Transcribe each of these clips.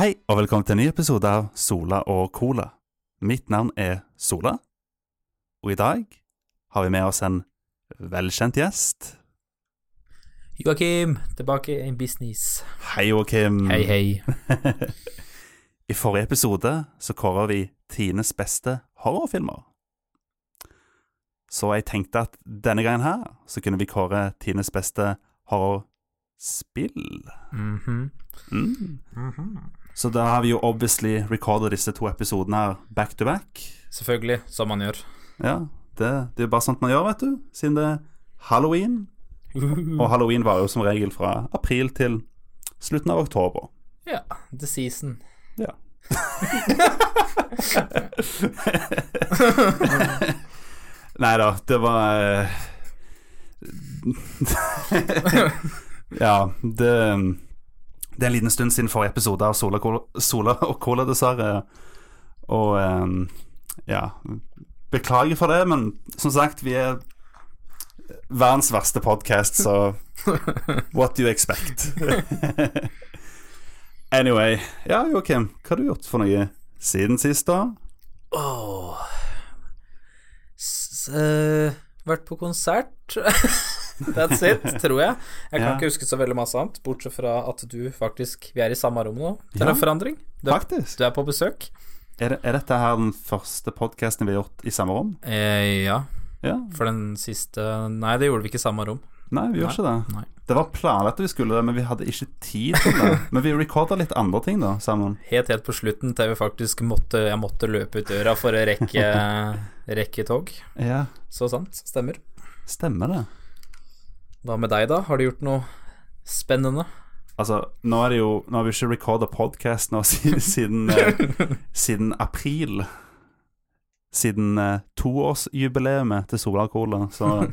Hei, og velkommen til en ny episode av Sola og Cola. Mitt navn er Sola, og i dag har vi med oss en velkjent gjest. Joakim, tilbake i business. Hei, Joakim. Hei, hei. I forrige episode så kåra vi Tines beste horrorfilmer. Så jeg tenkte at denne gangen her så kunne vi kåre Tines beste horrorspill. Mhm. Mm. Så da har vi jo obviously recorda disse to episodene her back to back. Selvfølgelig, som man gjør. Ja, det, det er bare sånt man gjør, vet du. Siden det er halloween. Og halloween varer jo som regel fra april til slutten av oktober. Ja, the season. Ja. Nei da, det var eh, Ja, det Det er en liten stund siden forrige episode av Sola, Sola og Cola, dessverre. Og eh, ja Beklager for det, men som sagt, vi er verdens verste podkast, så what do you expect? anyway. Ja, Joakim, hva har du gjort for noe siden sist, da? Oh. S uh, Vært på konsert. That's it, tror jeg. Jeg kan Ja. ikke huske så veldig masse annet, bortsett fra at du faktisk Vi er i samme rom nå, til Ja. en forandring. Du, Faktisk. du er på besøk. Er, er dette her den første podkasten vi har gjort i samme rom? Eh, ja, Ja. for den siste Nei, det gjorde vi ikke i samme rom. Nei, vi gjorde ikke det. Nei. Det var planlagt at vi skulle det, men vi hadde ikke tid til det. Men vi recorda litt andre ting, da, sammen. Helt, helt på slutten til vi faktisk måtte Jeg måtte løpe ut døra for å rekke, rekke tog. Ja, Så sant. Stemmer. stemmer det. Hva med deg, da? Har du gjort noe spennende? Altså, nå er det jo Nå har vi ikke recorda podkast nå siden, siden, eh, siden april. Siden eh, toårsjubileet til Sola Cola, så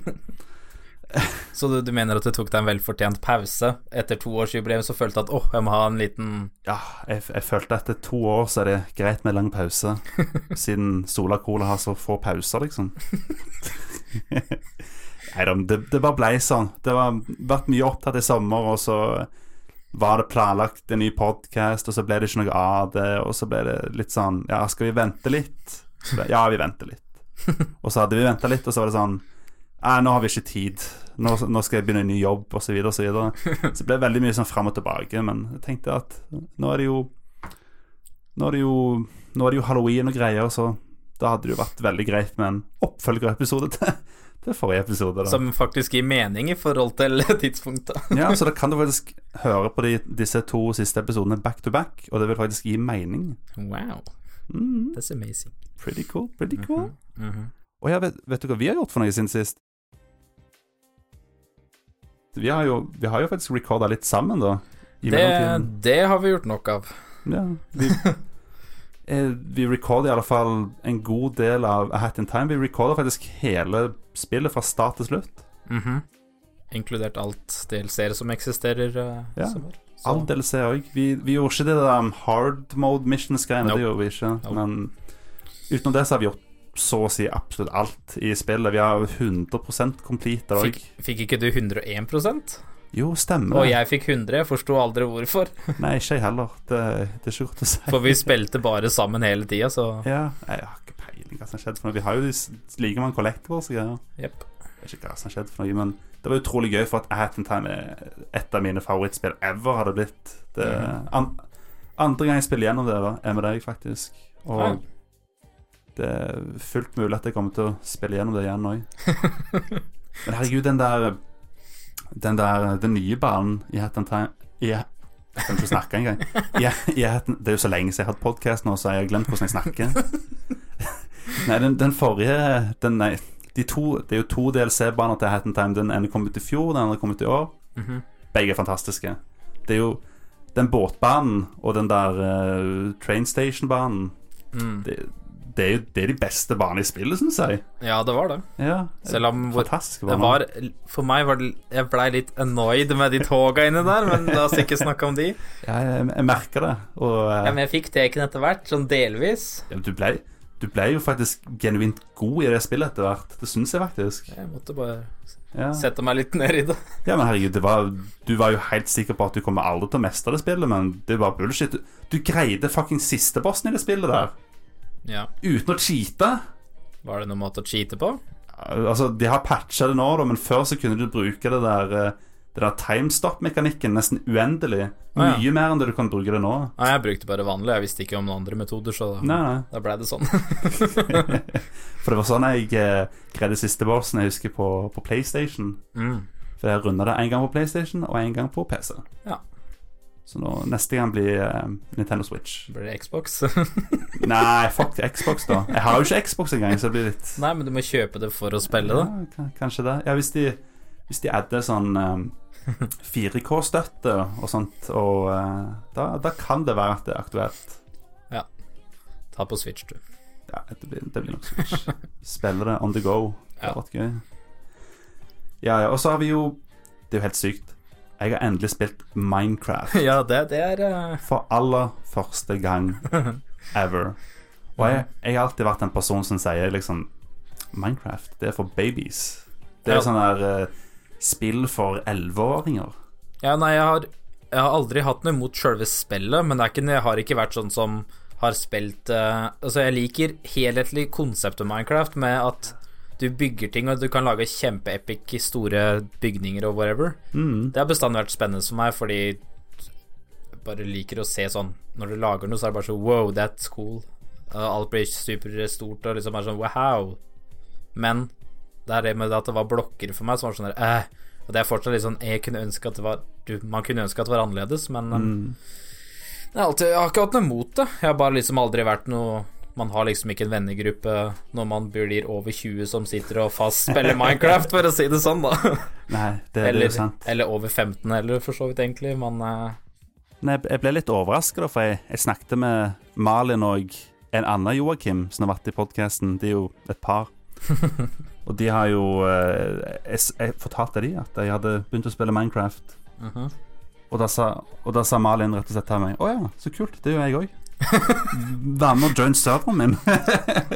Så du, du mener at du tok deg en velfortjent pause etter toårsjubileum, så følte du at åh, jeg må ha en liten Ja, jeg, jeg følte at etter to år så er det greit med lang pause. Siden Sola Cola har så få pauser, liksom. Nei da, det, det bare blei sånn. Det har vært mye opptatt i sommer, og så var det planlagt en ny podkast, og så ble det ikke noe av det, og så ble det litt sånn Ja, skal vi vente litt? Ble- Ja, vi venter litt. Og så hadde vi venta litt, og så var det sånn Nei, nå har vi ikke tid. Nå, nå skal jeg begynne en ny jobb, osv., osv. Så, videre. så det ble veldig mye sånn fram og tilbake, men jeg tenkte at nå er det jo Nå er det jo, nå er det jo halloween og greier, så da hadde det jo vært veldig greit med en oppfølgerepisode til, til forrige episode. Da. Som faktisk gir mening i forhold til tidspunktet. Ja, så da kan du faktisk høre på de, disse to siste episodene back to back, og det vil faktisk gi mening. Wow, Mm, that's amazing. pretty cool, pretty cool. Mhm. Og ja, vet, vet du hva vi har gjort for noe siden sist? Vi har jo, vi har jo faktisk recorda litt sammen, da. I Det, det har vi gjort nok av. Ja, vi, vi recorder i alle fall en god del av A Hat in Time. Vi recorder faktisk hele spillet fra start til slutt. Mhm. Inkludert alt DLC-er som eksisterer. Uh, Ja. som var. Så- All DLC òg. Vi, vi gjorde ikke det der um, hard mode missions-greiene, Nope. det gjorde vi ikke. Nope. Men utenom det så har vi gjort så å si absolutt alt i spillet. Vi har 100 complete òg. Fikk, fikk ikke du 101 Jo, stemmer Og jeg fikk 100. Jeg forsto aldri hvorfor. Nei, ikke jeg heller. Det, det er ikke godt å si. For vi spilte bare sammen hele tida, så Ja, jeg har ikke peiling hva som skjedde for noe. Vi har jo like mange collectibles og greier. Yep. Jeg vet ikke hva som skjedde for noe, men det var utrolig gøy, for at Hat in Time er et av mine favorittspill ever, har det blitt. Det, Mhm. an, andre gang jeg spiller gjennom det, da, er med deg, faktisk. Og Ja. det er fullt mulig at jeg kommer til å spille gjennom det igjen òg. Men herregud, den der Den der Den nye banen i Hat and Time i, Jeg kan ikke snakke engang. I, i Hat- Det er jo så lenge siden jeg har hatt podkast nå, så jeg har glemt hvordan jeg snakker. Nei, den, den forrige den, Nei, de to, det er jo to DLC-baner til Hat and Time. Den ene kom ut i fjor, den andre kom ut i år. Mhm. Begge er fantastiske. Det er jo den båtbanen og den der uh, train station-banen mm. det, det, er jo det er de beste banene i spillet, syns jeg. Ja, det var det. Ja, Selv om hvor- Det var For meg var det Jeg blei litt annoyed med de toga inni der, men la oss ikke snakke om de. Ja, jeg, jeg merker det. Og uh, Ja, men jeg fikk teken etter hvert, sånn delvis. ja, du, ble, du ble jo faktisk genuint god i det spillet etter hvert. Det syns jeg faktisk. Jeg måtte bare Ja. sette meg litt ned i det. Ja, men herregud, det var, du var jo helt sikker på at du kommer aldri til å mestre det spillet, men det var bullshit. Du, du greide fucking siste bossen i det spillet der, Ja. uten å cheate. Var det noen måte å cheate på? Altså, de har patcha det nå, da, men før så kunne du bruke det der eh, Det der timestop-mekanikken nesten uendelig. Ah, ja. Mye mer enn det du kan bruke det nå. Nei, jeg brukte bare vanlig. Jeg visste ikke om noen andre metoder, så da, Nei, nei. da ble det sånn. For det var sånn jeg eh, greide siste bossen jeg husker på, på PlayStation. mm. For jeg runda det én gang på PlayStation og én gang på PC. Ja. Så nå, neste gang blir uh, Nintendo Switch. Blir det Xbox? Nei, fuck Xbox, da. Jeg har jo ikke Xbox engang, så det blir litt Nei, men du må kjøpe det for å spille da. Ja, kanskje det. Ja, hvis de, hvis de adder sånn um, 4K-støtte og sånt, og uh, da, da kan det være at det er aktuelt. Ja. Ta på Switch, du. Ja, det blir, det blir nok Switch. Spille det on the go. Det Ja. vært gøy. Ja, ja, og så har vi jo Det er jo helt sykt. Jeg har endelig spilt Minecraft Ja, det, det er uh... for aller første gang ever. Og jeg, jeg har alltid vært en person som sier liksom Minecraft, det er for babies. Det er Ja. sånn der uh, spill for elleveåringer. Ja, nei, jeg har, jeg har aldri hatt noe imot sjølve spillet, men det er ikke, jeg har ikke vært sånn som har spilt uh, Altså, jeg liker helhetlig konseptet Minecraft med at du bygger ting, og du kan lage kjempeepic store bygninger og whatever. Mm. Det har bestandig vært spennende for meg, fordi jeg bare liker å se sånn Når du lager noe, så er det bare sånn Wow, that's cool. Uh, alt blir superstort og liksom er sånn wow. Men det er det med at det var blokker for meg som var sånn der eh. Og det er fortsatt litt sånn Jeg kunne ønske at det var du, Man kunne ønske at det var annerledes, men Mm. jeg, har alltid, jeg har ikke hatt noe mot det. Jeg har bare liksom aldri vært noe Man har liksom ikke en vennegruppe når man blir over 20 som sitter og fast spiller Minecraft, for å si det sånn, da. Nei, det, det er Eller, jo sant. eller over 15 heller, for så vidt, egentlig. Men eh, Nei, jeg ble litt overrasket, da, for jeg, jeg snakket med Malin og en annen Joakim som har vært i podkasten. De er jo et par. og de har jo eh, Jeg, jeg fortalte de at jeg hadde begynt å spille Minecraft. mhm. Og da sa, og da sa Malin rett og slett til meg Å ja, så kult. Det gjør jeg òg. Vær med og join serveren min.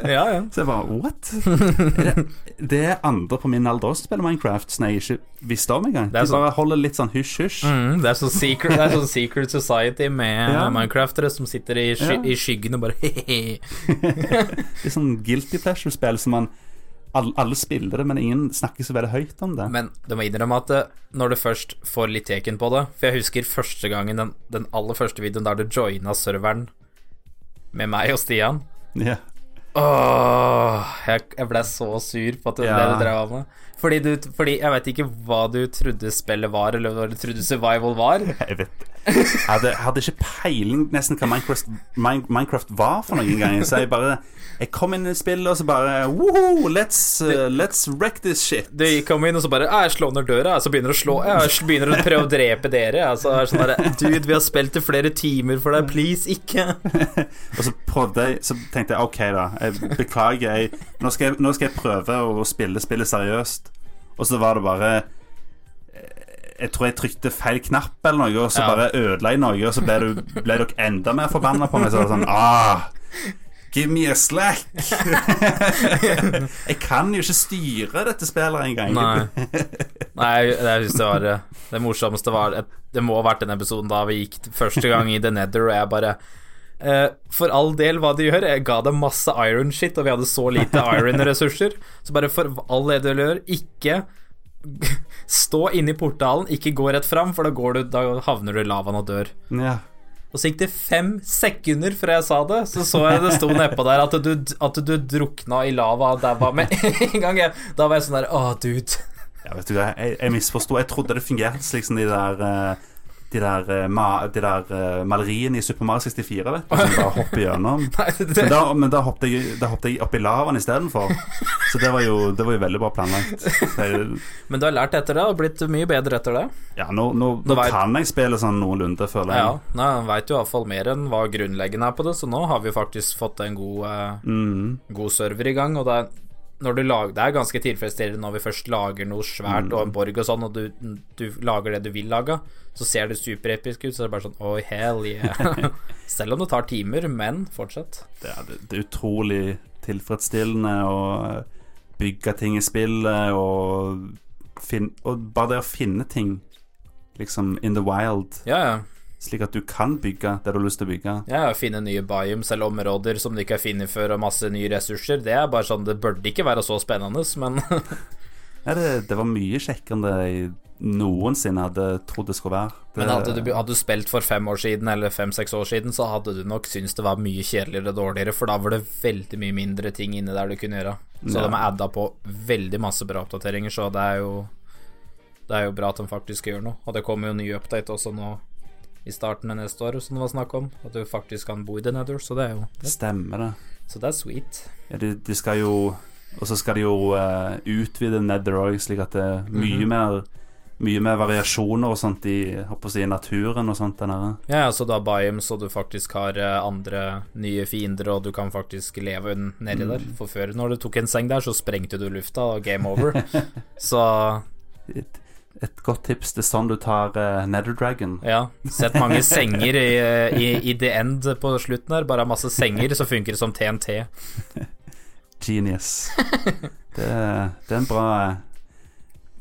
Ja, ja. Så jeg bare What? Er det, det er andre på min alder som spiller Minecraft, som jeg ikke visste om engang. Det De bare holder litt sånn hysj-hysj. Mm, det er sånn secret, det sånn secret society med Ja. Minecraftere som sitter i, sky, Ja. i skyggen og bare he-he. er sånn guilty pleasure-spill som man alle, alle spiller det, men ingen snakker så veldig høyt om det. Men du må innrømme at når du først får litt teken på det For jeg husker første gangen, den, den aller første videoen der du joina serveren med meg og Stian. Yeah. Åh, jeg, jeg ble så sur på at det Ja. dere drev med. Fordi, du, fordi jeg vet ikke hva du trodde spillet var, eller hva du trodde survival var. Jeg vet Jeg hadde, hadde ikke peiling nesten hva Minecraft, Minecraft var for noen gang. Så jeg bare Jeg kom inn i spillet, og så bare Woho, let's, uh, let's wreck this shit. Du kom inn og så bare «Ah, Jeg slår ned døra, så begynner du å slå Jeg begynner å prøve å drepe dere. Altså, sånn der, Dude, vi har spilt i flere timer for deg, please, ikke. Og så prøvde jeg Så tenkte jeg OK, da. Jeg beklager. Jeg, nå, skal jeg, nå skal jeg prøve å spille spillet seriøst. Og så var det bare eh, Jeg tror jeg trykte feil knapp eller noe, og så Ja. bare ødela jeg noe, og så ble, du, ble dere enda mer forbanna på meg. Så var det sånn ah, Give me a slack! jeg kan jo ikke styre dette spillet engang. Nei. Nei, jeg synes det var eh, Det morsomste var Det må ha vært den episoden da vi gikk første gang i The Nether, og jeg bare For all del hva du gjør, jeg ga deg masse iron shit, og vi hadde så lite iron-ressurser. Så bare for all del du gjør, ikke stå inne i portalen, ikke gå rett fram, for da, går du, da havner du i lavaen og dør. Ja. Og så gikk det fem sekunder før jeg sa det, så så jeg det sto nedpå der at du, at du drukna i lava og daua med en gang. Jeg, da var jeg sånn der Å, dude. Ja, vet du jeg, jeg misforsto. Jeg trodde det fungerte slik som de der eh, De der, eh, ma, de der eh, maleriene i Super Mario 64, vet du, som bare hopper gjennom. Nei, Men da, men da hoppet jeg, da hoppet jeg opp i lavaen istedenfor. Så det var, jo, det var jo veldig bra planlagt. Jeg, Men du har lært etter det, og blitt mye bedre etter det. ja, nå, nå, nå vet- kan jeg spille sånn noenlunde, føler Ja, jeg. Nei, Han veit jo iallfall mer enn hva grunnleggende er på det, så nå har vi faktisk fått en god, eh, Mm, god server i gang. Og det er, når du lager, det er ganske tilfredsstillende når vi først lager noe svært og en borg og sånn, og du, du lager det du vil lage, så ser det superepisk ut. Så er det bare sånn Oh, hell yeah. Selv om det tar timer, men fortsett. det, er, det er utrolig tilfredsstillende å bygge ting i spillet og fin og bare det å finne ting liksom in the wild, Ja, ja. Slik at du kan bygge det du har lyst til å bygge. Ja, å finne nye biomes eller områder som du ikke har funnet før, og masse nye ressurser. Det er bare sånn Det burde ikke være så spennende, men Ja, det, det var mye kjekkere enn det jeg noensinne hadde trodd det skulle være. Det, Men hadde du, hadde du spilt for fem år siden eller fem-seks år siden, så hadde du nok syntes det var mye kjedeligere og dårligere, for da var det veldig mye mindre ting inni der du kunne gjøre. Så Ja. de har adda på veldig masse bra oppdateringer, så det er jo Det er jo bra at de faktisk gjør noe. Og det kommer jo ny update også nå i starten av neste år, som det var snakk om. At du faktisk kan bo i The Nether, så det er jo Stemmer det. Så det er sweet. Ja, de, de skal jo Og så skal de jo uh, utvide Nether òg, slik at det er mye Mhm. mer Mye mer variasjoner og sånt i, si, naturen og sånt Denne. Ja, du har biomes, og du faktisk har eh, andre nye fiender, og du kan faktisk leve nedi nedi der. For før, når du tok en seng der, så sprengte du lufta, og game over. så Et, godt tips. Det er sånn du tar uh, Nether Dragon. ja, sett mange senger i, i, i the end på slutten her. Bare masse senger, så funker det som TNT. Genius. Det, det er en bra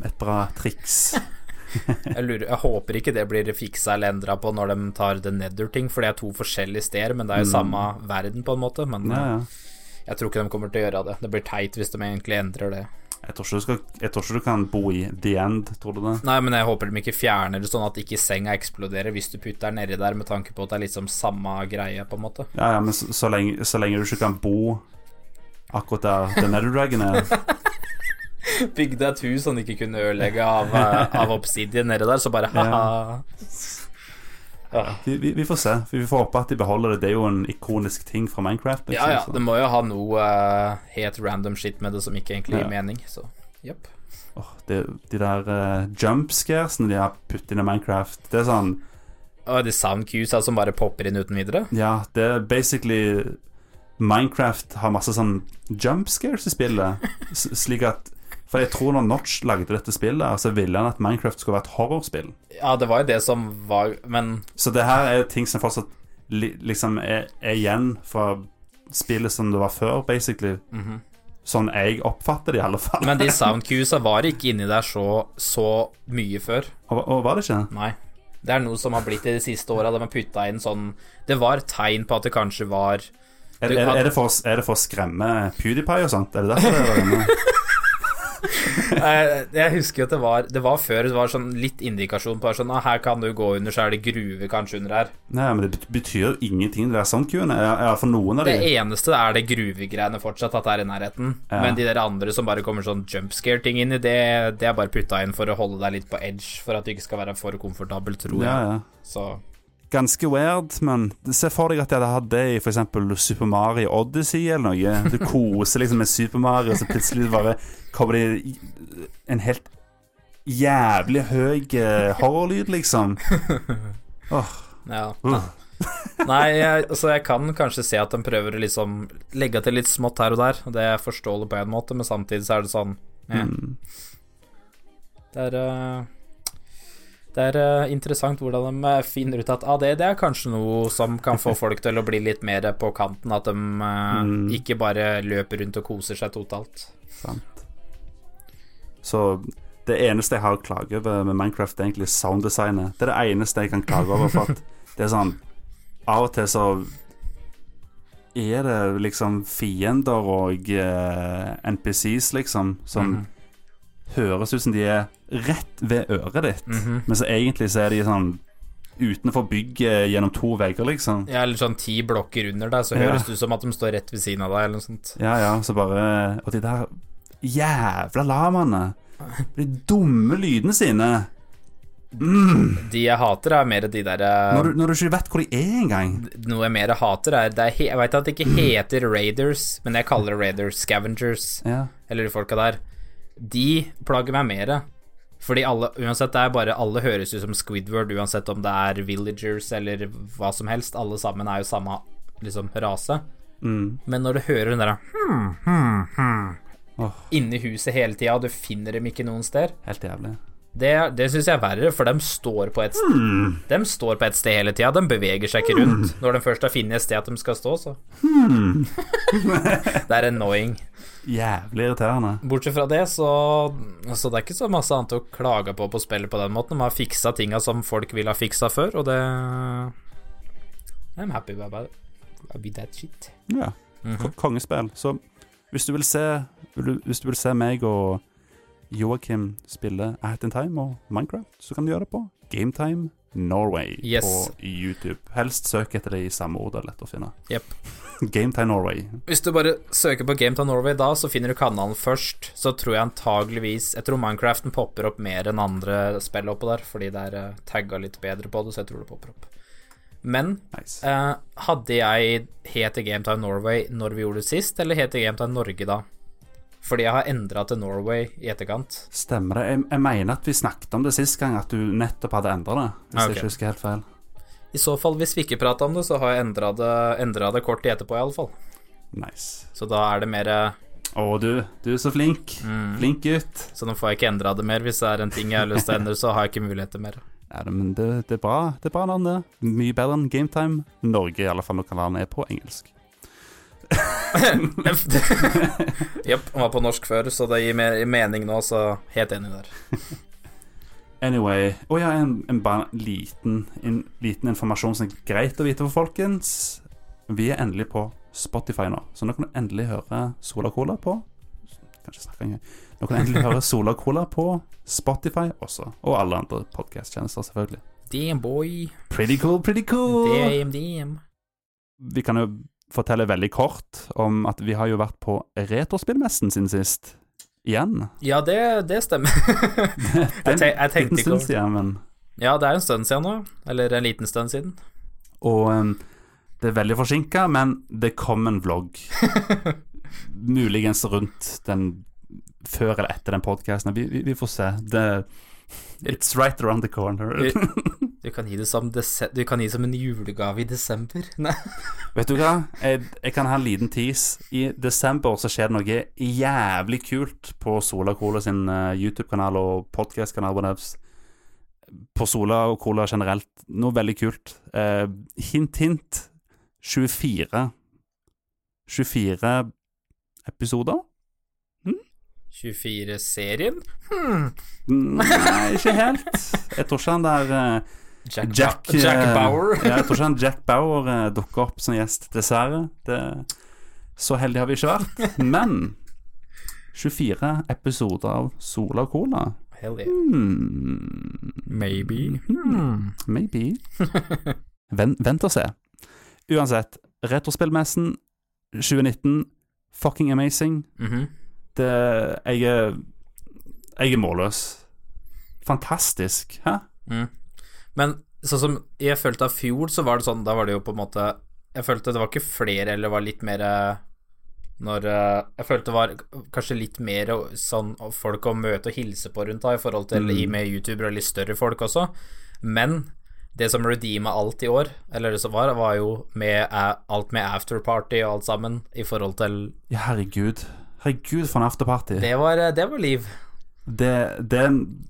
Et bra triks. Jeg, lurer, jeg håper ikke det blir fiksa eller endra på når de tar the nether-ting, for det er to forskjellige steder, men det er jo samme verden, på en måte. Men Ja, ja. eh, jeg tror ikke de kommer til å gjøre det. Det blir teit hvis de egentlig endrer det. Jeg tror, skal, jeg tror ikke du kan bo i The End, tror du det? Nei, men jeg håper de ikke fjerner det sånn at ikke senga eksploderer hvis du putter den nedi der, med tanke på at det er liksom samme greie, på en måte. Ja, ja, men så, så, lenge, så lenge du ikke kan bo akkurat der The Nether Dragon er Bygde et hus han ikke kunne ødelegge av, eh, av obsidian nedi der, så bare ha-ha. Ja. Vi, vi, vi får se. Vi får håpe at de beholder det. Det er jo en ikonisk ting fra Minecraft. liksom, ja ja, så- det må jo ha noe uh, helt random shit med det som ikke egentlig Ja. gir mening, så jepp. Oh, de der uh, jumpscaresene de har puttet inn i Minecraft, det er sånn Og de sound cuesa som bare popper inn uten videre. Ja, det er basically Minecraft har masse sånn jump scares i spillet, slik at For jeg tror når Notch lagde dette spillet, så ville han at Minecraft skulle være et horrorspill. Ja, det var jo det som var Men Så det her er ting som fortsatt li liksom er, er igjen fra spillet som det var før, basically. Sånn jeg oppfatter det, i alle fall. Men de soundcuesa var ikke inni der så, så mye før. og, og var det ikke? Nei. Det er noe som har blitt i de siste åra. De har putta inn sånn Det var tegn på at det kanskje var Er, er, er, det, for, er det for å skremme PewDiePie og sånt? Er det derfor det var inne? Jeg, husker at det var Det var før det var sånn litt indikasjon på sånn ah, Her kan du gå under, så er det gruve kanskje under her. Nei, men det betyr jo ingenting, det er soundcuene. For noen av Det de. eneste er det gruvegreiene fortsatt, at det er i nærheten. Ja. Men de der andre som bare kommer sånn jump scare-ting inn i, det, det er bare putta inn for å holde deg litt på edge, for at du ikke skal være for komfortabel, tror Ja, jeg. ja. Så Ganske weird, men se for deg at jeg hadde hatt det i f.eks. Super Mario Odyssey eller noe. Du koser liksom med Super Mario, og så plutselig bare kommer det en helt jævlig høy eh, horrorlyd, liksom. Åh, ja. uh. Nei, jeg, altså jeg kan kanskje se at de prøver å liksom legge til litt smått her og der, og det er forståelig på en måte, men samtidig så er det sånn eh. Mm. Det er eh, Det er eh, interessant hvordan de eh, finner ut at ah, det, det er kanskje noe som kan få folk til å bli litt mer på kanten, at de eh, Mm. ikke bare løper rundt og koser seg totalt. Sant. Så det eneste jeg har å klage over med Minecraft, er egentlig sounddesignet. Det er det eneste jeg kan klage over, for at det er sånn Av og til så er det liksom fiender og eh, NPCs, liksom, som Mhm. Høres ut som de er rett ved øret ditt, Mhm. men så egentlig så er de sånn utenfor bygget gjennom to vegger, liksom. Ja, eller sånn ti blokker under deg, så Ja. høres det ut som at de står rett ved siden av deg, eller noe sånt. Ja, ja, så bare Og de der jævla lamaene. De dumme lydene sine. Mm. De jeg hater, er mer de derre Når, du, når du ikke vet hvor de er engang. Noe jeg mer hater, er, det er Jeg veit at det ikke heter Raiders, men jeg kaller det Raiders Scavengers, Ja. eller de folka der. De plager meg mer. Fordi alle, uansett, det er bare Alle høres ut som Squidward, uansett om det er villagers eller hva som helst. Alle sammen er jo samme liksom rase. Mm. Men når du hører den derre hmm, hmm, hmm, oh. inni huset hele tida, du finner dem ikke noen sted, Helt jævlig. Det, det syns jeg er verre, for de står på et, Hmm. de står på et sted hele tida. De beveger seg ikke rundt. Når de først har funnet et sted at de skal stå, så Hmm. Det er annoying. Jævlig irriterende. Bortsett fra det, så Så det er ikke så masse annet å klage på på spillet på den måten. De har fiksa tinga som folk ville ha fiksa før, og det I'm happy about it. With that shit. Ja. Ko- Kongespill. Så hvis du vil se vil du, Hvis du vil se meg og Joakim spiller At in Time og Minecraft, så kan du gjøre det på Gametime Norway Yes. på YouTube. Helst søk etter det i samme ord, det er lett å finne. Jep. Gametime Norway. Hvis du bare søker på Gametime Norway da, så finner du kanalen først. Så tror jeg antageligvis Jeg tror Minecraften popper opp mer enn andre spill oppå der, fordi det er uh, tagga litt bedre på det, så jeg tror det popper opp. Men Nice. eh, hadde jeg het Gametime Norway når vi gjorde det sist, eller het Gametime Norge da? Fordi jeg har endra til Norway i etterkant. Stemmer det? Jeg, jeg mener at vi snakket om det sist gang, at du nettopp hadde endra det. Hvis okay. jeg ikke husker helt feil. I så fall, hvis vi ikke prata om det, så har jeg endra det, det kort tid etterpå, iallfall. Nice. Så da er det mer eh, Å, du. Du er så flink. Mm. Flink gutt. Så nå får jeg ikke endra det mer. Hvis det er en ting jeg har lyst til å endre, så har jeg ikke muligheter mer. Ja, men det, det er bra. Det er bra navn, det. Mye bedre enn Gametime Norge, i alle fall når kanalen er på engelsk. Jepp, han var på norsk før, så det gir mer mening nå, så helt enig der. Anyway Å ja, en, en liten, en liten informasjon som er greit å vite for folkens. Vi er endelig på Spotify nå, så nå kan du endelig høre Sola Cola på Kanskje snakke en gang. Nå kan du endelig høre Sola Cola på Spotify også, og alle andre podcast-tjenester, selvfølgelig. Damn, boy. Pretty cool, pretty cool! Damn, damn. Vi kan jo fortelle veldig kort om at vi har jo vært på Retorspillmessen sin sist. Igjen. Ja, det, det stemmer. jeg, te jeg tenkte ikke over det. men Ja, det er en stund siden nå. Eller en liten stund siden. Og um, det er veldig forsinka, men det kom en vlogg. Muligens rundt den før eller etter den podkasten. Vi, vi, vi får se. Det, it's right around the corner. Du kan gi det som, du kan gi det som en julegave i desember. Nei. Vet du hva? Jeg, jeg kan ha en liten tease. I desember så skjer det noe jævlig kult på Sola Cola sin eh, YouTube-kanal og podcast-kanal. whatevs. På Sola og Cola generelt. Noe veldig kult. Eh, hint, hint. 24 24 episoder? 24-serien? Nei, ikke helt. Jeg tror ikke han der eh, Jack, Jack, Ba- Jack eh, Bauer? ja, jeg tror ikke han Jack Bauer eh, dukker opp som gjest, dessverre. Det, så heldige har vi ikke vært. Men 24 episoder av Sola Cola. Hell yeah. Hmm, Maybe. Hmm. maybe. Vent, vent og se. Uansett, Retrospillmessen 2019, fucking amazing. Mhm. Det Jeg er Jeg er målløs. Fantastisk. Hæ? Mm. Men sånn som jeg følte av fjor, så var det sånn Da var det jo på en måte Jeg følte det var ikke flere, eller var litt mer Når eh, Jeg følte det var kanskje litt mer sånn folk å møte og hilse på rundt da, i forhold til mm. med youtubere og litt større folk også. Men det som redeema alt i år, eller det som var, var jo med eh, alt med afterparty og alt sammen, i forhold til Ja, herregud. Herregud, for en afterparty. Det var, eh, det var liv. Det, det,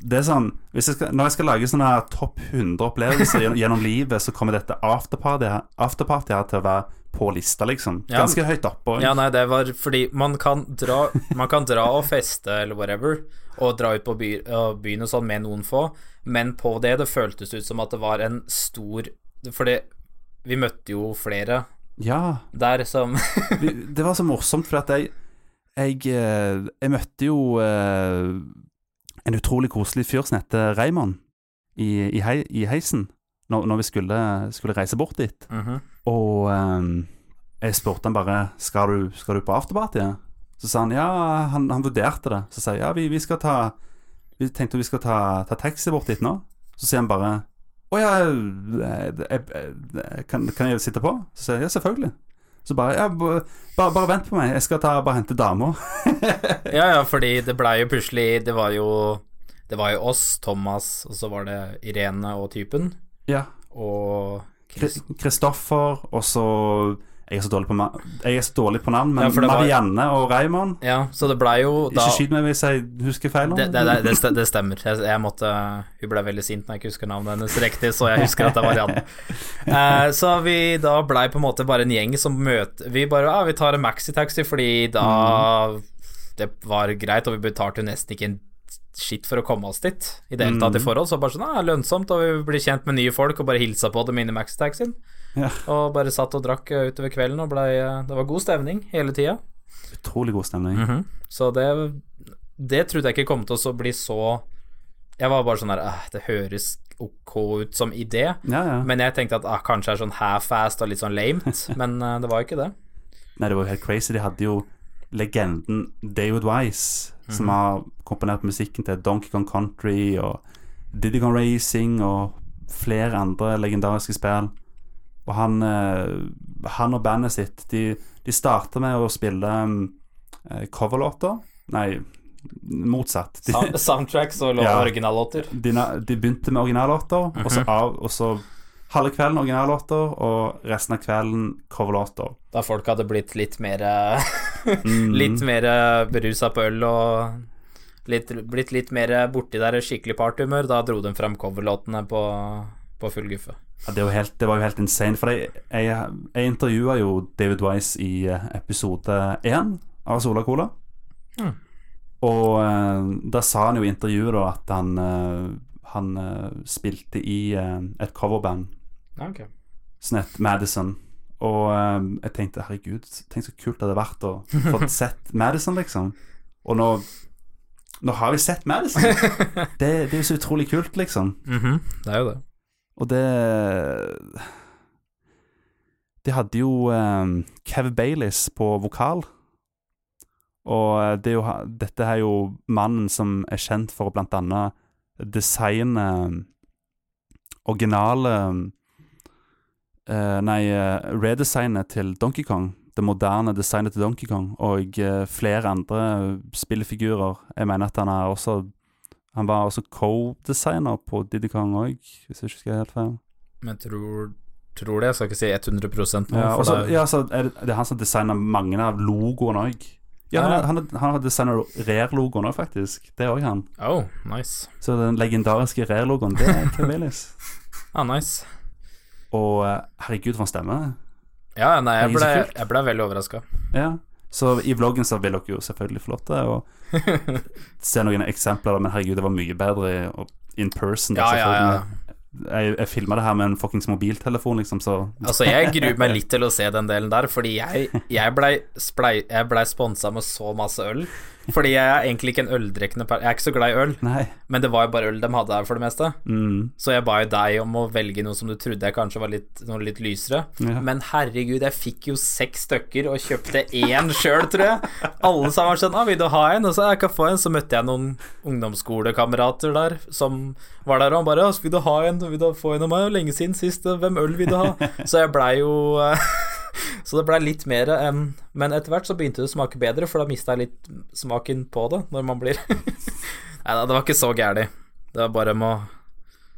det er sånn jeg skal, Når jeg skal lage sånne her topp 100 opplevelser gjennom, livet, så kommer dette afterpartyet afterparty her til å være på lista, liksom. Ja. Ganske høyt oppe. Ja, nei, det var fordi man kan dra Man kan dra og feste eller whatever, og dra ut på by, byen og sånn med noen få, men på det det føltes ut som at det var en stor Fordi vi møtte jo flere ja der som det var så morsomt, for at jeg Jeg, eh, jeg møtte jo eh, en utrolig koselig fyr som heter Raymond, i, i, hei, i heisen, når, når vi skulle, skulle reise bort dit. Mhm. Og um, jeg spurte han bare skal du, skal du på afterparty. Så sa han ja, han, han vurderte det. Så sa jeg ja, vi, vi skal ta Vi tenkte vi skal ta, ta taxi bort dit nå. Så sier han bare å ja, jeg, jeg, jeg, kan, kan jeg sitte på? Så sier jeg ja, selvfølgelig. Så bare ja, bare, bare, vent på meg, jeg skal ta, bare hente dama. Ja, ja, fordi det blei jo plutselig Det var jo Det var jo oss, Thomas, og så var det Irene og typen, ja. og. Kristoffer, og så Jeg er så dårlig på, jeg så dårlig på navn, men Ja, var- Marianne og Raymond Ja, så det ble jo da Ikke skyt meg hvis jeg husker feil. det, det, det, det stemmer. Jeg, jeg måtte Hun ble veldig sint når jeg ikke husker navnet hennes riktig, så jeg husker at det var Marianne. Eh, så vi da blei på en måte bare en gjeng som møter Vi bare ah, vi tar en maxitaxi fordi da Det var greit, og vi betalte jo nesten ikke en skitt for å komme oss dit i det hele tatt i forhold. Så bare sånn ah, lønnsomt, og vi ble kjent med nye folk og bare hilsa på dem inn i maxitaxien. Ja. Og bare satt og drakk eh, utover kvelden, og ble, Det var god stemning hele tida. Utrolig god stemning. Mhm. Så det Det trodde jeg ikke kom til å bli så Jeg var bare sånn her eh, Det høres ok ut som idé, Ja, ja. men jeg tenkte at ah, kanskje det er sånn half-fast og litt sånn lamet, men eh, det var ikke det. Nei, det var jo helt crazy. De hadde jo legenden David Wise, som har komponert musikken til Donkey Kong Country og Diddy Kong Racing og flere andre legendariske spill. Og han, eh, han og bandet sitt, de, de starta med å spille eh, coverlåter. Nei, motsatt. De, Sound- Soundtracks og Ja. originallåter. de, de begynte med originallåter, og så av Og så halve kvelden originallåter, og resten av kvelden coverlåter. Da folk hadde blitt litt mer eh, Mm. Litt mer berusa på øl og litt, blitt litt mer borti der skikkelig partyhumør, da dro de fram coverlåtene på, på full guffe. Ja, det, var helt, det var jo helt insane. For jeg, jeg, jeg intervjua jo David Wise i eh, episode én av Sola Cola. Mm. Og eh, da sa han jo i intervjuet da at han, eh, han spilte i eh, et coverband okay. ok. som het Madison. Og jeg tenkte herregud, tenk så kult det hadde vært å få sett Madison, liksom. Og nå, nå har vi sett Madison! Det, det er jo så utrolig kult, liksom. Mhm, Det er jo det. Og det De hadde jo um, Kev Baileys på vokal. Og eh, det er jo, dette er jo mannen som er kjent for blant annet designe originale eh, Nei, eh, redesignet til Donkey Kong. Det moderne designet til Donkey Kong. Og eh, flere andre spillefigurer. Jeg mener at han er også Han var også co-designer på Diddy Kong òg, hvis jeg ikke husker helt feil. Men tror, tror det. Jeg skal ikke si 100 nå. Ja, for så- det ja, så er det, det er han som designer mange av logoene òg. Ja, han, han, han har designa Rare-logoen òg, faktisk. Det er òg han. Oh, nice. Så den legendariske Rare-logoen, det er Kev Baileys. Ah, nice. Og eh, herregud, for en stemme. Ja, nei, jeg ble, jeg ble veldig overraska. Ja. Så i vloggen så vil dere jo selvfølgelig få lov til å se noen eksempler, men herregud, det var mye bedre in person. Ja, ja, ja. Jeg, jeg filma det her med en fuckings mobiltelefon, liksom, så Altså, jeg gruer meg litt til å se den delen der, fordi jeg, jeg blei ble, sponsa med så masse øl. Fordi jeg er egentlig ikke en øldrikkende. Jeg er ikke så glad i øl, Nei. men det var jo bare øl de hadde her for det meste. Mm. Så jeg ba jo deg om å velge noe som du trodde jeg kanskje var litt, noe litt lysere. Ja. Men herregud, jeg fikk jo seks stykker og kjøpte én sjøl, tror jeg. Alle sammen var sånn ah, 'Vil du ha en?' Og så jeg kan få en. Så møtte jeg noen ungdomsskolekamerater der som var der, og han bare «Ja, 'Vil du ha en? Vil du få en av meg?' Lenge siden sist. Hvem øl vil du ha? Så jeg blei jo eh, Så det blei litt mer enn Men etter hvert så begynte det å smake bedre, for da mista jeg litt smaken på det når man blir Nei da, det var ikke så gærent. Det var bare med å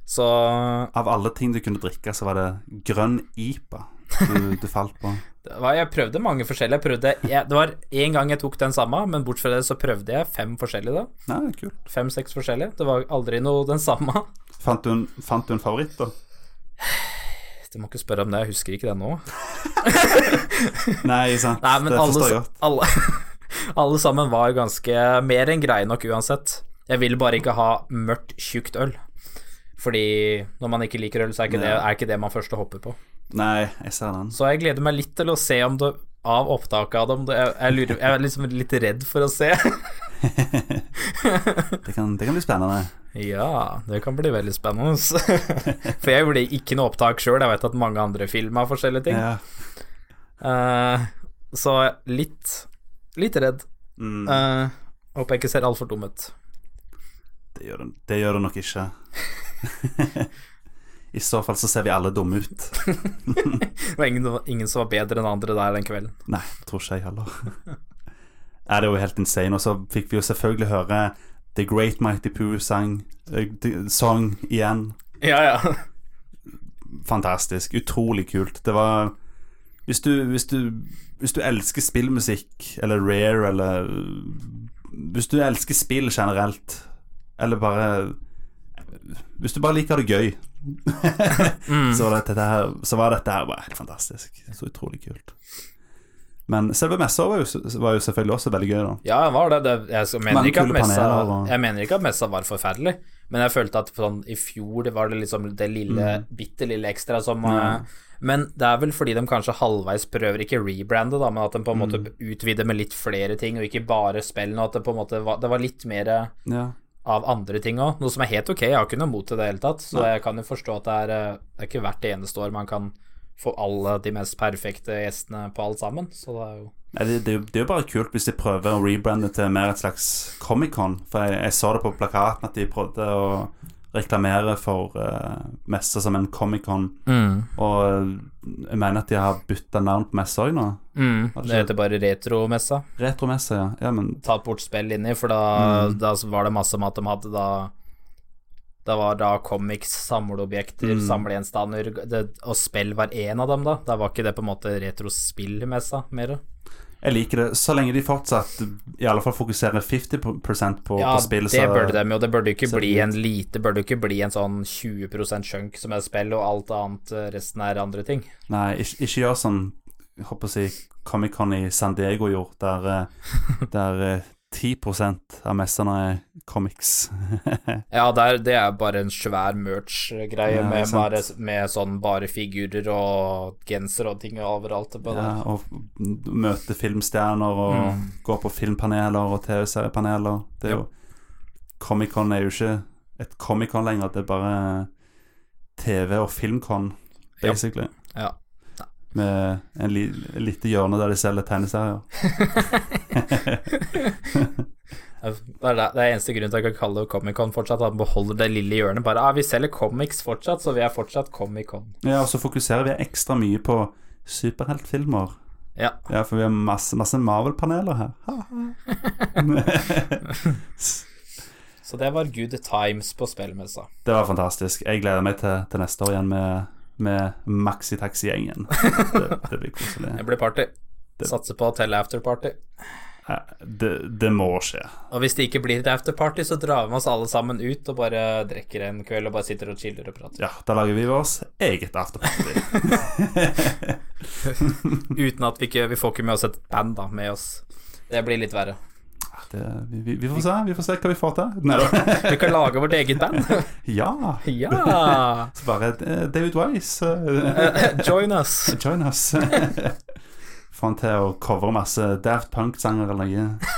Så Av alle ting du kunne drikke, så var det grønn IPA du, du falt på. Det var, jeg prøvde mange forskjellige. Jeg prøvde, jeg, det var én gang jeg tok den samme, men bortsett fra det så prøvde jeg fem forskjellige. da Fem-seks forskjellige. Det var aldri noe den samme. Fant du en, fant du en favoritt, da? Du må ikke spørre om det, jeg husker ikke det nå. Nei, sant. Nei, men det alle, forstår jeg godt. alle, alle sammen var ganske mer enn greie nok uansett. Jeg vil bare ikke ha mørkt, tjukt øl. Fordi når man ikke liker øl, så er ikke, det, er ikke det man først hopper på. Nei, jeg ser den. Så jeg gleder meg litt til å se om det av opptaket av dem jeg, jeg, lurer, jeg er liksom litt redd for å se. Det kan, det kan bli spennende. Ja, det kan bli veldig spennende. For jeg gjorde ikke noe opptak sjøl. Jeg vet at mange andre filma forskjellige ting. Ja. Uh, så litt Litt redd. Mm, Uh, håper jeg ikke ser altfor dum ut. det, gjør det, det gjør det nok ikke. I så fall så ser vi alle dumme ut. Det var ingen, ingen som var bedre enn andre der den kvelden. Nei, tror ikke jeg heller. Ja, det er jo helt insane. Og så fikk vi jo selvfølgelig høre The Great Mighty Poo-sang Song igjen. Ja, ja. Fantastisk. Utrolig kult. Det var hvis du, hvis, du, hvis du elsker spillmusikk, eller rare, eller Hvis du elsker spill generelt, eller bare Hvis du bare liker det gøy, så, var dette her, så var dette her bare helt fantastisk. Så utrolig kult. Men selve messa var jo, var jo selvfølgelig også veldig gøy, da. Ja, det var det. det jeg, så- mener messa, jeg mener ikke at messa var forferdelig, men jeg følte at sånn, i fjor det var det liksom det lille, Mm. bitte lille ekstra som mm. Men det er vel fordi de kanskje halvveis prøver ikke rebrande, da, men at de på en måte Mm. utvider med litt flere ting, og ikke bare spillene, at det på en måte var, det var litt mer Ja. Av andre ting òg, noe som er helt ok. Jeg har ikke noe mot det i det hele tatt, så jeg kan jo forstå at det er, eh, det er ikke hvert eneste år man kan få alle de mest perfekte gjestene på alt sammen, så det er jo Nei, det, det, det er jo bare kult hvis de prøver å rebrande til mer et slags Comic-Con. For jeg, jeg så det på plakaten at de prøvde å reklamere for uh, messa som en Comic-Con. Og jeg mener at de har bytta navn på messa òg nå. Mm, det det heter bare retromessa. Retromessa, ja. ja. Men Ta bort spill inni, for da, Mm. da var det masse at de hadde da Det var da comics, samleobjekter, Mm. samlegjenstander, og spill var én av dem, da. Da var ikke det på en måte retrospillmessa mer. Jeg liker det så lenge de fortsatt i alle fall fokuserer 50% på, Ja, på spill. det bør de jo. Det bør det ikke bli en lite Bør det ikke bli en sånn 20% chunk som er spill, og alt annet eh, resten er andre ting. Nei, ikke, ikke gjør sånn jeg håper å si Comic-Con i San Diego gjort, der, eh, der eh, 10% av messene er comics. Ja, der, det er bare en svær merch-greie Ja, med, bare, med sånn bare figurer og genser og ting overalt. Ja, og møte filmstjerner og Mm. gå på filmpaneler og TV-seriepaneler. Det er jo Comic-Con er jo ikke et Comic-Con lenger, det er bare TV- og filmcon, Ja. basically. Ja. Med en li lite hjørne der de selger. Det er, det, det er eneste grunn til at jeg kan kalle det Comic-Con fortsatt, at man beholder det lille hjørnet. Bare ah, vi selger comics fortsatt, så vi er fortsatt Comic-Con. Ja, og så fokuserer vi ekstra mye på superheltfilmer. Ja. Ja, for vi har masse, masse Marvel-paneler her. Så det var good times på spillmessa. Det var fantastisk. Jeg gleder meg til, til neste år igjen med, med Maxitaxi-gjengen. Det, det blir koselig. Det blir party. Satser på hotell afterparty. Ja, Det, det må skje. Og hvis det ikke blir et afterparty, så drar vi oss alle sammen ut og bare drikker en kveld og bare sitter og chiller og prater. Ja, da lager vi oss eget afterparty. Uten at vi ikke Vi får ikke med oss et band da med oss. Det blir litt verre. Det, vi, vi, får se vi får se hva vi får til. Nei. Vi kan lage vårt eget band. Ja. Ja! Så bare eh, David Wise, eh, Join us. join us. Få han til å covre masse Daft Punk-sanger eller noe.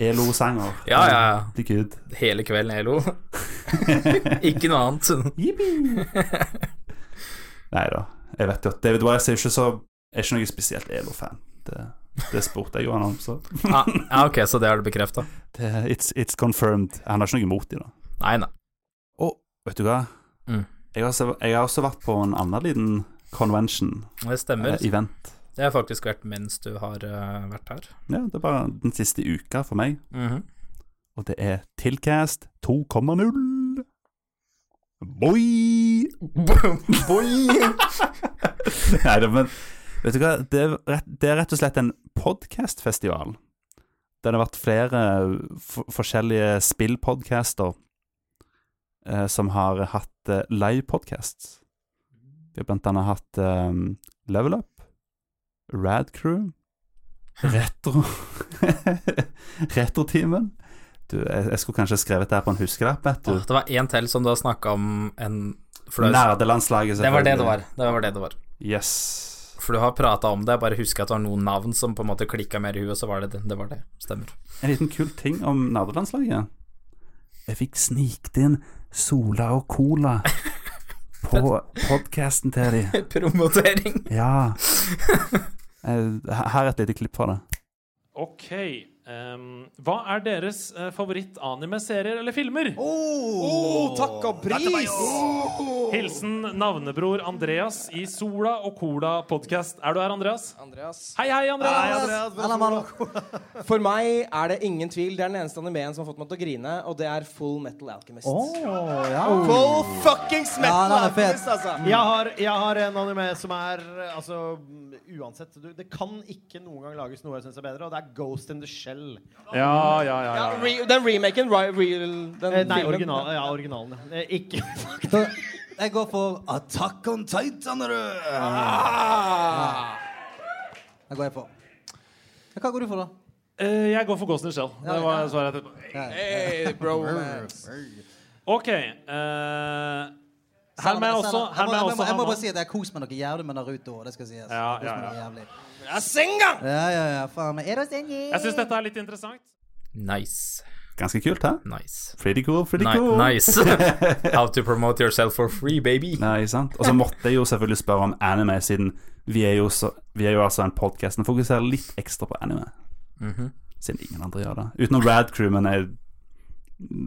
ELO-sanger. Ja, ja, ja. Hele kvelden ELO. ikke noe annet. Nei da. Jeg vet jo at David Wise er ikke så Er ikke noe spesielt ELO-fan. Det, det spurte jeg jo han om, så Ah, ja, ok, så det har du bekrefta? it's, it's confirmed. Han har ikke noe imot det, da. Nei, nei. Og vet du hva? Mm. Jeg, har, også- jeg har også vært på en annen liten convention, Det stemmer. eh, event. Det har faktisk vært mens du har uh, vært her. Ja, det er bare den siste uka for meg. Mhm. Og det er Tilcast 2,0. Boy! Nei da, men vet du hva? Det er, rett, det er rett og slett en podkastfestival. Der det har vært flere f forskjellige spillpodcaster eh, som har hatt eh, livepodcasts. Vi har blant annet hatt eh, Level Up, Rad Crew, Retro Retroteamen. Du, jeg, jeg skulle kanskje skrevet det her på en huskelapp, vet du. Det var én til som du har snakka om en fløs Nerdelandslaget, selvfølgelig. det var det det var. Det var det det var. Yes. For du har prata om det, jeg bare husker at det var noen navn som på en måte klikka mer i huet, så var det det. Det var det. Stemmer. En liten kul ting om nerdelandslaget. Jeg fikk snikt inn Sola og Cola på podkasten til de. Promotering. Ja. Eh, Her er et lite klipp fra det. Ok, Ehm, hva er deres uh, favoritt-anime-serier eller filmer? Oh, takk og pris! Hilsen navnebror Andreas i Sola og Cola podkast. Er du her, Andreas? Andreas. Hei, hei, Andreas! Hei, Andreas. For meg er det ingen tvil. Det er den eneste animeen som har fått meg til å grine, og det er Full Metal Alchemist. Oh, ja. Full fuckings Metal er. Alchemist, altså! Jeg har, jeg har en anime som er Altså, mm, uansett du, Det kan ikke noen gang lages noe jeg syns er bedre, og det er Ghost in the Shell. Ja, ja, ja. Ja, ja. re, den remaken, Re real, den Eh, nei, original, ja, originalen. ja. Eh, ikke jeg går for Attack on Titan. det? Ah! Det går jeg for. Hva går du for, da? Eh, jeg går for Ghost in the Shell. Det var svaret jeg tenkte på. Hey, bromance. OK. Uh, her må jeg også her må, jeg jeg, også jeg må bare si at jeg har kost meg noe jævlig med Naruto. Det skal sies. Ja, ja, ja. Ja, Senga! Ja, ja, ja. Faen meg. Er det senga? Jeg syns dette er litt interessant. Nice. Ganske kult, hæ? Nice. Pretty cool, pretty Ni cool. nice. How to promote yourself for free, baby. Nei, sant? Og så måtte jeg jo selvfølgelig spørre om anime, siden vi er jo, så, vi er jo altså en podkast som fokuserer litt ekstra på anime. Mhm. Siden ingen andre gjør det. Utenom Rad Crew, men jeg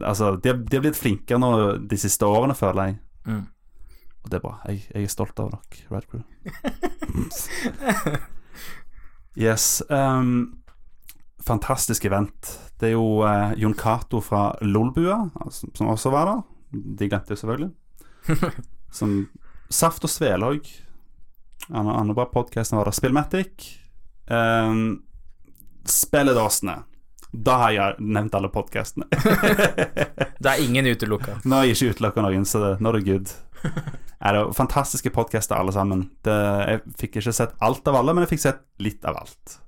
Altså, de har, de har blitt flinkere nå de siste årene, føler jeg. Mm. Og det er bra. Jeg, jeg er stolt av dere, Rad Crew. yes. Um, fantastisk event. Det er jo uh, Jon Cato fra Lolbua altså, som også var der. De glemte jo selvfølgelig. som Saft og Svelhaug. òg. Andre, andre bra podkasten var der. Spillmatic. Um, Spilledåsene. Da har jeg nevnt alle podkastene. Det er ingen utelukka. Nå er jeg ikke utelukka noen, så det, nå er det good. Er det fantastiske podkaster alle sammen. Det, jeg fikk ikke sett alt av alle, men jeg fikk sett litt av alt.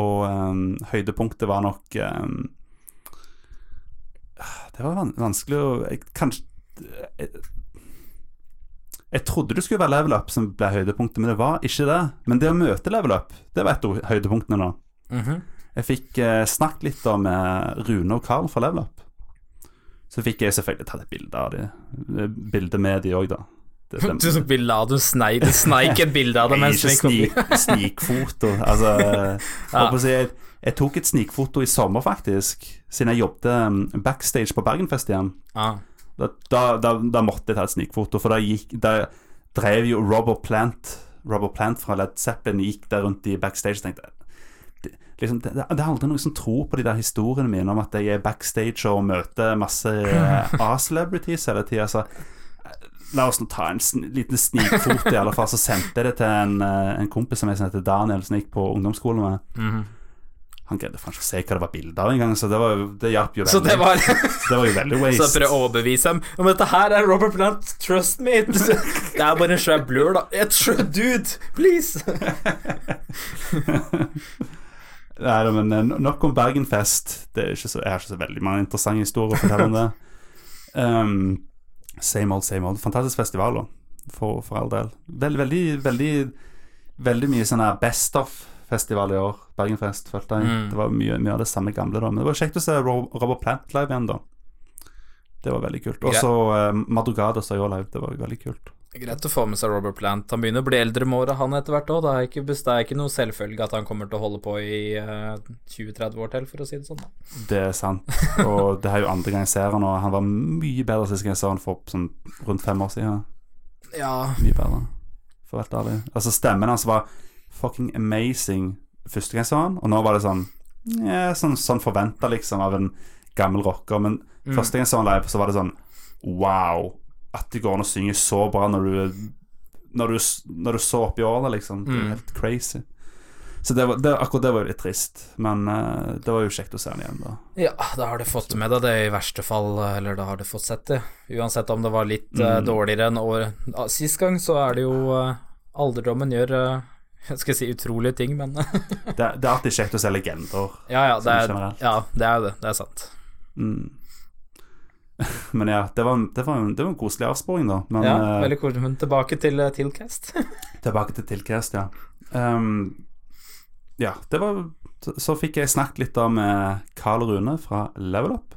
Og um, høydepunktet var nok um, Det var vanskelig å jeg, Kanskje jeg, jeg trodde det skulle være level up som ble høydepunktet, men det var ikke det. Men det å møte level up, det var et av høydepunktene nå. Mhm. Jeg fikk uh, snakket litt da med Rune og Carl fra Level Up. Så fikk jeg selvfølgelig tatt et bilde av de Bilde med de òg, da. Det, Du tok bilde av du snei, sneik et bilde av det mens vi ikke kom snik, snikfoto. Altså, si, jeg, jeg tok et snikfoto i sommer, faktisk. Siden jeg jobbet um, backstage på Bergenfest igjen. Ja. Da, da, da, da måtte jeg ta et snikfoto, for da gikk drev jo Robert Plant Robert Plant fra Led Zeppelin gikk der rundt i backstage og tenkte liksom, det, det er aldri noen som tror på de der historiene mine om at jeg er backstage og møter masse eh, A-celebrities hele tida. Så eh, la oss nå ta en sn liten snikfot, i alle fall. Så sendte jeg det til en, eh, en kompis som jeg heter Daniel, som gikk på ungdomsskolen med. Mhm. Han greide faen ikke å se hva det var bilde av engang, så det, var, det hjalp jo veldig. Så det var det var jo veldig Så waste. jeg prøver å overbevise dem om dette her er Robert Plant, trust me. Det er bare en svær blur, da. Et svær dude, please. Nei, da, men nok om Bergenfest. Det er ikke så, jeg har ikke så veldig mange interessante historier å fortelle om det. Um, same old, same old. Fantastisk festival. For, for all del. Veldig, veldig, veldig Veldig mye sånn her best of-festival i år. Bergenfest, følte jeg. Mm. Det var mye, mye av det samme gamle, da. Men det var kjekt å se Robert Plant live igjen, da. Det var veldig kult. Og så uh, Madrugada sa jo live. Det var veldig kult. Greit å få med seg Robert Plant. Han begynner å bli eldre med åra, han etter hvert òg. Det er ikke, det er ikke noe selvfølge at han kommer til å holde på i uh, 20-30 år til, for å si det sånn. Det er sant. Og det er jo andre gang jeg ser han, og han var mye bedre sist gang jeg så han for sånn rundt fem år siden. Ja, Mye bedre, for å være ærlig. Altså, stemmen hans var fucking amazing første gang jeg så han, og nå var det sånn ja, Sånn, sånn forventa, liksom, av en gammel rocker. Men første gang jeg så han live, så var det sånn Wow! At det går an å synge så bra når du Når du, når du så opp i årene, liksom. Det er Mm. helt crazy. Så det var, det, akkurat det var jo litt trist, men uh, det var jo kjekt å se han igjen, da. Ja, da har du fått med deg det i verste fall, eller da har du fått sett det. Uansett om det var litt Mm. dårligere enn året uh, sist gang, så er det jo eh, Alderdommen gjør jeg skal si utrolige ting, men Det, det er alltid kjekt å se legender. Ja, ja, det er, ja, det er jo det. Det er sant. Mm. Men ja, det var, det, var, en- det var en koselig avsporing, da. Men ja, eh, veldig koselig. Men tilbake til uh, Tilcast. tilbake til Tilcast, ja. Um, ja, det var så, så fikk jeg snakket litt da med Carl Rune fra Level Up.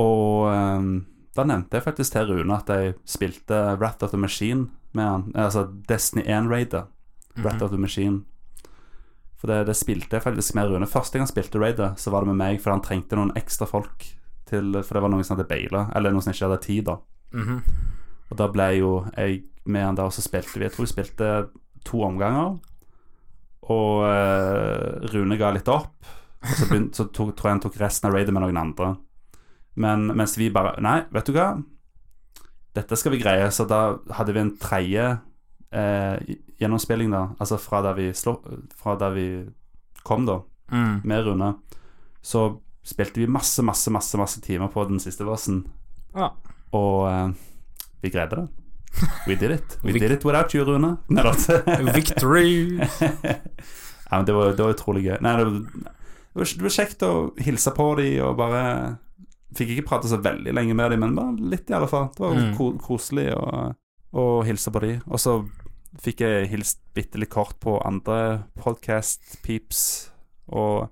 Og um, da nevnte jeg faktisk til Rune at jeg spilte Wrath of the Machine med han. Altså Destiny 1-raidet. Wrath of the Machine. For det, det spilte jeg faktisk med Rune. Første gang han spilte raidet, så var det med meg, for han trengte noen ekstra folk til For det var noen som hadde baila, eller noen som ikke hadde tid, da. Mhm. Og da ble jo jeg med han der, og så spilte vi Jeg tror vi spilte to omganger. Og eh, Rune ga litt opp. Og så, begynt, så tok, tror jeg han tok resten av raidet med noen andre. Men mens vi bare Nei, vet du hva? Dette skal vi greie. Så da hadde vi en tredje eh, gjennomspilling, da. Altså fra der vi, slå, fra der vi kom, da, Mm. med Rune. Så spilte vi masse, masse, masse, masse timer på den siste versen. Ja. Og eh, vi greide det. We did it. We did it without you, Rune. Victory! ja, men det var, det var utrolig gøy. Nei, det, var, det, var, det var kjekt å hilse på dem og bare Fikk ikke prate så veldig lenge med dem, men bare litt, i alle fall. Det var Mm. ko koselig å, å hilse på dem. Og så fikk jeg hilst bitte litt kort på andre podcast-peeps, og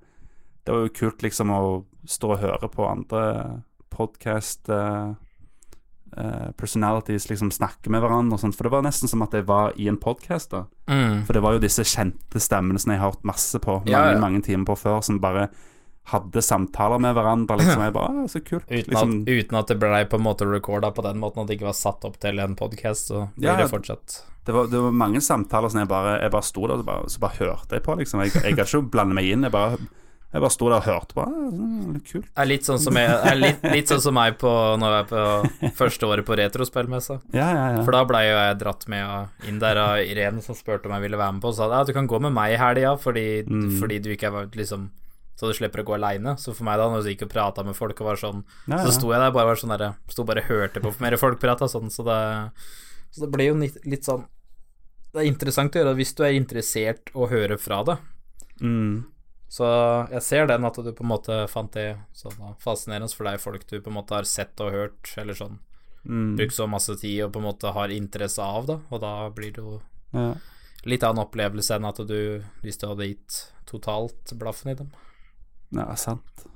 det var jo kult liksom å stå og høre på andre podcast uh, uh, personalities liksom snakke med hverandre og sånt, for det var nesten som at jeg var i en podcast da. Mm. For det var jo disse kjente stemmene som jeg har hørt masse på mange, Ja, ja. mange timer på før, som bare hadde samtaler med hverandre, liksom. Jeg bare, ah, så kult. Uten, liksom, at, uten at det blei på en måte recorda på den måten, at det ikke var satt opp til en podkast, så blir Ja, det fortsatt det, var, det var mange samtaler som jeg bare, jeg bare sto der og så bare, så bare hørte jeg på, liksom. Jeg, jeg kan ikke blande meg inn, jeg bare, jeg bare sto der og hørte på. det, så kult. er litt sånn som, jeg, er litt, litt sånn som meg på når jeg er på første året på retrospillmessa. Ja, ja, ja. For da blei jo jeg dratt med inn der av Irene som spurte om jeg ville være med på, og sa ja, du kan gå med meg i helga fordi, Mm. fordi du ikke er liksom Så du slipper å gå aleine. Så for meg, da, når du gikk og prata med folk og var sånn ja, Så sto jeg der bare var sånn der, sto bare og hørte på mer folk prata sånn, så det, så det ble jo litt, litt sånn Det er interessant å gjøre hvis du er interessert å høre fra det. Mm. Så jeg ser den at du på en måte fant det sånn fascinerende, for er folk du på en måte har sett og hørt, eller sånn Mm. brukt så masse tid og på en måte har interesse av, da, og da blir det jo Ja. litt annen opplevelse enn at du, hvis du hadde gitt totalt blaffen i dem. ja, sant.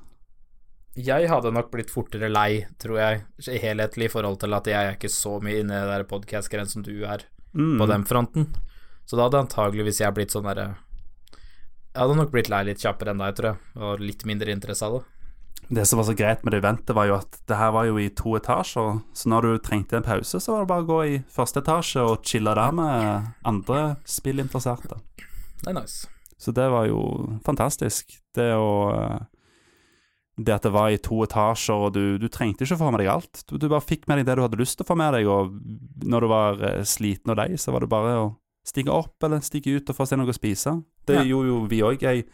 Jeg hadde nok blitt fortere lei, tror jeg, helhetlig i forhold til at jeg er ikke så mye inne i det der podcast-greien som du er Mm. på den fronten. Så da hadde antageligvis jeg blitt sånn derre Jeg hadde nok blitt lei litt kjappere enn deg, tror jeg, og litt mindre interesse av det. Det som var så greit med det eventet, var jo at det her var jo i to etasjer. Så når du trengte en pause, så var det bare å gå i første etasje og chille der med andre spillinteresserte. Det er nice. Så det var jo fantastisk. Det å Det at det var i to etasjer, og du, du trengte ikke å få med deg alt. Du, du bare fikk med deg det du hadde lyst til å få med deg, og når du var eh, sliten og lei, så var det bare å stige opp eller stige ut og få seg noe å spise. Det Ja. gjorde jo vi òg. Jeg,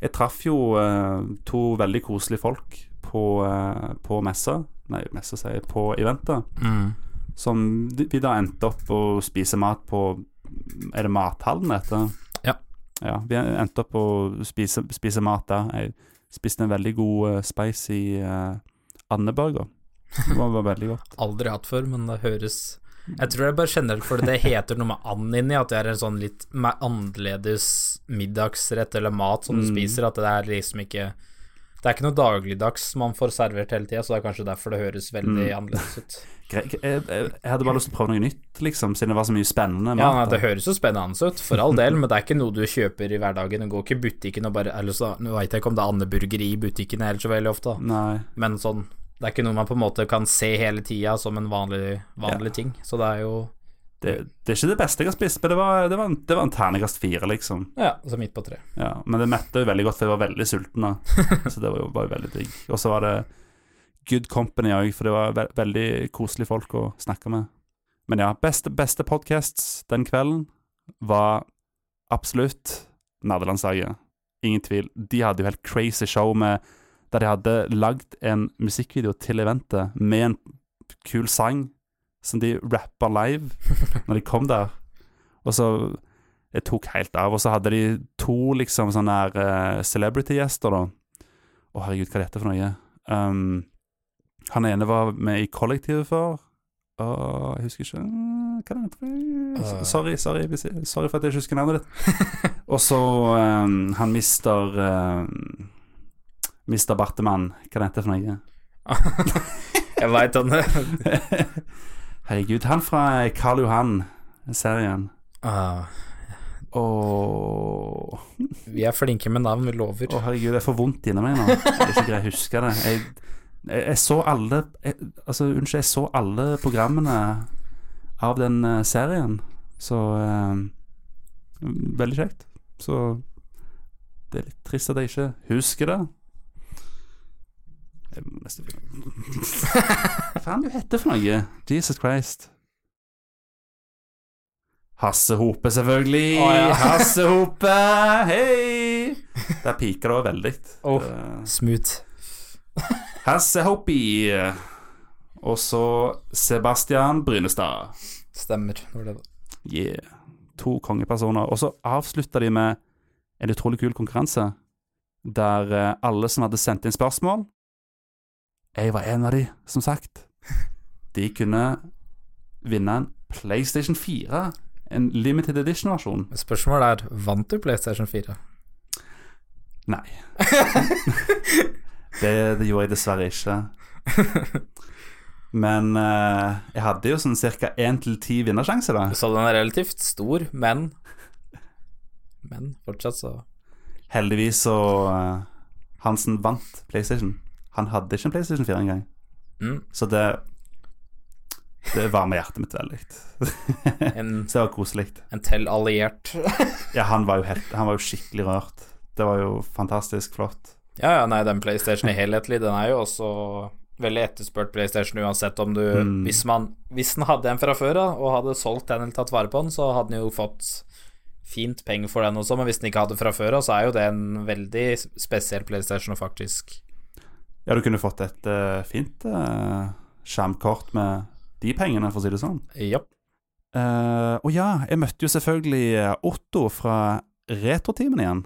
jeg traff jo eh, to veldig koselige folk på, uh, på messa. Nei, messa sier jeg, på eventet. Mm. Som vi da endte opp å spise mat på Er det Mathallen det heter? Ja. Ja, vi endte opp å spise, spise mat der. Jeg spiste en veldig god uh, spicy uh, andeburger. Det var, var veldig godt. Aldri hatt før, men det høres Jeg tror det er bare generelt fordi det heter noe med and inni, at det er en sånn litt annerledes middagsrett eller mat som du Mm. spiser, at det er liksom ikke Det er ikke noe dagligdags man får servert hele tida, så det er kanskje derfor det høres veldig Mm. annerledes ut. Jeg, hadde bare lyst til å prøve noe nytt, liksom, siden det var så mye spennende Ja, nei. Det høres jo spennende ut, for all del, men det er ikke noe du kjøper i hverdagen. Du går ikke i butikken og bare Eller så, Nå veit jeg ikke om det er andeburger i butikken heller så veldig ofte, da. Nei. men sånn Det er ikke noe man på en måte kan se hele tida som en vanlig, vanlig ting, så det er jo Det, det er ikke det beste jeg har spist, men det var, det var, en, det var en terningkast fire, liksom. Ja, så midt på tre. Ja, men det mette jo veldig godt, for jeg var veldig sulten da. Så det var jo, var jo veldig digg. Og så var det good company òg, for det var ve veldig koselige folk å snakke med. Men ja, beste, beste podcasts den kvelden var absolutt Nerdelandslaget. Ingen tvil. De hadde jo helt crazy show med der de hadde lagd en musikkvideo til eventet med en kul sang som de rappa live når de kom der. Og så Det tok helt av. Og så hadde de to liksom sånne eh, celebrity-gjester, da. Å, herregud, hva er dette for noe? Um, han ene var med i Kollektivet før. Åh, jeg husker ikke Hva er det? Øh. Sorry, sorry, sorry for at jeg ikke husker navnet ditt. Og så um, han mister um, Mister Bartemann. Hva er det heter for noe? Jeg veit han Herregud, han fra Karl Johan-serien. Uh, oh. Vi er flinke med navn, vi lover. Å, herregud, jeg får vondt inni meg nå. Jeg ikke greier å huske det. Jeg, jeg, jeg så alle jeg, Altså, unnskyld, jeg så alle programmene av den eh, serien. Så eh, Veldig kjekt. Så det er litt trist at jeg ikke husker det. Må nesten Hva faen du heter for noe? Jesus Christ. Hasse Hope, selvfølgelig. Oh, ja. Hasse Hope, hei! Der piker det òg veldig. Oh. Eh, Smooth. Hasse. Og så Sebastian Brynestad. Stemmer. Yeah. To kongepersoner. Og så avslutta de med en utrolig kul konkurranse, der eh, alle som hadde sendt inn spørsmål Jeg var en av de, som sagt. De kunne vinne en PlayStation 4. En limited edition-versjon. Spørsmålet er vant du PlayStation 4? Nei. det, det gjorde jeg dessverre ikke. Men uh, jeg hadde jo sånn ca. én til ti vinnersjanse, da. Så den er relativt stor, men Men fortsatt så Heldigvis så uh, Hansen vant PlayStation. Han hadde ikke en PlayStation 4 engang. mm, Så det Det varmer hjertet mitt veldig. Så det var koselig. en tell-alliert. Ja, han var helt, han var jo skikkelig rørt. Det var jo fantastisk flott. Ja, ja, nei, den PlayStation i helhetlig, den er jo også veldig etterspurt PlayStation uansett om du Mm. hvis, man, hvis den hadde en fra før av, og hadde solgt den eller tatt vare på den, så hadde den jo fått fint penger for den også, men hvis den ikke hadde fra før av, så er jo det en veldig spesiell PlayStation, og faktisk Ja, du kunne fått et uh, fint uh, skjermkort med de pengene, for å si det sånn. Ja. Uh, og ja, jeg møtte jo selvfølgelig Otto fra Retrotimen igjen.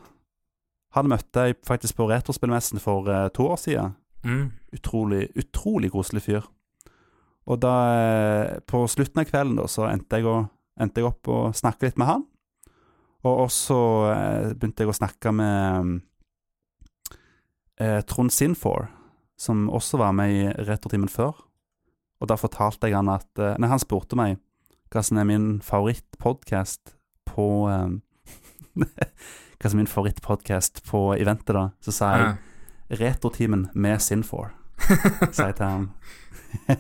Han møtte jeg faktisk på Retrospillmessen for uh, to år siden. Mm. Utrolig, utrolig koselig fyr. Og da, på slutten av kvelden, da, så endte jeg, å, endte jeg opp og snakke litt med han. Og også begynte jeg å snakke med Trond Sinfor, som også var med i retortimen før. Og da fortalte jeg han at eh, Nei, han spurte meg hva som er min favorittpodkast på eh, Hva som er min favorittpodkast på eventet, da. Så sa jeg Ja. Retrotimen med Sinfor, sa jeg til ham.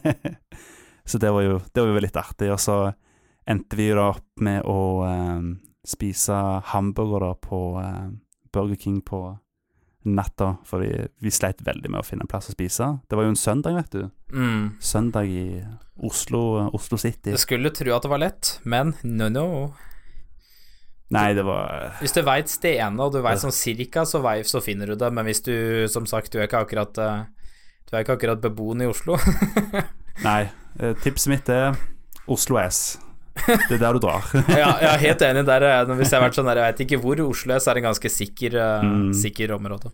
så det var, jo, det var jo litt artig. Og så endte vi jo da opp med å um, spise hamburger da på um, Burger King på natta, for vi, vi sleit veldig med å finne en plass å spise. Det var jo en søndag, vet du. Mm. Søndag i Oslo, Oslo City. Du skulle tro at det var lett, men no, no. Nei, det var Hvis du veit stedene, og du veit sånn cirka, så, vei, så finner du det, men hvis du, som sagt, du er ikke akkurat eh, Du er ikke akkurat beboende i Oslo. Nei. eh, Tipset mitt er Oslo S. Det er der du drar. ja, jeg er helt enig der. eh, Hvis jeg har vært sånn der, jeg veit ikke hvor Oslo er, så er det en ganske sikker, eh, Mm. sikker område.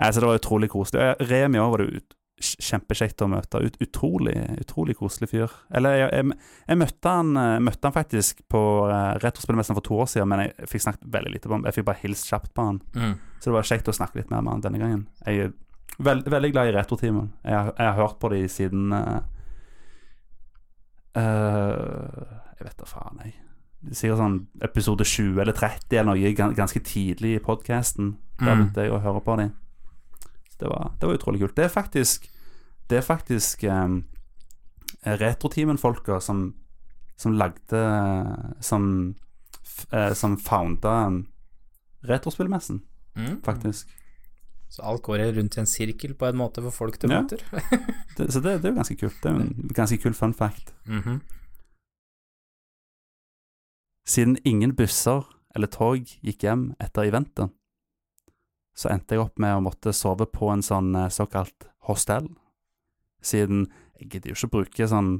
Nei, så det var utrolig koselig. Remi òg var det ut, kjempekjekt å møte. Ut, utrolig, utrolig koselig fyr. Eller jeg, jeg, jeg møtte, han, eh, møtte han faktisk på uh, Retrospillmessen for to år siden, men jeg fikk snakket veldig lite på ham. Jeg fikk bare hilst kjapt på han. Mm. Så det var kjekt å snakke litt mer med han denne gangen. Jeg er veld, veldig glad i Retrotimen. Jeg, jeg har hørt på de siden uh, eh, Jeg vet da faen, jeg. Sikkert sånn episode 20 eller 30 eller noe ganske tidlig i podkasten. Da Mm. begynte jeg å høre på dem. Det var, det var utrolig kult. Det er faktisk Det er faktisk um, Retroteamen-folka som som lagde Som uh, Som founda um, Retrospillmessen, Mm. faktisk. Så alt går rundt i en sirkel på en måte for folk du Ja. møter. Det, så det, det er jo ganske kult. Det er jo en ganske kul fun fact. Mhm. Siden ingen busser eller tog gikk hjem etter eventet, så endte jeg opp med å måtte sove på en sånn eh, såkalt hostell. Siden jeg gidder jo ikke bruke sånn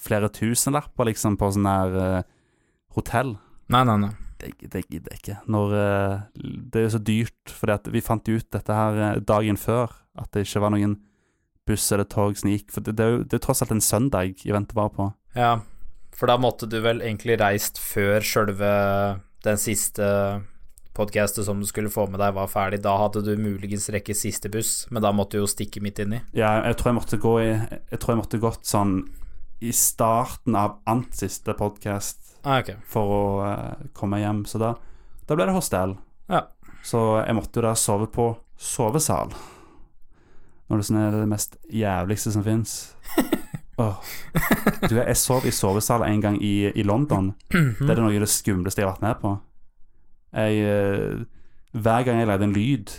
flere tusenlapper liksom på sånn her uh, hotell. Nei, nei, nei. Det, det gidder jeg ikke. Når uh, Det er jo så dyrt, fordi at vi fant ut dette her dagen før, at det ikke var noen buss eller tog som gikk. For det, det er jo det er tross alt en søndag eventet var på. Ja, for da måtte du vel egentlig reist før sjølve den siste podkastet som du skulle få med deg, var ferdig. Da hadde du muligens rekke siste buss, men da måtte du jo stikke midt inni. Ja, jeg tror jeg måtte gå i Jeg tror jeg måtte gått sånn i starten av ant siste podkast Ah, okay. for å uh, komme hjem. Så da, da ble det hostell. Ja. Så jeg måtte jo da sove på sovesal. Når det er det mest jævligste som fins. Du, jeg sov i sovesal en gang i, i London. Det er noe av det skumleste jeg har vært med på. Jeg, eh, hver gang jeg lagde en lyd,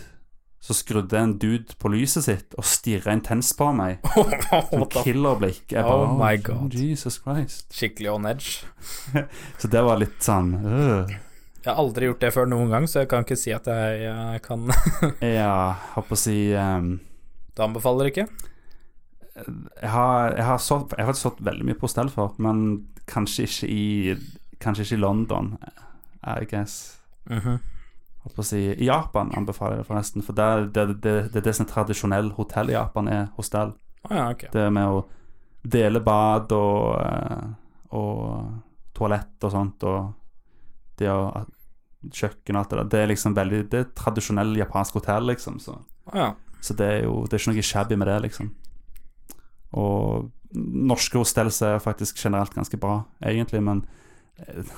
så skrudde en dude på lyset sitt og stirra intenst på meg. Sånn killerblikk. Jeg Oh bare, my God. Jesus Christ. Skikkelig on edge. Så det var litt sånn uh. Jeg har aldri gjort det før noen gang, så jeg kan ikke si at jeg, jeg kan Jeg håper å si um, Du anbefaler ikke? Jeg har, jeg har, sått, jeg har faktisk stått veldig mye på stell for, men kanskje ikke i Kanskje ikke i London, I guess. Mhm. Holdt si, I Japan anbefaler jeg det forresten, for det, det, det er det som er tradisjonell hotell i Japan, er hostell. Å ja, okay. Det med å dele bad og, eh, og toalett og sånt, og det å Kjøkken og alt det der. Det er liksom veldig Det er tradisjonell japansk hotell, liksom. Så, Å ja. så det er jo Det er ikke noe shabby med det, liksom. Og norske hostels er faktisk generelt ganske bra, egentlig, men eh,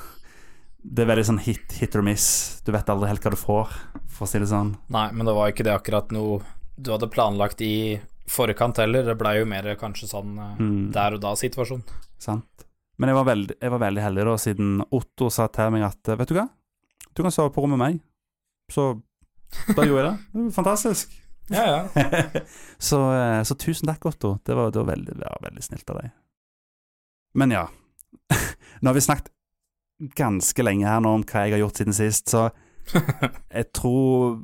det er veldig sånn hit, hit or miss. Du vet aldri helt hva du får, for å si det sånn. Nei, men det var ikke det akkurat noe du hadde planlagt i forkant heller. Det blei jo mer kanskje sånn eh, Mm. der og da-situasjon. Sant. Men jeg var, veldig, jeg var veldig heldig da, siden Otto sa til meg at Vet du hva, du kan sove på rommet med meg. Så da gjorde jeg det. det fantastisk. Ja, ja. så, eh, så tusen takk, Otto. Det var, det var, veldig, ja, veldig snilt av deg. Men ja. Nå har vi snakket ganske lenge her nå om hva jeg har gjort siden sist, så jeg tror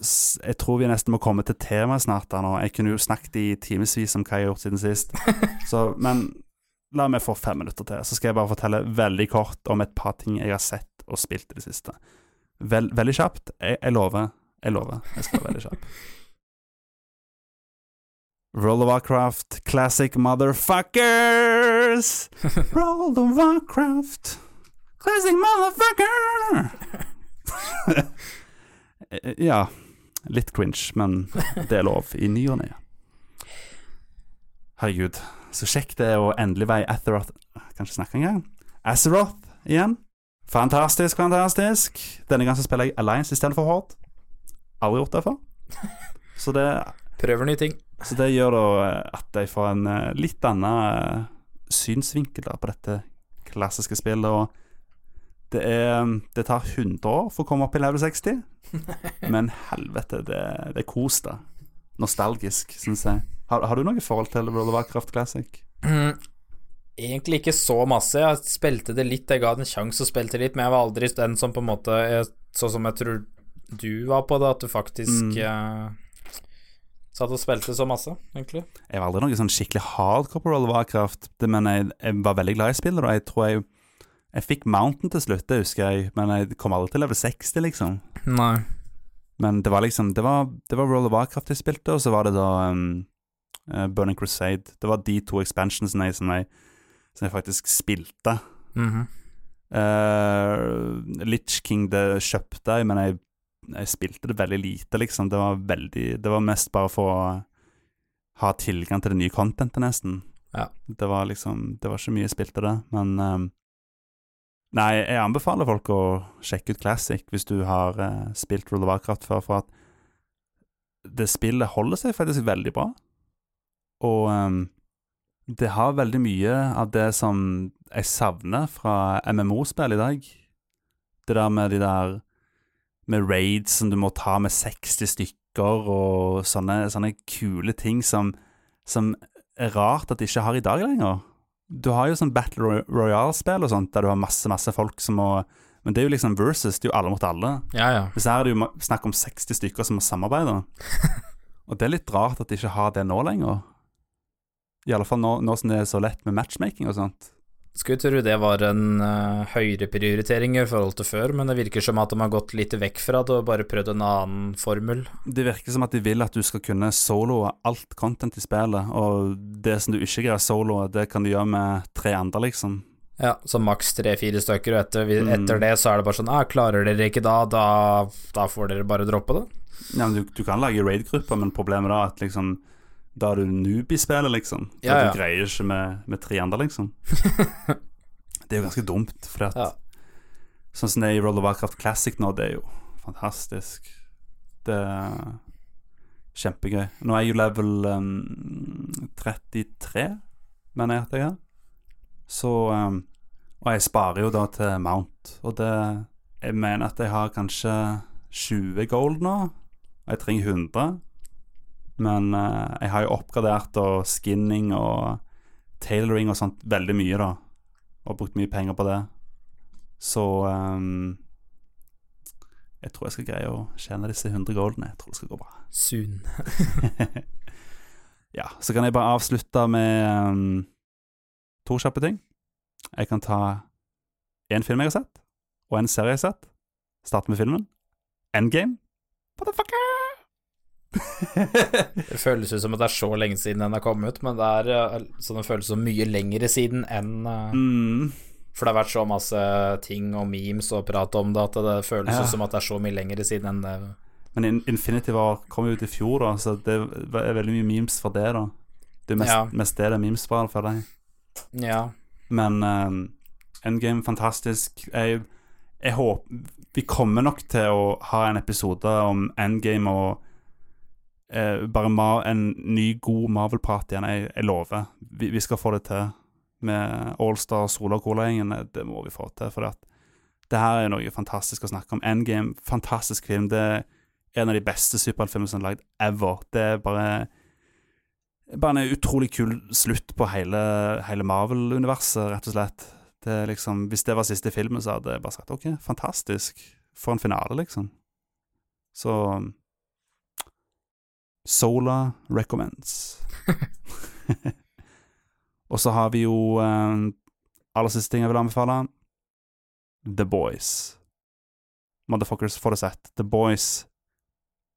Jeg tror vi nesten må komme til temaet snart. her nå Jeg kunne jo snakket i timevis om hva jeg har gjort siden sist. Så, men la meg få fem minutter til, så skal jeg bare fortelle veldig kort om et par ting jeg har sett og spilt i det siste. Vel, veldig kjapt. Jeg, jeg lover. Jeg lover. Jeg skal være veldig kjapp. World of Warcraft, classic motherfuckers! World of Warcraft, classic motherfucker! ja, litt cringe, men det er lov i ny og ne. Herregud, så kjekt det er å endelig være i Atheroth Kan ikke snakke engang. Azeroth igjen. Fantastisk, fantastisk. Denne gangen spiller jeg Alliance istedenfor Horde. Aldri gjort det før. Så det, Prøver nye ting. så det gjør da eh, at jeg får en eh, litt annen eh, synsvinkel da, på dette klassiske spillet. Og det er Det tar 100 år for å komme opp i level 60, men helvete, det, det er kos, da. Nostalgisk, syns jeg. Har, har du noe forhold til World of Warcraft Classic? Mm, Egentlig ikke så masse. Jeg spilte det litt, jeg ga det en sjanse og spilte litt, men jeg var aldri den som på en måte Sånn som jeg tror du var på det, at du faktisk Mm. eh, satt og spilte så masse, egentlig. Jeg var aldri noe sånn skikkelig hardcore på Roll of Warcraft, men jeg, jeg var veldig glad i spillet. Og jeg tror jeg Jeg fikk Mountain til slutt, det husker jeg, men jeg kom aldri til level 60, liksom. Nei. Men det var liksom Det var, det var Roll of Warcraft jeg spilte, og så var det da um, uh, Burning Crusade. Det var de to expansionsene som, jeg, som jeg faktisk spilte. Mhm. Uh, Litch King det kjøpte jeg, men jeg, jeg spilte det veldig lite, liksom. Det var veldig Det var mest bare for å ha tilgang til det nye contentet, nesten. Ja. Det var liksom Det var ikke mye jeg spilte det, men um, Nei, jeg anbefaler folk å sjekke ut Classic hvis du har uh, spilt World of Warcraft før, for at det spillet holder seg faktisk veldig bra. Og um, det har veldig mye av det som jeg savner fra MMO-spill i dag. Det der med de der Med raids som du må ta med 60 stykker, og sånne, sånne kule ting som, som er rart at de ikke har i dag lenger. Du har jo sånn Battle Royale-spill og sånt, der du har masse, masse folk som må Men det er jo liksom versus, det er jo alle mot alle. Ja, ja. Hvis her er det jo snakk om 60 stykker som må samarbeide. Og det er litt rart at de ikke har det nå lenger. I alle fall nå, nå som det er så lett med matchmaking og sånt. Skulle tro det var en uh, høyere prioritering i forhold til før, men det virker som at de har gått litt vekk fra det og bare prøvd en annen formel. Det virker som at de vil at du skal kunne soloe alt content i spillet, og det som du ikke greier solo, det kan du gjøre med tre andre, liksom. Ja, så maks tre-fire stykker, og etter, Mm. det så er det bare sånn ah, Klarer dere ikke da, da, da får dere bare droppe det. Ja, men du, du kan lage raid-grupper, men problemet da er at liksom Da er du noob i spillet, liksom. Da Ja, ja. Du greier ikke med, med triander, liksom. det er jo ganske dumt, for at Ja. Sånn som det er i World of Warcraft Classic nå, det er jo fantastisk. Det er kjempegøy. Nå er jeg jo level um, 33, mener jeg at jeg er. Så um, Og jeg sparer jo da til Mount, og det Jeg mener at jeg har kanskje 20 gold nå. Og jeg trenger 100. Men eh, jeg har jo oppgradert og skinning og tailoring og sånt veldig mye, da. Og brukt mye penger på det. Så um, jeg tror jeg skal greie å tjene disse 100 goldene. Jeg tror det skal gå bra. Soon. Ja, så kan jeg bare avslutte med um, to kjappe ting. Jeg kan ta én film jeg har sett, og en serie jeg har sett. Starte med filmen. Endgame. Motherfucker! Det føles ut som at det er så lenge siden den har kommet ut, men det er eh, så det føles som mye lengre siden enn eh, mm, For det har vært så masse ting og memes og prat om det at det føles Ja. som at det er så mye lengre siden enn det. men Infinity War kom jo ut i fjor, da, så det er veldig mye memes for det, da. Det er mest, Ja. mest det det er memes for, føler jeg. Ja. Men um, Endgame, fantastisk. Jeg, jeg håper Vi kommer nok til å ha en episode om Endgame og eh, bare ma en ny, god Marvel-prat igjen. Jeg, jeg lover. Vi, vi skal få det til med Allstar Sola Cola-gjengen. Det må vi få til. For at det her er noe fantastisk å snakke om. Endgame, fantastisk film. Det er en av de beste superheltfilmene som er lagd ever. Det er bare bare en utrolig kul slutt på hele, hele Marvel-universet, rett og slett. Det liksom, hvis det var siste filmen, så hadde jeg bare sagt OK, fantastisk. For en finale, liksom. Så Sola recommends. Og så har vi jo eh, aller siste ting jeg vil anbefale. The Boys. Motherfuckers, får det sett. The Boys.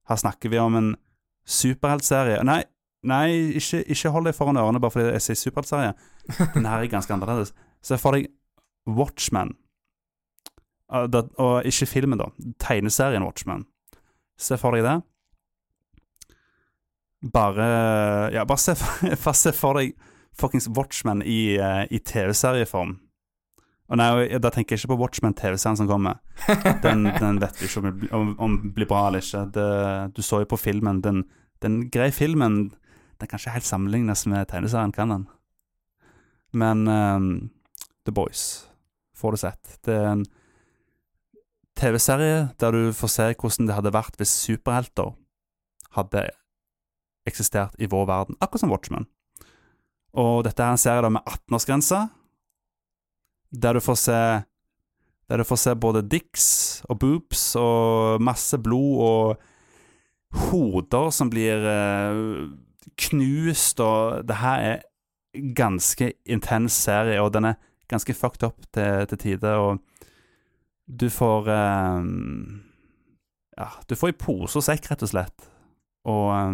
Her snakker vi om en superheltserie. Nei, nei ikke, ikke hold deg foran ørene bare fordi jeg sier superheltserie. Den her er ganske annerledes. Se for deg Watchmen. Uh, og ikke filmen, da. Tegneserien Watchmen. Se for deg det. Bare Ja, bare se for, bare se for deg fuckings Watchmen i, eh, i TV-serieform. Og nei, da tenker jeg ikke på Watchmen TV-serien som kommer. Den, den vet vi ikke om, om, om blir bra eller ikke. Det, du så jo på filmen. Den, den greie filmen Den kan ikke helt sammenlignes med tegneserien, kan den? Men um, The Boys får du sett. Det er en TV-serie der du får se hvordan det hadde vært hvis superhelter hadde eksistert i vår verden, akkurat som Watchmen. Og dette er en serie da med 18-årsgrense, der du får se Der du får se både dicks og boobs og masse blod og hoder som blir eh, knust, og det her er ganske intens serie, og den er ganske fucked up til, til tider, og du får eh, Ja, du får i pose og sekk, rett og slett. Og eh,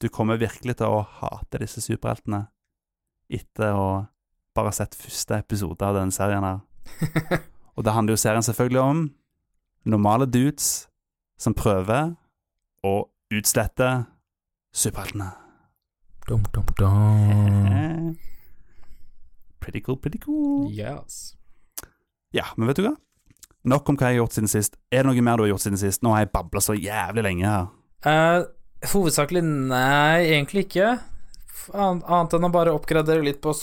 du kommer virkelig til å hate disse superheltene etter å bare ha sett første episode av denne serien her. Og det handler jo serien selvfølgelig om normale dudes som prøver å utslette superheltene. Dum, dum, dum. Pretty cool, pretty cool. Yes. Ja, men vet du hva? Nok om hva jeg har gjort siden sist. Er det noe mer du har gjort siden sist? Nå har jeg babla så jævlig lenge her. Eh, hovedsakelig nei, egentlig ikke. Annet enn å bare oppgradere litt på,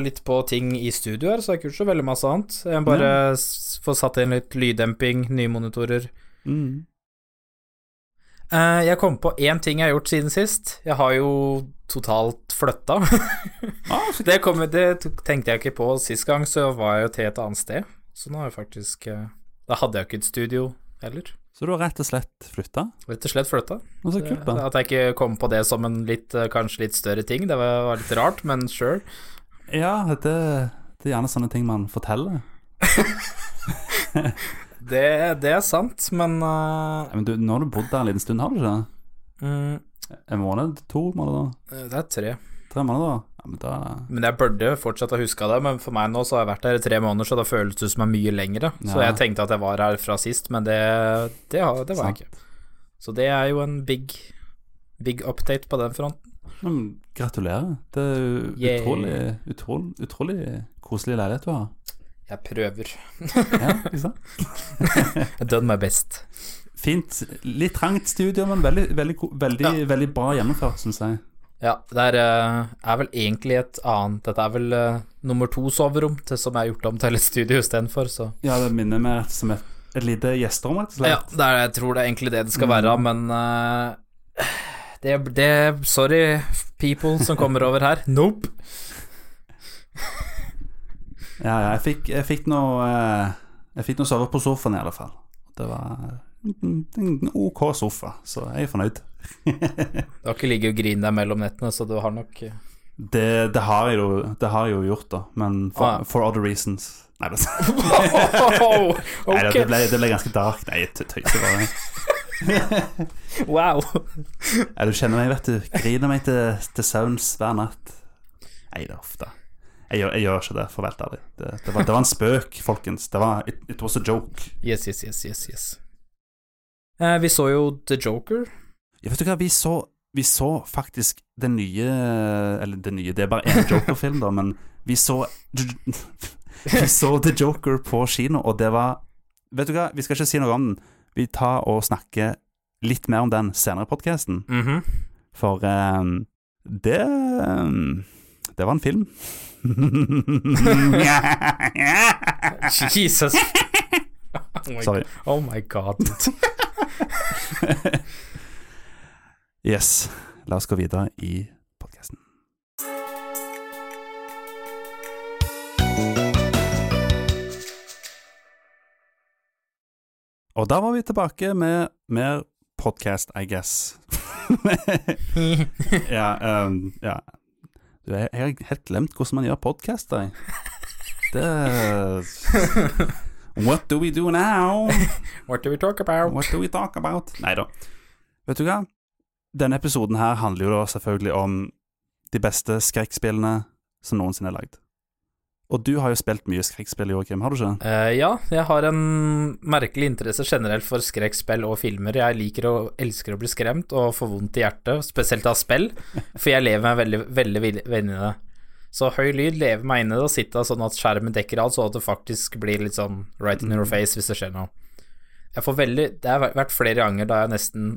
litt på ting i studio her, så har det ikke så veldig masse annet. Jeg bare få får satt inn litt lyddemping, nye monitorer. Mm. Eh, jeg kom på én ting jeg har gjort siden sist. Jeg har jo totalt flytta. Ah, det, kom, det tenkte jeg ikke på sist gang, så var jeg jo til et annet sted. Så nå har jeg faktisk eh, Da hadde jeg ikke et studio heller. Så du har rett og slett flytta? Rett og slett flytta. Så kult, da. At jeg ikke kom på det som en litt, eh, kanskje litt større ting, det var, var litt rart, men sure. Ja, det, det er gjerne sånne ting man forteller. Det, det er sant, men uh... Men du, nå har du bodd der en liten stund, har du ikke det? mm, En måned? To måneder? Det er tre. Tre da. Ja, men da Men jeg burde fortsatt ha huska det, men for meg nå så har jeg vært her i tre måneder, så da føles det som er mye lengre. Så jeg tenkte at jeg var her fra sist, men det, det, det var jeg ikke. Så det er jo en big, big update på den fronten. Men Gratulerer. Det er utrolig, utrolig, utrolig koselig leilighet du har. Jeg prøver. Ja, ikke sant? Done my best. fint Litt trangt studio, men veldig, veldig, veldig, ja. veldig bra gjennomført, syns jeg. Ja, det er, eh, er vel egentlig et annet Dette er vel uh, nummer to soverom til, som er gjort om til et studio istedenfor, så Ja, det minner meg som et, et lite gjesterom, rett og Ja, det er, jeg tror det er egentlig det det skal være, men uh, det, det Sorry, people som kommer over her. Nope. Ja, ja, jeg fikk, jeg fikk noe Jeg fikk noe sove på sofaen, i alle fall. Det var en en OK sofa, så jeg er fornøyd. Du har ikke ligget og grint deg mellom nettene, så du har nok eh, Det, det, har jeg jo, det har jeg jo gjort, da, men for, Ah. for other reasons. Nei, det, nei, det, ble, det ble ganske dark. Nei, jeg tø- tøyser bare. wow. Ja, du kjenner meg, vet du. Griner meg til, til søvns hver natt. Nei, det er ofte. Jeg gjør, jeg gjør ikke det, for å være helt ærlig. Det, det var en spøk, folkens. Det var, it, it was a joke. Yes, yes, yes, yes, yes. Eh, vi så jo The Joker. Ja, vet du hva, vi så, vi så faktisk den nye Eller det nye, det er bare én Joker-film, da, men vi så Vi så The Joker på kino, og det var Vet du hva, vi skal ikke si noe om den. Vi tar og snakker litt mer om den senere i podkasten, Mhm. for um, det um, Det var en film. Jesus. Oh my, Sorry. oh my god. Yes. La oss gå videre i podkasten. Og da var vi tilbake med mer podcast, I guess. ja, um, ja. Du, jeg, jeg har helt glemt hvordan man gjør podkast, jeg. Det What do we do now? What do we talk about? What do we talk about? Nei da. Vet du hva? Denne episoden her handler jo da selvfølgelig om de beste skrekkspillene som noensinne er lagd. Og du har jo spilt mye skrekkspill, Joakim, har du ikke? Uh, ja, jeg har en merkelig interesse generelt for skrekkspill og filmer. Jeg liker og elsker å bli skremt og få vondt i hjertet, spesielt av spill, for jeg lever meg veldig, veldig venn i det. Så høy lyd lever meg inn i det og sitte sånn at skjermen dekker alt, så at det faktisk blir litt sånn right in your face hvis det skjer noe. Jeg får veldig Det har vært flere ganger da jeg nesten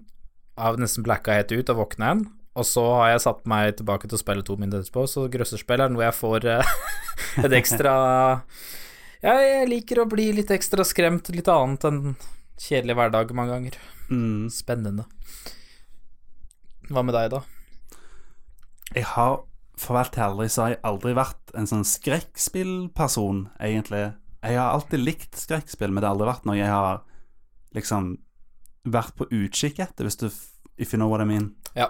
har nesten blacka helt ut og våkna igjen, og så har jeg satt meg tilbake til å spille to minutter etterpå, så grøsserspill er noe jeg får eh, et ekstra Ja, jeg liker å bli litt ekstra skremt, litt annet enn kjedelig hverdag mange ganger. Mm. Spennende. Hva med deg, da? Jeg har, for å være aldri ærlig, så har jeg aldri vært en sånn skrekkspillperson, egentlig. Jeg har alltid likt skrekkspill, men det har aldri vært noe jeg har liksom vært på utkikk etter, hvis du If you know what I mean. Ja.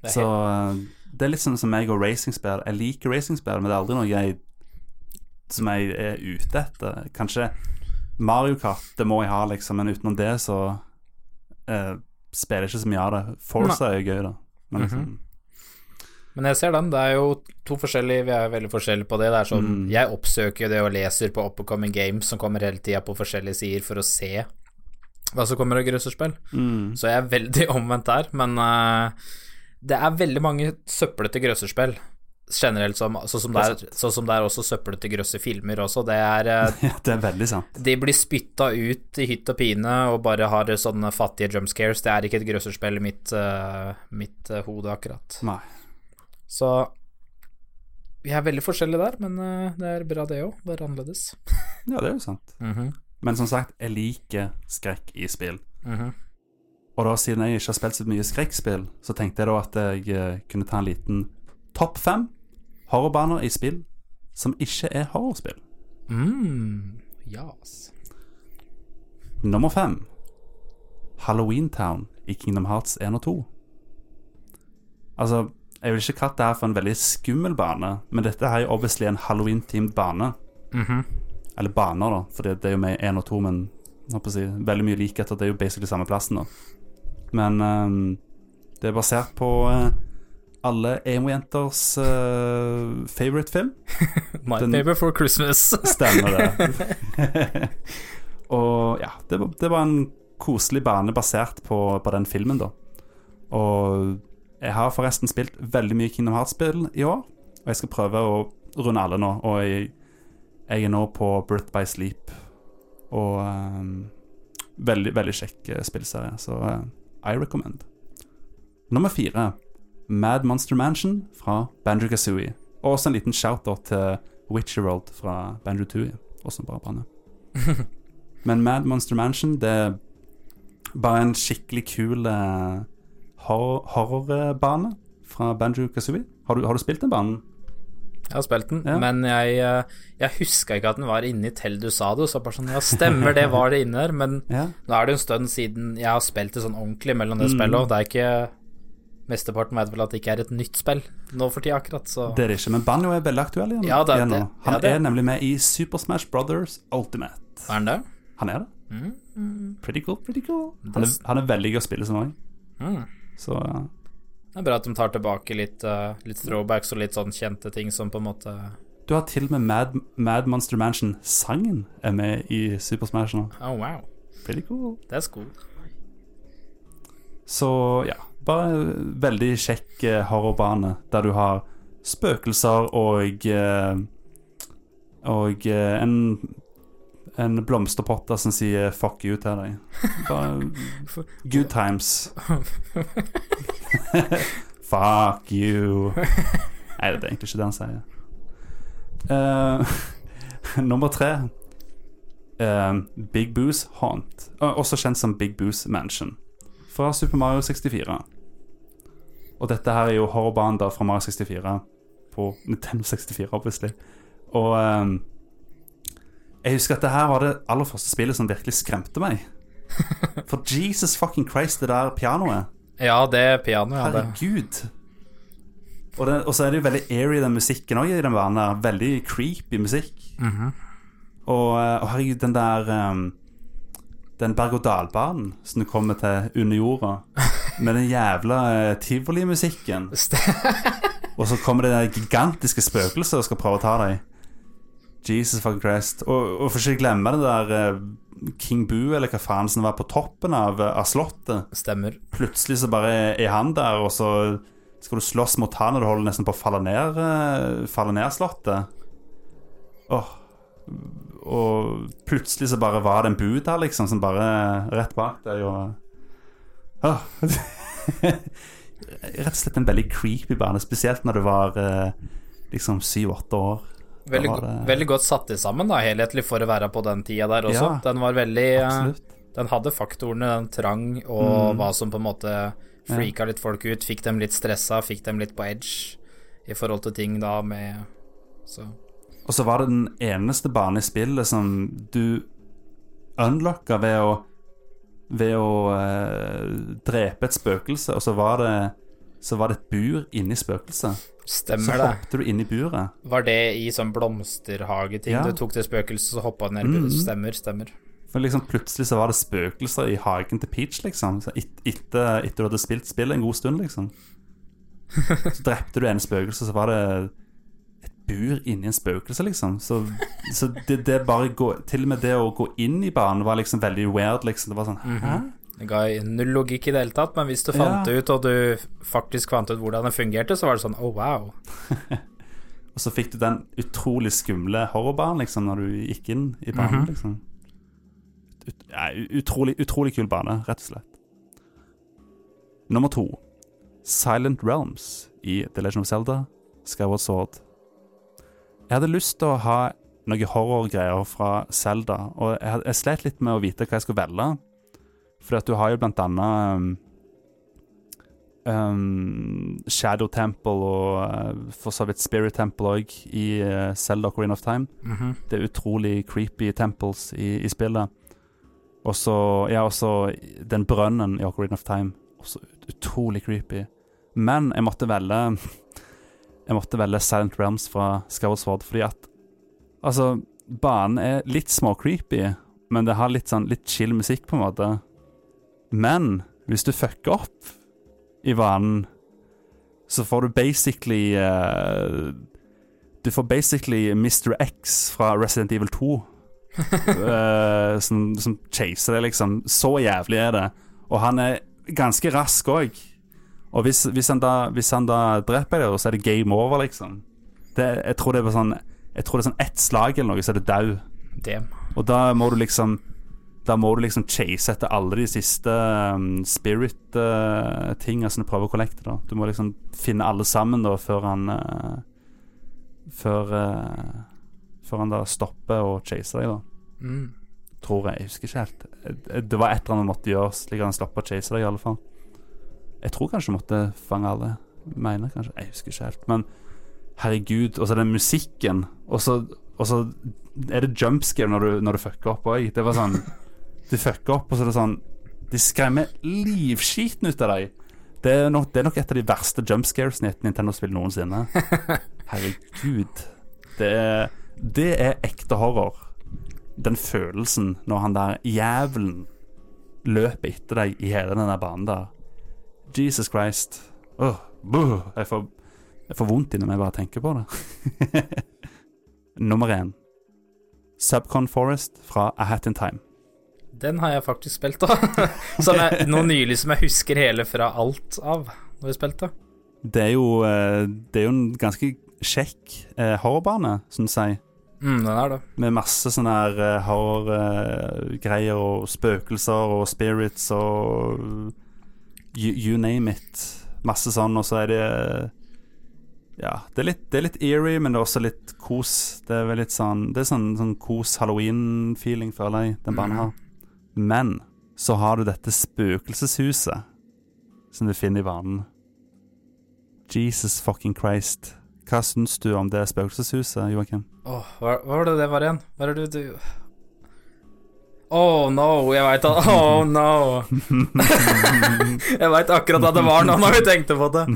Det Så eh, det er litt sånn som meg og racingspill. Jeg liker racingspill, men det er aldri noe jeg som jeg er ute etter. Kanskje Mario Kart, det må jeg ha, liksom, men utenom det så eh, spiller jeg ikke så mye av det. Forza er jo gøy, da. Men liksom, men jeg ser den. Det er jo to forskjellige Vi er veldig forskjellige på det. Det er sånn Mm. Jeg oppsøker det og leser på Upcoming Games som kommer hele tida på forskjellige sider for å se hva som kommer av grøsserspill. mm, Så jeg er veldig omvendt der, men uh, det er veldig mange søplete grøsserspill generelt, som, sånn som det sånn som det er også søplete grøsserfilmer også. Det er eh, ja, det er veldig sant. De blir spytta ut i hytt og pine og bare har sånne fattige jumpscares. Det er ikke et grøsserspill i mitt, uh, mitt uh, hode, akkurat. Nei. Så vi er veldig forskjellige der, men det er bra, det òg. Være annerledes. Ja, det er jo sant. Men som sagt, jeg liker skrekk i spill. Mhm. Og da siden jeg ikke har spilt så mye skrekkspill, så tenkte jeg da at jeg eh, kunne ta en liten topp fem horrorbaner i spill som ikke er horrorspill. Mm, yes. Nummer fem Halloween Town i Kingdom Hearts 1 og 2. Altså, jeg vil ikke kalle det her for en veldig skummel bane, men dette er jo obviously en Halloween-teamed bane. Eller baner, da, for det er jo med én og to, men si, veldig mye likheter. Det er jo basically samme plassen, da. Men um, det er basert på uh, alle emo-jenters uh, favorite film. My Den- paper for Christmas. Stemmer det. og ja, det var, det var en koselig bane basert på, på den filmen, da. Og jeg har forresten spilt veldig mye Kingdom Hearts-spill i år, og jeg skal prøve å runde alle nå. Og jeg, jeg er nå på Birth by Sleep, og um, veldig, veldig kjekk eh, spillserie, så uh, I recommend. Nummer fire, Mad Monster Mansion fra Banjo Kazooie. Og også en liten shout-out til Witcherworld fra Banjo Tooie, også bra bane. Men Mad Monster Mansion, det er bare en skikkelig kul eh, horror- horrorbane fra Banjo Kazooie. Har, du- har du spilt den banen? Jeg har spilt den, Ja. men jeg, eh, jeg huska ikke at den var inni til du sa det. Så bare sånn, ja, stemmer det, var det inni der, men Ja. nå er det en stund siden jeg har spilt det sånn ordentlig mellom det Mm. spillet, og det er ikke Mesteparten vet vel at det ikke er et nytt spill nå for tida, akkurat, så Det er det ikke, men Banjo er veldig aktuell igjen. Ja, det er det. Han Ja, det. er nemlig med i Super Smash Brothers Ultimate. er han det? Han er det. Mm. Pretty cool, pretty cool. Han er, han er veldig gøy å spille som òg. Mm. Så ja. Det er bra at de tar tilbake litt, uh, litt throwbacks og litt sånn kjente ting som på en måte Du har til og med Mad, Mad Monster Mansion-sangen er med i Super Smash nå. Oh, wow. Pretty cool. That's cool. Så ja, bare veldig kjekk uh, horrorbane der du har spøkelser og uh, Og en en blomsterpotte som sier 'fuck you' til deg. Bare good times. fuck you. Nei, det er egentlig ikke det han sier. Uh, nummer tre. uh, Big Boos Haunt. Uh, Også kjent som Big Boos Mansion. Fra Super Mario 64. Og dette her er jo horrorbanen fra Mario 64 på Nintendo 64, obviously. Og jeg husker at det her var det aller første spillet som virkelig skremte meg. For Jesus fucking Christ, det der pianoet. Ja, det er pianoet. Herregud. Og, det, og så er det jo veldig airy, den musikken òg, i den verden der. Veldig creepy musikk. og, eh, og herregud, den der um, Den berg-og-dal-banen som du kommer til under jorda, med den jævla uh, tivolimusikken. og så kommer det der gigantiske spøkelset og skal prøve å ta deg. Jesus fucking Christ. Og, og for ikke glemme det der eh, King Boo, eller hva faen som var på toppen av, eh, av slottet Stemmer. plutselig så bare er han der, og så skal du slåss mot han, og du holder nesten på å falle ned, eh, falle ned slottet. Åh. Og plutselig så bare var det en boo der, liksom, som bare rett bak deg, og Åh. Rett og slett en veldig creepy bane, spesielt når du var liksom syv-åtte år. Veldig, var go- veldig godt satt sammen, da, helhetlig for å være på den tida der også. Ja, den var veldig eh, Absolutt. Den hadde faktorene, den trang, og Mm. hva som på en måte freaka litt folk ut. Fikk dem litt stressa, fikk dem litt på edge i forhold til ting da med Så Og så var det den eneste banen i spillet som du unlocka ved å Ved å eh, drepe et spøkelse, og så var det Så var det et bur inni spøkelset. Så stemmer det. hoppet du inn i buret. Var det i sånn blomsterhageting Ja. du tok til spøkelset, så hoppa ned i Mhm. Stemmer, stemmer. For liksom plutselig så var det spøkelser i hagen til Peach, liksom. Så et, etter, etter du hadde spilt spillet en god stund, liksom. Så drepte du en spøkelse, så var det et bur inni en spøkelse, liksom. Så, så det, det bare gå, Til og med det å gå inn i banen var liksom veldig weird, liksom. Det var sånn Hæ? Det ga null logikk i det hele tatt, men hvis du fant Ja. ut, og du faktisk fant ut hvordan det fungerte, så var det sånn oh wow. Og så fikk du den utrolig skumle horrorbanen, liksom, når du gikk inn i banen, liksom. Ut, ja, utrolig, utrolig kul bane, rett og slett. Nummer to. Silent Realms i The Legend of Zelda, Skyward Sword. Jeg hadde lyst til å ha noen horrorgreier fra Zelda, og jeg, jeg slet litt med å vite hva jeg skulle velge. Fordi at du har jo blant annet um, um, Shadow Temple og uh, for så vidt Spirit Temple òg i uh, Zelda Ocarina of Time. Mhm. Det er utrolig creepy temples i, i spillet. Og så Ja, også den brønnen i Ocarina of Time. Også ut- utrolig creepy. Men jeg måtte velge Jeg måtte velge Silent Realms fra Skyward Sword fordi at Altså, banen er litt småcreepy, men det har litt sånn litt chill musikk, på en måte. Men hvis du fucker opp i vanen, så får du basically uh, Du får basically Mr. X fra Resident Evil 2. uh, som, som chaser deg, liksom. Så jævlig er det. Og han er ganske rask òg. Og hvis, hvis, han da, hvis han da dreper deg, så er det game over, liksom. Det, jeg tror det er sånn Jeg tror det er sånn ett slag eller noe, så er det dau. Og da må du liksom Da må du liksom chase etter alle de siste um, spirit-tinga som du prøver å kollekte. da Du må liksom finne alle sammen da før han uh, Før uh, Før han da stopper å chase deg, da. Mm. Tror jeg. Jeg husker ikke helt. Eh, Det var et eller annet måtte gjøre slik at han slapp å chase deg, i alle fall. Jeg tror kanskje du måtte fange alle. Mener kanskje Jeg husker ikke helt. Men herregud, og så den musikken, og så, og så er det jumpscare når du, når du fucker opp òg. Det var sånn Du fucker opp, og så er det sånn De skremmer livskiten ut av deg. Det er, nok, det er nok et av de verste jumpscaresene i et Nintendo-spill noensinne. Herregud. Det er, det er ekte horror. Den følelsen når han der jævelen løper etter deg i hele den banen der. Jesus Christ. Oh, buh, jeg, får, jeg får vondt inni meg bare tenker på det. Nummer én. Subcon Forest fra A Hat in Time. Den har jeg faktisk spilt da. som jeg, noe nylig som jeg husker hele fra alt av når jeg spilte. Det er jo, eh, det er jo en ganske kjekk eh, horrorbane, syns jeg. Mm, den er det. Med masse sånne her eh, horrorgreier og spøkelser og spirits og you, you name it. Masse sånn, og så er det Ja, det er litt, det er litt eerie, men det er også litt kos. Det er vel litt sånn Det er sånn, sånn kos halloween-feeling, føler jeg, den banen har. Men så har du dette spøkelseshuset som du finner i vanen. Jesus fucking Christ. Hva syns du om det spøkelseshuset, Joakim? Åh, hva, hva var det det var igjen? Hva er det du, du Oh no, jeg veit at Oh no. jeg veit akkurat hva det var nå når vi tenkte på det.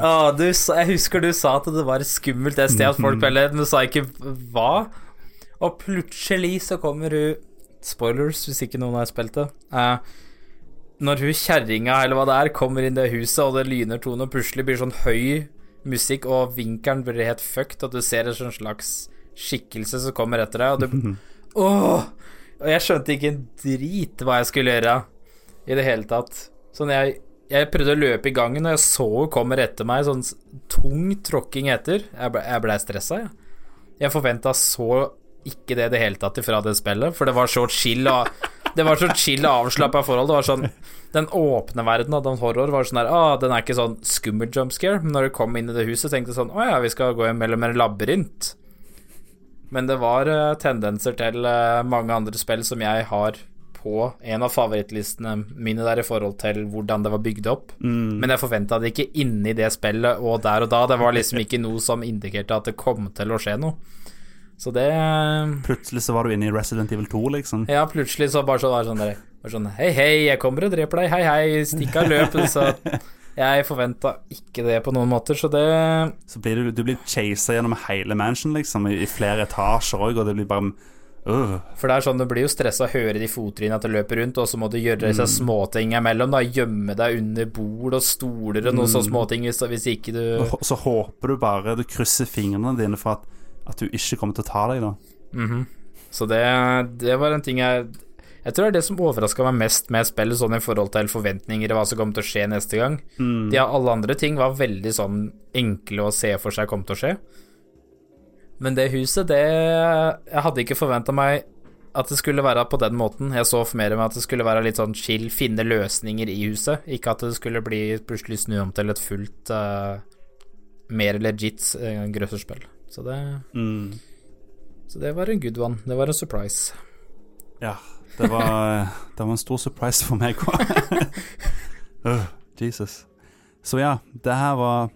Oh, du, jeg husker du sa at det var et skummelt sted at folk spiller, men du sa ikke hva. Og plutselig så kommer hun Spoilers, hvis ikke noen har spilt det. Uh, når hun kjerringa, eller hva det er, kommer inn det huset, og det lyner tonen, og plutselig blir sånn høy musikk, og vinkelen blir helt fucked, og du ser en sånn slags skikkelse som kommer etter deg, og du Åh! Og jeg skjønte ikke en drit hva jeg skulle gjøre i det hele tatt. Sånn jeg jeg prøvde å løpe i gangen, og jeg så hun kommer etter meg, sånn tung tråkking etter. Jeg ble, jeg ble stressa, jeg. Jeg forventa så ikke det i det hele tatt ifra det spillet, for det var så chill og Det var så chill og avslappa forhold. Det var sånn Den åpne verden av den horror var sånn der ah, Den er ikke sånn skummel jumpscare, men når du kom inn i det huset, tenkte du sånn Å ja, vi skal gå mellom en labyrint. Men det var uh, tendenser til uh, mange andre spill som jeg har på en av favorittlistene mine der i forhold til hvordan det var bygd opp. Men jeg forventa det ikke inni det spillet og der og da. Det var liksom ikke noe som indikerte at det kom til å skje noe. Så det Plutselig så var du inne i Resident Evil 2, liksom. Ja, plutselig så bare så var det sånn der bare sånn Hei, hei, jeg kommer og dreper deg. Hei, hei, stikk av løpet. Så jeg forventa ikke det på noen måter, så det Så blir du, du blir chasa gjennom hele mansion, liksom, i, i flere etasjer òg, og det blir bare Uh. For det er sånn, du blir jo stressa av å høre de fottrinnene at det løper rundt, og så må du gjøre disse småting imellom, da. Gjemme deg under bord og stoler og noen sånne småting hvis, hvis ikke du så håper du bare Du krysser fingrene dine for at, at du ikke kommer til å ta deg, da. Mhm. Så det, det var en ting jeg Jeg tror det er det som overraska meg mest med spillet, sånn i forhold til forventninger og hva som kommer til å skje neste gang. De alle andre ting var veldig sånn enkle å se for seg kom til å skje. Men det huset, det Jeg hadde ikke forventa meg at det skulle være på den måten. Jeg så for mer meg at det skulle være litt sånn chill, finne løsninger i huset. Ikke at det skulle bli plutselig snu om til et fullt uh, mer legit uh, grøsserspill. Så det Mm. Så det var en good one. Det var en surprise. Ja. Det var, det var en stor surprise for meg òg. Jesus. Så ja, det her var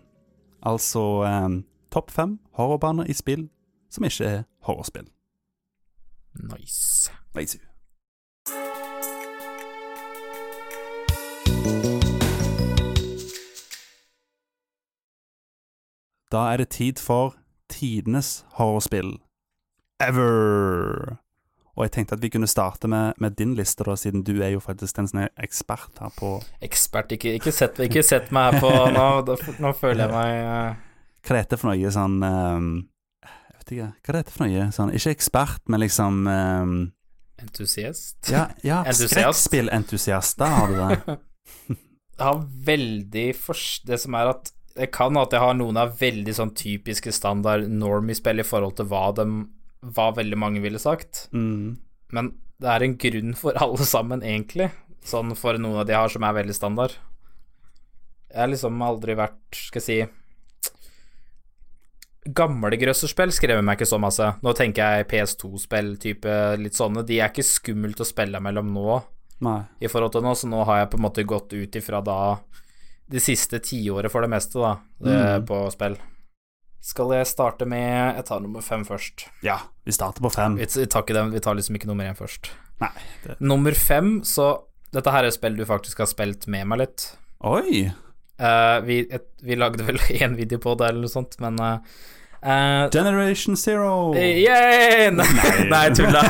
altså um, topp fem horrorbaner i spill som ikke er horrorspill. Nice. Nice. Da er det tid for tidenes horrorspill ever. Og jeg tenkte at vi kunne starte med, med din liste, da, siden du er jo faktisk den som er ekspert her på Ekspert, ikke, ikke, sett, ikke sett meg her på Nå, da- nå føler jeg meg eh, Hva det heter for noe sånn um, Jeg vet ikke. Hva det heter for noe sånn Ikke ekspert, men liksom um, entusiast. Ja, ja. Der har du det. Jeg har veldig fors... Det som er at det kan at jeg har noen av veldig sånn typiske standard normie-spill i forhold til hva de, hva veldig mange ville sagt. Mm. Men det er en grunn for alle sammen, egentlig. Sånn for noen av de jeg har som er veldig standard. Jeg har liksom aldri vært, skal jeg si Gamle grøsserspill skremmer meg ikke så masse. Nå tenker jeg PS2-spill, type litt sånne. De er ikke skummelt å spille mellom nå Nei. i forhold til nå, så nå har jeg på en måte gått ut ifra da de siste tiåret for det meste, da, det, på spill. Skal jeg starte med Jeg tar nummer fem først. Ja, vi starter på fem. Vi, vi tar den, vi tar liksom ikke nummer én først. Nei. Det. Nummer fem, så Dette her er spill du faktisk har spilt med meg litt. Oi! Uh, vi, et, vi lagde vel én video på det, eller noe sånt, men uh, Uh, Generation Zero. Yay! Nei, nei tulla.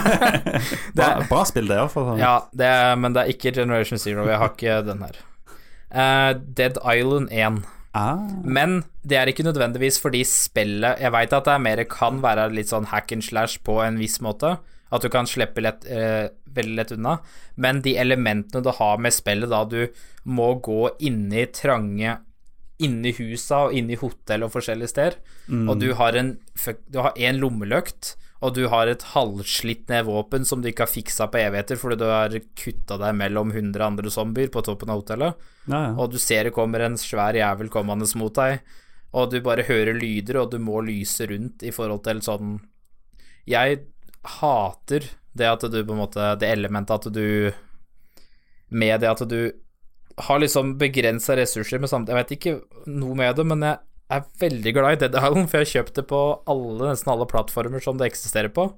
bra, bra spill, det òg. Ja, det men det er ikke Generation Zero. Jeg har ikke den her. Eh, Dead Island 1. Ah. Men det er ikke nødvendigvis fordi spillet Jeg veit at det er mer kan være litt sånn hack and slash på en viss måte. At du kan slippe lett, uh, veldig lett unna. Men de elementene du har med spillet, da du må gå inni trange Inni husa og inni hotell og forskjellige steder, og du har en Du har én lommelykt, og du har et halvslitt ned våpen som du ikke har fiksa på evigheter fordi du har kutta deg mellom 100 andre zombier på toppen av hotellet Ja, ja. og du ser det kommer en svær jævel kommende mot deg, og du bare hører lyder, og du må lyse rundt i forhold til sånn Jeg hater det at du på en måte Det elementet at du Med det at du har liksom begrensa ressurser, men samtidig Jeg vet ikke noe med det, men jeg er veldig glad i Dead Island, for jeg har kjøpt det på alle, nesten alle plattformer som det eksisterer på,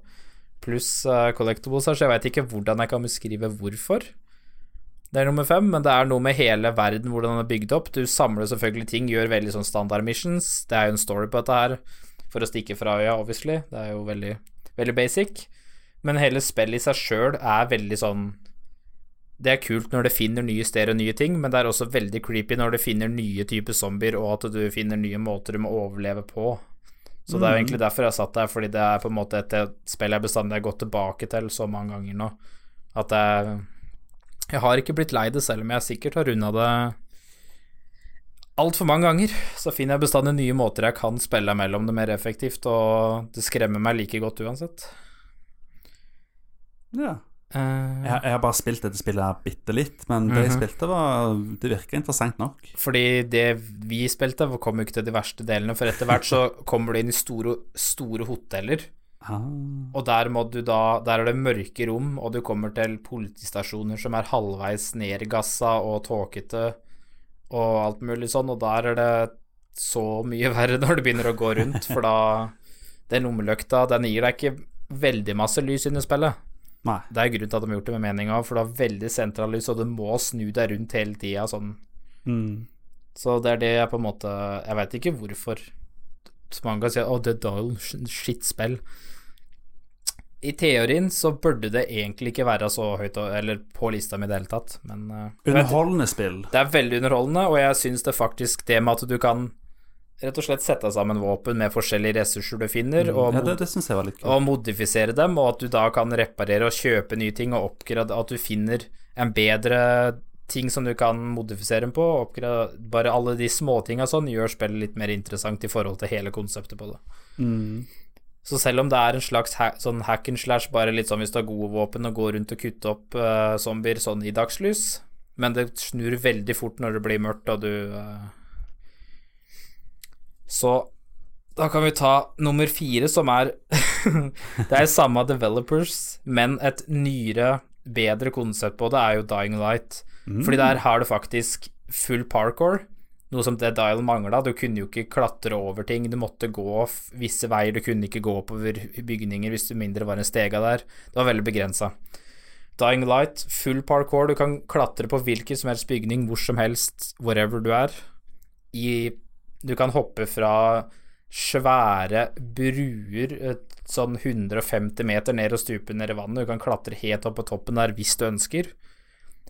pluss uh, collectibles her, så jeg vet ikke hvordan jeg kan beskrive hvorfor. Det er nummer fem, men det er noe med hele verden, hvordan den er bygd opp. Du samler selvfølgelig ting, gjør veldig sånn standard missions. Det er jo en story på dette her, for å stikke fra øya, obviously. Det er jo veldig, veldig basic. Men hele spillet i seg sjøl er veldig sånn Det er kult når det finner nye steder og nye ting, men det er også veldig creepy når det finner nye typer zombier, og at du finner nye måter du må overleve på. Så det er jo egentlig derfor jeg satt der, fordi det er på en måte et spill jeg bestandig har gått tilbake til så mange ganger nå, at jeg jeg har ikke blitt lei det, selv om jeg sikkert har runda det altfor mange ganger. Så finner jeg bestandig nye måter jeg kan spille mellom det mer effektivt, og det skremmer meg like godt uansett. ja. Eh, Jeg, jeg har bare spilt dette spillet bitte litt, men det jeg spilte, var Det virker interessant nok. fordi det vi spilte, kom jo ikke til de verste delene, for etter hvert så kommer du inn i store, store hoteller. Ah. Og der må du da Der er det mørke rom, og du kommer til politistasjoner som er halvveis nedgassa og tåkete og alt mulig sånn, og der er det så mye verre når du begynner å gå rundt, for da Den lommelykta, den gir deg ikke veldig masse lys inn i spillet. Nei. Det er grunnen til at de har gjort det med mening for du har veldig sentralt lys, og du må snu deg rundt hele tida sånn. Mm. Så det er det jeg på en måte Jeg veit ikke hvorfor. Så mange kan si at det er skittspill'. I teorien så burde det egentlig ikke være så høyt eller på lista mi i det hele tatt, men eh, Underholdende spill. det er veldig underholdende, og jeg syns det faktisk det med at du kan rett og slett sette sammen våpen med forskjellige ressurser du finner, og, Ja, det, det og modifisere dem, og at du da kan reparere og kjøpe nye ting og oppgrade At du finner en bedre ting som du kan modifisere dem på. Oppgrade, bare alle de småtinga sånn gjør spillet litt mer interessant i forhold til hele konseptet på det. Mm. Så selv om det er en slags ha sånn hack and slash, bare litt sånn hvis du har gode våpen og går rundt og kutter opp uh, zombier sånn i dagslys, men det snur veldig fort når det blir mørkt og du eh, Så da kan vi ta nummer fire, som er Det er samme developers, men et nyere, bedre konsept på det er jo Dying Light. Fordi der har du faktisk full parkour, noe som Dead Island mangla. Du kunne jo ikke klatre over ting, du måtte gå visse veier, du kunne ikke gå oppover bygninger hvis du mindre var en stega der. Det var veldig begrensa. Dying Light, full parkour, du kan klatre på hvilken som helst bygning, hvor som helst, wherever du er. I, du kan hoppe fra svære bruer sånn 150 meter ned og stupe ned i vannet. Du kan klatre helt opp på toppen der hvis du ønsker.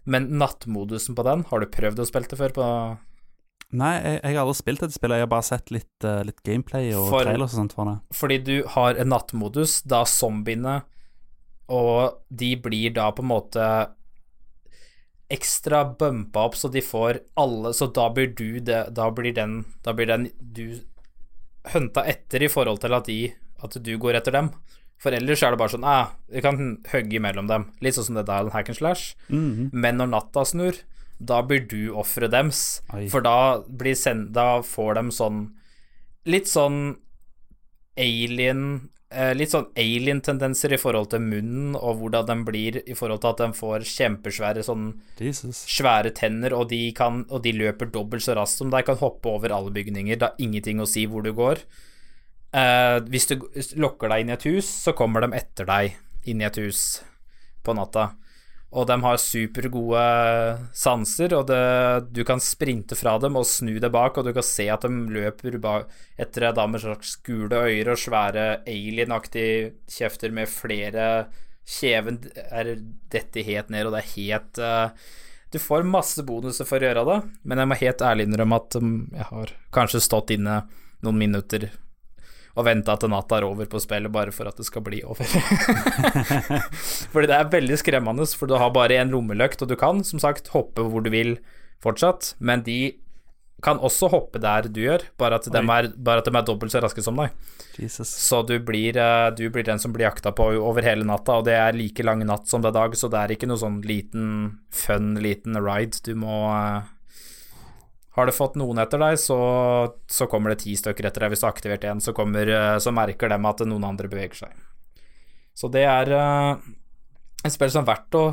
Men nattmodusen på den, har du prøvd å spille det før? på Nei, jeg, jeg har aldri spilt et spill, Jeg har bare sett litt, eh, litt gameplay og For- trailers og sånt for det. Fordi du har en nattmodus, da zombiene Og de blir da på en måte ekstra bumpa opp, så de får alle Så da blir du det Da blir den Da blir den du hunta etter i forhold til at de At du går etter dem. For ellers er det bare sånn ah, Vi kan hugge imellom dem. Litt sånn som det Dial Hack and Slash. Men når natta snur, da blir du offeret dems. Oi. For da, blir send, da får de sånn Litt sånn alien Litt sånn alien-tendenser i forhold til munnen, og hvordan den blir i forhold til at den får kjempesvære sånn Jesus. svære tenner, og de, kan, og de løper dobbelt så raskt som deg, kan hoppe over alle bygninger. Det har ingenting å si hvor du går. Eh, hvis du lokker deg inn i et hus, så kommer de etter deg inn i et hus på natta. Og de har supergode sanser, og det, du kan sprinte fra dem og snu deg bak, og du kan se at de løper etter deg da med slags gule øyne og svære alien-aktige kjefter med flere Kjeven er dette helt ned, og det er helt uh, Du får masse bonuser for å gjøre det, men jeg må helt ærlig innrømme at um, jeg har kanskje stått inne noen minutter og venta til natta er over på spillet, bare for at det skal bli over. Fordi det er veldig skremmende, for du har bare én lommeløkt, og du kan som sagt hoppe hvor du vil fortsatt, men de kan også hoppe der du gjør, bare at, de er, bare at de er dobbelt så raske som deg. Jesus. Så du blir, eh, du blir den som blir jakta på over hele natta, og det er like lang natt som det er dag, så det er ikke noe sånn liten fun, liten ride. Du må eh, Har du fått noen etter deg, så, så kommer det ti stykker etter deg. Hvis du har aktivert en, så, eh, så merker de at noen andre beveger seg. Så det er uh, et spill som er verdt å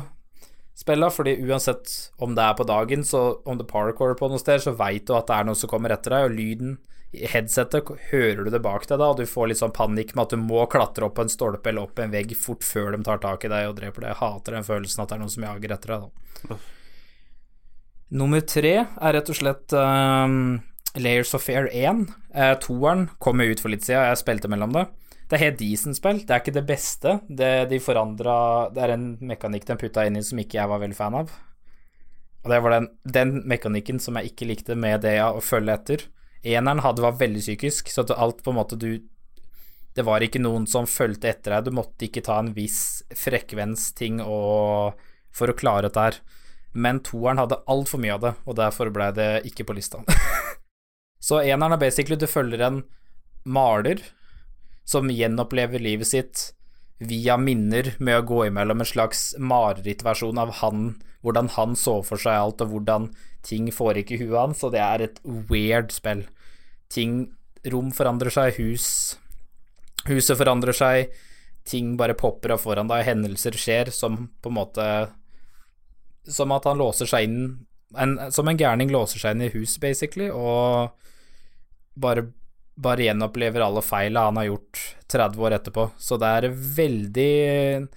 spille, fordi uansett om det er på dagen, så om det parkour på noe sted, så veit du at det er noen som kommer etter deg, og lyden i headsetet hører du det bak deg da, og du får litt sånn panikk med at du må klatre opp en stolpe eller opp en vegg fort før de tar tak i deg og dreper deg. Jeg hater den følelsen at det er noen som jager etter deg, da. Nummer tre er rett og slett um, Layers of Air 1. Uh, toeren kom ut for litt siden, jeg spilte mellom det. Det er helt decent spill. Det er ikke det beste. Det, de forandra Det er en mekanikk de putta inn i som ikke jeg var veldig fan av. Og det var den, den mekanikken som jeg ikke likte med det å følge etter. Eneren hadde var veldig psykisk, så at alt på en måte du Det var ikke noen som fulgte etter deg. Du måtte ikke ta en viss frekvens-ting og- for å klare dette her. Men toeren hadde altfor mye av det, og derfor ble det ikke på lista. så eneren er basically du følger en maler som gjenopplever livet sitt via minner med å gå imellom en slags marerittversjon av han, hvordan han så for seg alt, og hvordan ting foregikk i huet hans, og det er et weird spill. Ting Rom forandrer seg, hus Huset forandrer seg, ting bare popper opp foran deg, hendelser skjer som på en måte Som at han låser seg inn en, Som en gærning låser seg inn i hus, basically, og bare bare gjenopplever alle feila han har gjort 30 år etterpå. Så det er veldig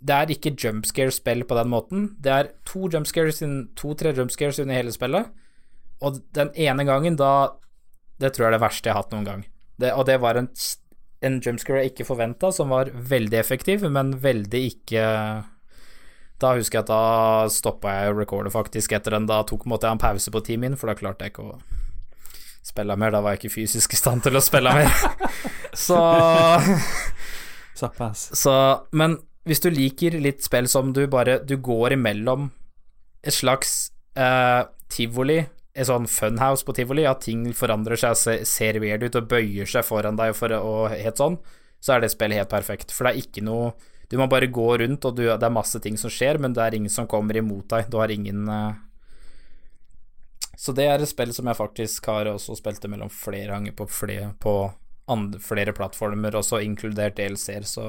Det er ikke jumpscare-spill på den måten. Det er to jumpscares, to-tre jumpscares under hele spillet, og den ene gangen da Det tror jeg er det verste jeg har hatt noen gang. Det, og det var en, en jumpscare jeg ikke forventa, som var veldig effektiv, men veldig ikke Da husker jeg at da stoppa jeg å recorde, faktisk, etter den. Da tok måtte jeg en pause på min, for da klarte jeg ikke å spille mer. Da var jeg ikke fysisk i stand til å spille mer. Så Såpass. så, men hvis du liker litt spill som du bare Du går imellom et slags eh, tivoli, et sånn funhouse på tivoli, at ting forandrer seg, se- ser weird ut og bøyer seg foran deg for, og helt sånn, så er det spillet helt perfekt. For det er ikke noe Du må bare gå rundt, og du, det er masse ting som skjer, men det er ingen som kommer imot deg. Du har ingen eh, Så det er et spill som jeg faktisk har også spilt mellom flere ganger på flere, på andre, flere plattformer, også inkludert DLC-er, så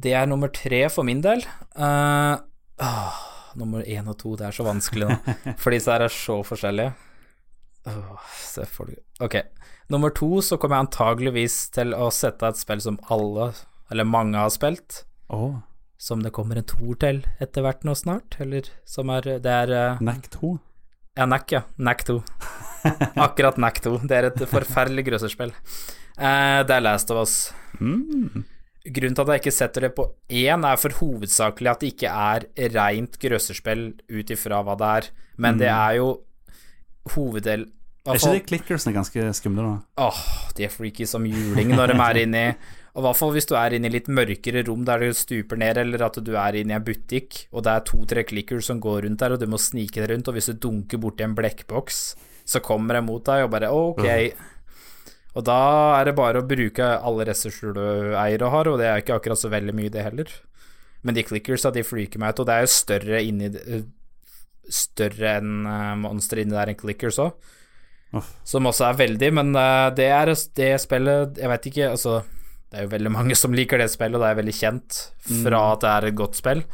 det er nummer tre for min del. Uh, åh, nummer én og to, det er så vanskelig nå, for disse her er så forskjellige. Åh, Ok. Nummer to så kommer jeg antageligvis til å sette et spill som alle, eller mange, har spilt. Oh. Som det kommer en toer til etter hvert nå snart, eller som er Det er eh, Knack 2. ja, Knack, ja. Knack 2. Akkurat Knack 2. Det er et forferdelig grøsserspill. Uh, det er Last of Us. Mm. Grunnen til at jeg ikke setter det på én, er for hovedsakelig at det ikke er reint grøsserspill ut ifra hva det er, men det er jo hoveddel Er ikke de clickersene ganske skumle, da? Åh, de er freaky som juling når de er inni Og i hvert fall hvis du er inne i litt mørkere rom der du stuper ned, eller at du er inne i en butikk, og det er to-tre clickers som går rundt der, og du må snike deg rundt, og hvis du dunker borti en blekkboks, så kommer de mot deg og bare ok. Og da er det bare å bruke alle ressurser du eier og har, og det er ikke akkurat så veldig mye, det heller. Men de clickersa, de freaker meg ut, og det er jo større inni det- Større enn uh, monster inni der enn clickers òg. Som også er veldig, men eh, det er det spillet Jeg vet ikke, altså Det er jo veldig mange som liker det spillet, og det er veldig kjent fra at det er et godt spill.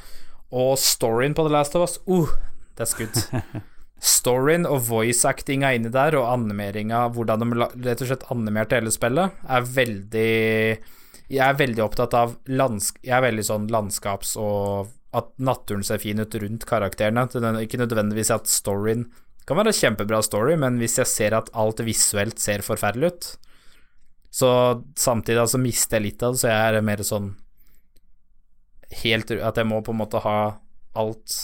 Og storyen på The Last of Us, uh, det er skudd. Storyen og voice-actinga inni der, og animeringa, hvordan de rett og slett animerte hele spillet, er veldig Jeg er veldig opptatt av landsk... Jeg er veldig sånn landskaps- og at naturen ser fin ut rundt karakterene. Det er ikke nødvendigvis at storyen kan være en kjempebra story, men hvis jeg ser at alt visuelt ser forferdelig ut, så samtidig altså mister jeg litt av det, så jeg er mer sånn helt At jeg må på en måte ha alt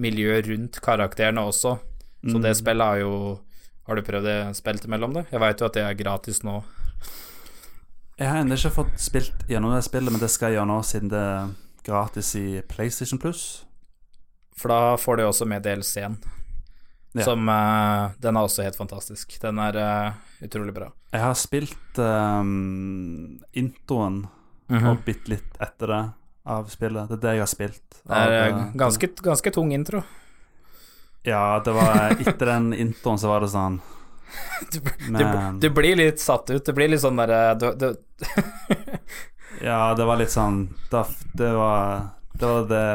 miljøet rundt karakterene også. Så det spillet har jo Har du prøvd det spilt imellom det? Jeg veit jo at det er gratis nå. Jeg har ennå ikke fått spilt gjennom det spillet, men det skal jeg gjøre nå siden det er gratis i PlayStation Plus. For da får du også med DLC-en. Ja. Som uh, Den er også helt fantastisk. Den er uh, utrolig bra. Jeg har spilt um, introen Mhm. og bitte litt etter det av spillet. Det er det jeg har spilt. Det er eh, ganske, ganske tung intro. Ja, det var etter den introen så var det sånn Du, du, Men du blir litt satt ut. Det blir litt sånn derre du, du, Ja, det var litt sånn Det det var det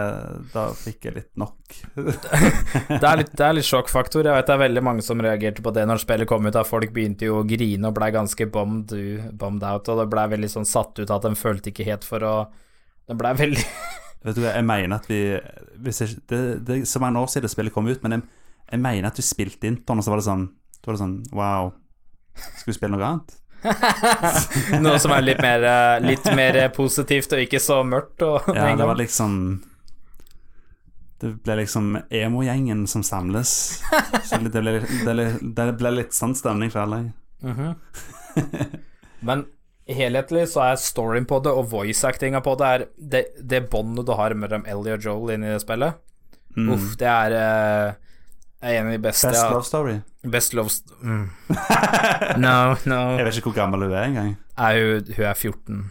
Da fikk jeg litt nok. det, er litt, det er litt sjokkfaktor. Jeg vet det er veldig mange som reagerte på det når spillet kom ut. Da folk begynte jo å grine og blei ganske bombed, bombed out, og det blei veldig sånn satt ut at de følte ikke helt for å Den blei veldig Vet du hva, jeg mener at vi jeg, det, det er så mange år siden spillet kom ut, men jeg, jeg mener at du spilte introen, og så var det sånn det var sånn Wow, skal vi spille noe annet? Noe som er litt mer, eh, litt mer positivt og ikke så mørkt. Og, Ja, det var liksom Det ble liksom emo-gjengen som samles. Så det ble, det ble, det ble litt sånn stemning for alle. Men helhetlig så er storyen på det og voice-actinga på det er det, det båndet du har mellom Ellie og Joel inni det spillet. Uff, det er eh, er en av de beste. Best love story. Best love st mm. No, no. Jeg vet ikke hvor gammel hun er engang. Er hun, hun er 14.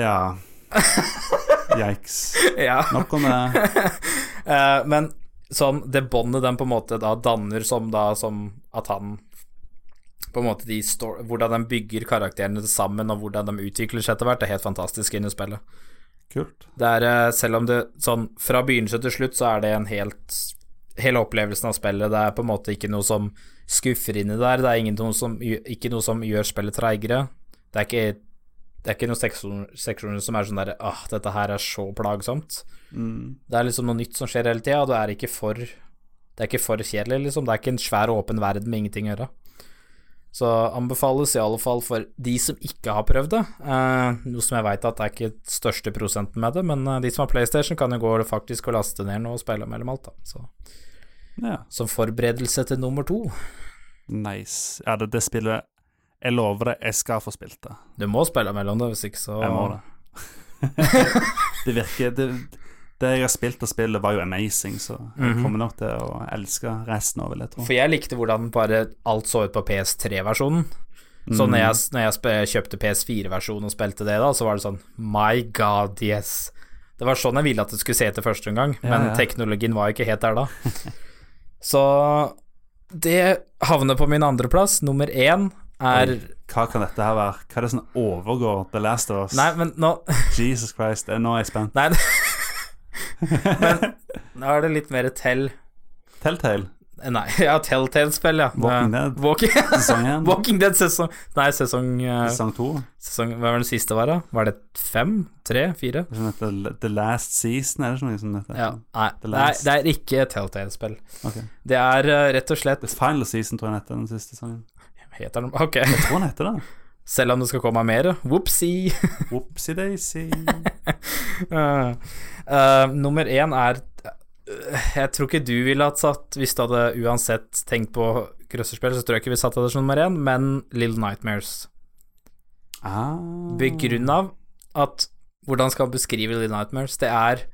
Ja. Yikes. Ja. Nok om det. Uh, men sånn, det båndet den på en måte da danner som da som at han på en måte de står, Hvordan de bygger karakterene sammen, og hvordan de utvikler seg etter hvert, er helt fantastisk inni spillet. Kult. Det er, eh, selv om det sånn fra begynnelse til slutt, så er det en helt Hele opplevelsen av spillet. Det er på en måte ikke noe som skuffer inni der. Det er ingen noe som, ikke noe som gjør spillet treigere. Det er ikke det er ikke noen seksjoner, som er sånn derre Åh, dette her er så plagsomt. Det er liksom noe nytt som skjer hele tida, og det er ikke for Det er ikke for kjedelig, liksom. Det er ikke en svær, åpen verden med ingenting å gjøre. Så anbefales i alle fall for de som ikke har prøvd det. Eh, noe som jeg veit at det er ikke største prosenten med det, men eh, de som har PlayStation, kan jo gå faktisk og laste ned noe og spille mellom alt, da. Så Ja. som forberedelse til nummer to. Nice. Ja, det, det spillet Jeg lover det, jeg skal få spilt det. Du må spille mellom det, hvis ikke så Jeg må det. det virker det, det jeg har spilt av spillet, var jo amazing, så jeg kommer nok til å elske resten av, tro. For jeg likte hvordan bare alt så ut på PS3-versjonen. Så når jeg, når jeg kjøpte PS4-versjonen og spilte det, da, så var det sånn My god, yes. Det var sånn jeg ville at det skulle se til første gang, men ja. teknologien var jo ikke helt der da. Så det havner på min andreplass. Nummer én er Oi, Hva kan dette her være? Hva er det som overgår The Last of Us? Nei, men nå Jesus Christ, nå er jeg spent. Nei, men nå er det litt mer tell Telltale, Nei, ja, Telltale-spill, ja. Walking Eh, Dead. Walking, sesong én, Walking Dead sesong Nei, sesong, eh, sesong to. sesong Hva var den siste, var da? Var det fem? Tre? Fire? Det sånn heter The Last Season, er det sånn som heter? Ja. Nei, det er ikke Telltale-spill. Okay. Det er uh, rett og slett The Final Season, tror jeg den heter, den siste sesongen. Heter den Ok. Jeg tror den heter det. Selv om det skal komme mer. Whoopsie. Whoopsie daisy. uh, uh, nummer én er eh, Jeg tror ikke du ville hatt satt Hvis du hadde uansett tenkt på krøsserspill, så tror jeg ikke vi satt det som nummer én, men Little Nightmares. Ah. Begrunn av at Hvordan skal man beskrive Little Nightmares? Det er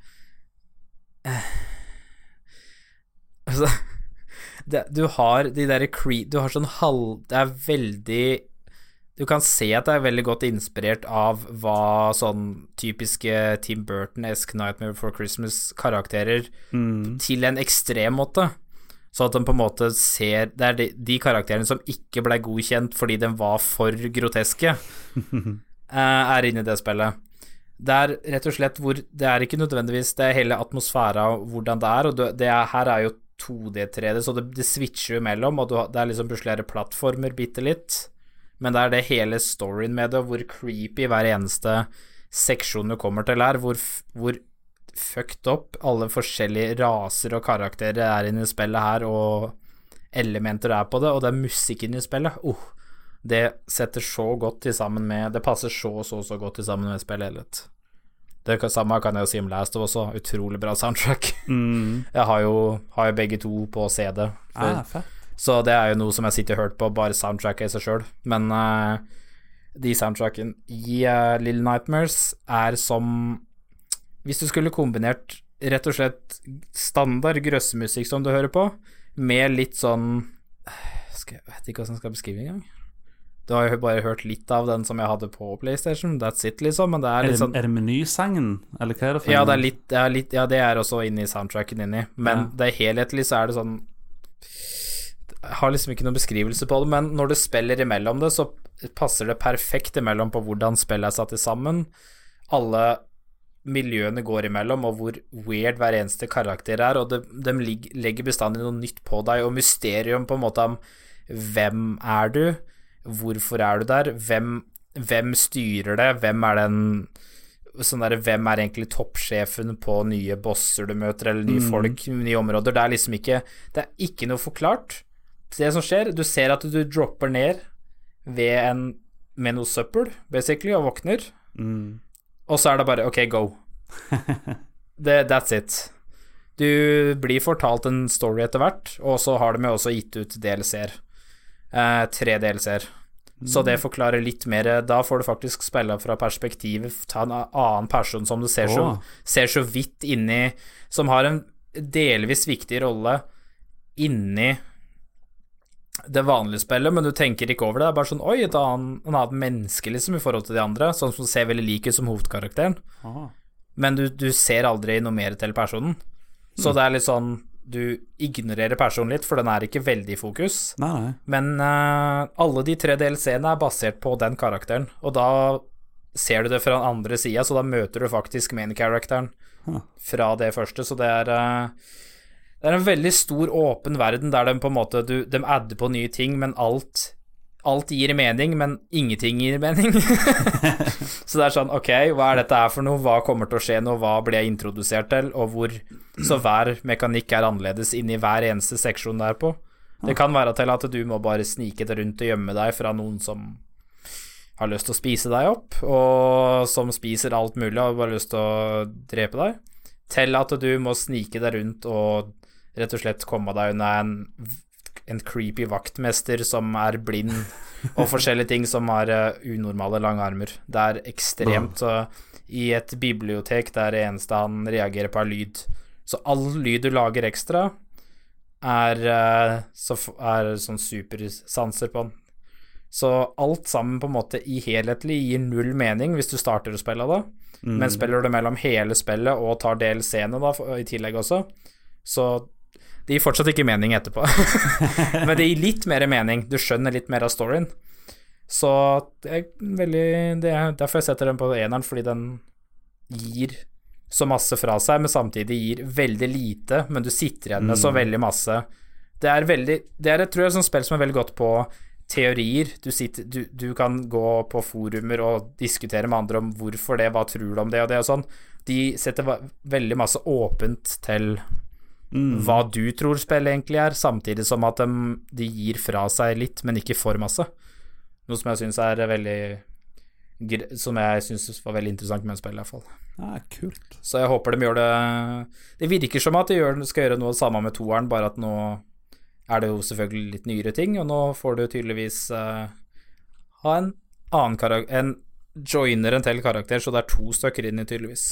eh, altså, det, Du har de derre cre... Du har sånn halv... Det er veldig Du kan se at det er veldig godt inspirert av hva sånn typiske Tim Burton-esk Nightmare Before Christmas-karakterer til en ekstrem måte. Så at de på en måte ser Det er de, de karakterene som ikke ble godkjent fordi de var for groteske, eh, er inne i det spillet. Det er rett og slett hvor Det er ikke nødvendigvis Det er hele atmosfæra og hvordan det er, og det, er, her er jo 2D, 3D, så det, det switcher jo imellom, og du, det er liksom plutselig er plattformer bitte litt, men det er det hele storyen med det, hvor creepy hver eneste seksjon du kommer til er, hvor, hvor fucked up alle forskjellige raser og karakterer er inne i spillet her, og elementer er på det, og det er musikken i spillet. Oh, det setter så godt til sammen med Det passer så, så, så godt til sammen med spillet helhet. Det samme kan jeg jo si om Last of også. Utrolig bra soundtrack. Jeg har jo, har jo begge to på CD. Ah, fett. Så det er jo noe som jeg sitter og hørt på, bare soundtracket i seg sjøl. Men uh, de soundtracken i uh, Little Nightmares er som Hvis du skulle kombinert rett og slett standard grøssemusikk som du hører på, med litt sånn skal, Jeg vet ikke hvordan jeg skal beskrive det engang. Du har jo bare hørt litt av den som jeg hadde på PlayStation, that's it, liksom. Men det er litt det, sånn er det menysangen, eller hva er det for ja, det er litt, det litt Ja, det er også inni soundtracken inni, men Ja. det helhetlig så er det sånn har liksom ikke noen beskrivelse på det, men når du spiller imellom det, så passer det perfekt imellom på hvordan spillet er satt sammen. Alle miljøene går imellom, og hvor weird hver eneste karakter er, og de, de legger bestandig noe nytt på deg, og mysterium på en måte om hvem er du, hvorfor er du der, hvem, hvem styrer det, hvem er den sånn der, hvem er egentlig toppsjefen på nye bosser du møter, eller nye folk, nye områder. Det er liksom ikke Det er ikke noe forklart. Det som skjer, du ser at du dropper ned ved en med noe søppel, basically, og våkner, Mm. og så er det bare OK, go. det, that's it. Du blir fortalt en story etter hvert, og så har de jo også gitt ut DLC-er. Eh, tre DLC-er. Så det forklarer litt mer Da får du faktisk spille fra perspektivet ta en annen person som du ser så, Åh. ser så vidt inni Som har en delvis viktig rolle inni det vanlige spillet, men du tenker ikke over det. Det er bare sånn Oi, et annet, en annet menneske, liksom, i forhold til de andre. Sånn som ser veldig lik ut som hovedkarakteren. Aha. Men du, du ser aldri noe mer til personen. Så det er litt sånn Du ignorerer personen litt, for den er ikke veldig i fokus. Nei, nei. Men uh, alle de tre DLC-ene er basert på den karakteren, og da ser du det fra den andre sida, så da møter du faktisk main-characteren fra det første, så det er eh, Det er en veldig stor, åpen verden der de på en måte du, De adder på nye ting, men alt Alt gir mening, men ingenting gir mening. så det er sånn, ok, hva er dette her for noe, hva kommer til å skje nå, hva blir jeg introdusert til, og hvor Så hver mekanikk er annerledes inni hver eneste seksjon der på. Det kan være til at du må bare snike deg rundt og gjemme deg fra noen som har lyst til å spise deg opp, og som spiser alt mulig og bare har lyst til å drepe deg, til at du må snike deg rundt og rett og slett komme deg unna en, en creepy vaktmester som er blind, og forskjellige ting som har eh, unormale lange armer. Det er ekstremt uh, I et bibliotek der det eneste han reagerer på, er lyd. Så all lyd du lager ekstra, er, eh, så er sånn supersanser på den. Så alt sammen på en måte i helhetlig gir null mening hvis du starter å spille det. Men spiller du mellom hele spillet og tar DLC-ene da i tillegg også, så det gir fortsatt ikke mening etterpå. Men det gir litt mer mening. Du skjønner litt mer av storyen. Så det er veldig Det er derfor jeg setter den på eneren, fordi den gir så masse fra seg, men samtidig gir veldig lite, men du sitter igjen med så veldig masse. Det er veldig Det er et, tror jeg, sånt spill som er veldig godt på teorier. Du, sitter, du, du kan gå på forumer og diskutere med andre om hvorfor det, hva tror du om det og det og sånn. De setter veldig masse åpent til hva du tror spillet egentlig er, samtidig som at de, de gir fra seg litt, men ikke for masse. Noe som jeg syns er veldig Som jeg syns var veldig interessant med spillet, iallfall. Ah, kult. Så jeg håper de gjør det Det virker som at de gjør, skal gjøre noe samme med toeren, bare at nå er det jo selvfølgelig litt nyere ting, og nå får du tydeligvis uh, ha en annen karakter En joiner en til karakter, så det er to stykker inni, tydeligvis.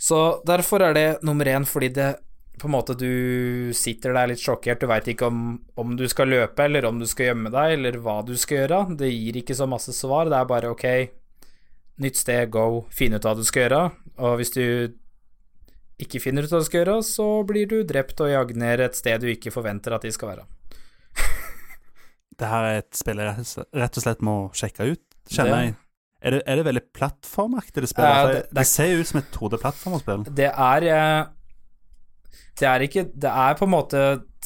Så derfor er det nummer én, fordi det på en måte du sitter der litt sjokkert, du veit ikke om, om du skal løpe, eller om du skal gjemme deg, eller hva du skal gjøre. Det gir ikke så masse svar, det er bare ok, nytt sted, go, finn ut hva du skal gjøre. Og hvis du ikke finner ut hva du skal gjøre, så blir du drept og jagd ned et sted du ikke forventer at de skal være. Det her er et spill jeg rett og slett- må sjekke ut, kjenner jeg. Er det, er det veldig plattformaktig, det spillet? Ja, det- det, det er- ser jo ut som et 2D-plattformerspill. Det er eh, Det er ikke Det er på en måte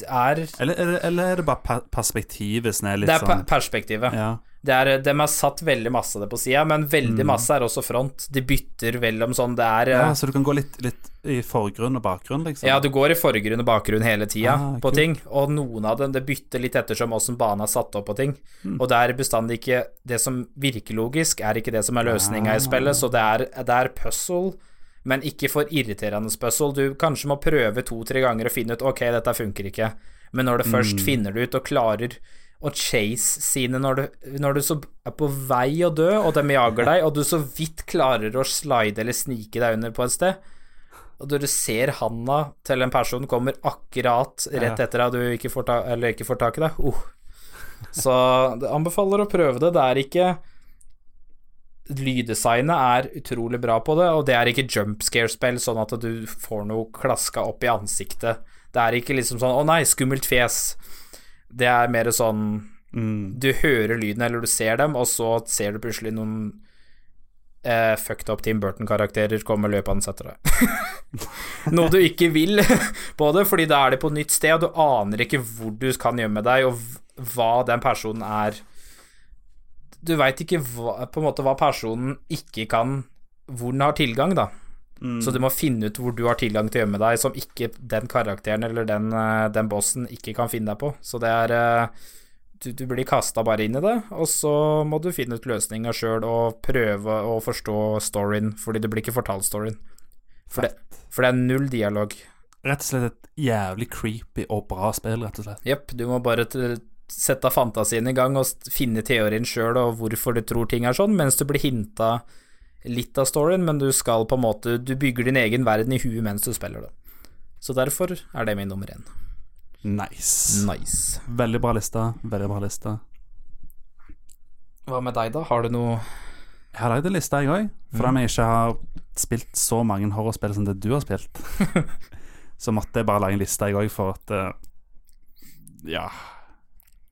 er, Eller, eller, eller er det bare perspektivet som er litt det er sånn perspektivet. ja. Det er, de har satt veldig masse av det på sida, men veldig masse er også front. De bytter mellom sånn Det er ja, eh, så du kan gå litt, litt i forgrunn og bakgrunn, liksom? Ja, du går i forgrunn og bakgrunn hele tida Ah, på cool. ting, og noen av dem det bytter litt ettersom åssen banen er satt opp på ting. Mm. Og det er bestandig ikke Det som virker logisk, er ikke det som er løsninga i spillet, så det er, det er puzzle, men ikke for irriterende puzzle. Du kanskje må prøve to-tre ganger og finne ut Ok, dette funker ikke, men når du først finner det ut og klarer å chase sine når du, når du så er på vei å dø, og de jager deg, og du så vidt klarer å slide eller snike deg under på et sted, og når du ser handa til en person kommer akkurat rett etter etter at du ikke får, ta, eller ikke får tak i deg uh. Så jeg anbefaler å prøve det. Det er ikke Lyddesignet er utrolig bra på det, og det er ikke jump scare-spill, sånn at du får noe klaska opp i ansiktet. Det er ikke liksom sånn 'Å nei, skummelt fjes'. Det er mer sånn Mm. Du hører lyden, eller du ser dem, og så ser du plutselig noen eh, fucked up Tim Burton-karakterer komme løpende etter deg. Noe du ikke vil på det, fordi da er det på nytt sted, og du aner ikke hvor du kan gjemme deg, og hva den personen er Du veit ikke hva, på en måte hva personen ikke kan Hvor den har tilgang, da. Så du må finne ut hvor du har tilgang til å gjemme deg, som ikke den karakteren eller den, eh, den bossen ikke kan finne deg på. Så det er eh, du, du blir kasta bare inn i det, og så må du finne ut løsninga sjøl og prøve å forstå storyen, fordi du blir ikke fortalt storyen. For det, for det er null dialog. Rett og slett et jævlig creepy og bra spill, rett og slett. Jepp, du må bare t- sette fantasien i gang og finne teorien sjøl og hvorfor du tror ting er sånn, mens du blir hinta litt av storyen, men du skal på en måte Du bygger din egen verden i huet mens du spiller det. Så derfor er det min nummer én. Nice. Nice. Veldig bra liste. Veldig bra liste. Hva med deg, da? Har du noe Jeg har lagd en liste, jeg òg. For mm. jeg ikke har spilt så mange horrorspill som det du har spilt, så måtte jeg bare lage en liste, jeg òg, for at eh, Ja,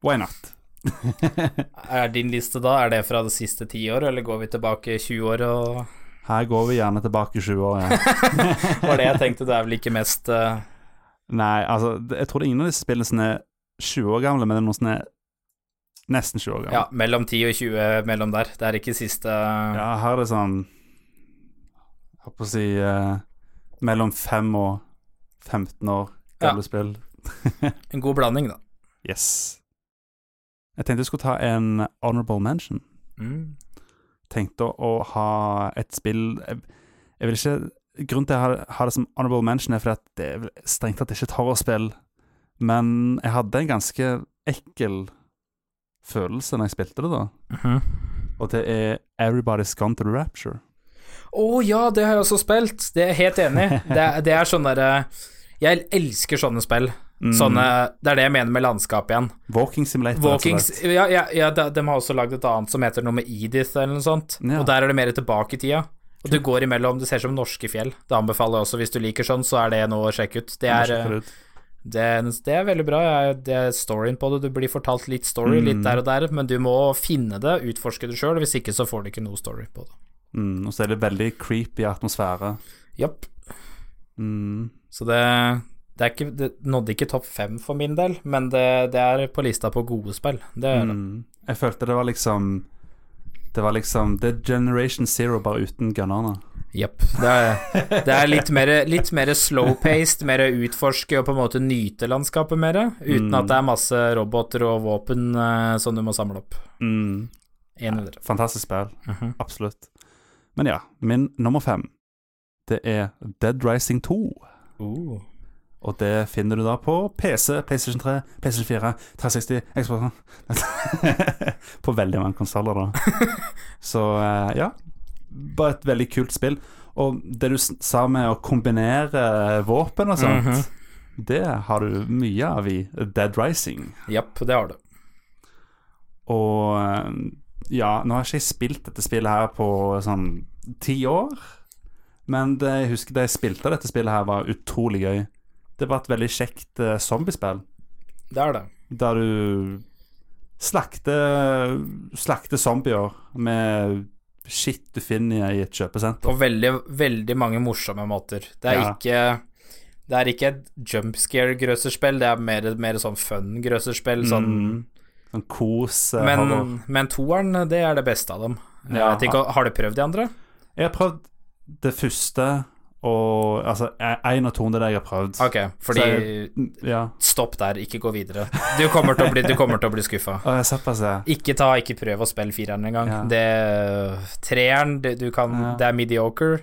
why not? Er din liste da, er det fra det siste tiår, eller går vi tilbake 20 år og Her går vi gjerne tilbake 20 år, ja. var det jeg tenkte, det er vel ikke mest uh... Nei, altså, jeg tror det er ingen av disse spillene som er 20 år gamle, men det er noen som er nesten 20 år gamle. Ja, mellom 10 og 20 mellom der. Det er ikke siste Ja, her er det sånn Jeg holdt på å si uh, mellom 5 og 15 år gamle spill. En god blanding, da. Yes. Jeg tenkte jeg skulle ta en honorable mention. Mm. Tenkte å, ha et spill jeg, jeg vil ikke Grunnen til at jeg har, det som honorable mention, er fordi at det er strengt tatt ikke et horrorspill, men jeg hadde en ganske ekkel følelse når jeg spilte det, da. Mhm. Og det er Everybody's Gone to the Rapture. Å ja, det har jeg også spilt. Det er jeg helt enig. i. Det, det er sånn derre Jeg elsker sånne spill. Mm. Sånne Det er det jeg mener med landskap igjen. Walking Simulator. rett Walkings. Ja, ja, ja de, de har også lagd et annet som heter noe med Edith eller noe sånt. Ja. Og der er det mer tilbake i tida. Og du går imellom Det ser ut som norske fjell. Det anbefaler jeg også hvis du liker sånn, så er det noe å sjekke ut. Det er, eh, det ut. det, det er veldig bra. Det er storyen på det. Du blir fortalt litt story, Mm. litt der og der, men du må finne det, utforske det sjøl. Hvis ikke så får du ikke noe story på det. Mm, og så er det veldig creepy atmosfære. Japp. Mm. Så det, det, er ikke, det nådde ikke topp fem for min del, men det, det er på lista på gode spill. Det er det. Mm. Jeg følte det var liksom Det var liksom Det er Generation Zero bare uten gunnerne. Jepp. Det, det er litt mer, litt mer slow-paced, mer utforske og på en måte nyte landskapet mer, uten Mm. at det er masse roboter og våpen uh, som du må samle opp. Mm. Ja. Fantastisk spill. Mhm. Absolutt. Men ja, min nummer fem, det er Dead Rising 2. Uh. Og det finner du da på PC, PlayStation 3, PlayStation 4, 360, Xbox På veldig mange konsoller, da. Så eh, ja. Bare et veldig kult spill. Og det du sa med å kombinere våpen og sånt, Mhm. Det har du mye av i Dead Rising. Japp, det har du. Og eh, ja, nå har ikke jeg spilt dette spillet her på sånn ti år. Men det, jeg husker da jeg spilte dette spillet her, var utrolig gøy. Det var et veldig kjekt uh, zombiespill. Det er det. Der du slakter Slakter zombier med shit du finner i et kjøpesenter. På veldig, veldig mange morsomme måter. Det er Ja. ikke Det er ikke et jumpscare-grøsserspill, det er mer, mer sånn fun-grøsserspill. Sånn Mm. Sånn kos eh, Men, horror. men toeren, det er det beste av dem. Ja. ikke, har du prøvd de andre? Jeg har prøvd det første og Altså, én av to det er det jeg har prøvd. Ok, fordi jeg, Ja. Stopp der, ikke gå videre. Du kommer til å bli, du til å bli skuffa. Ikke ta, ikke prøv å spille fireren engang. Ja. Det Treeren, det, du kan Ja. Det er mediocre.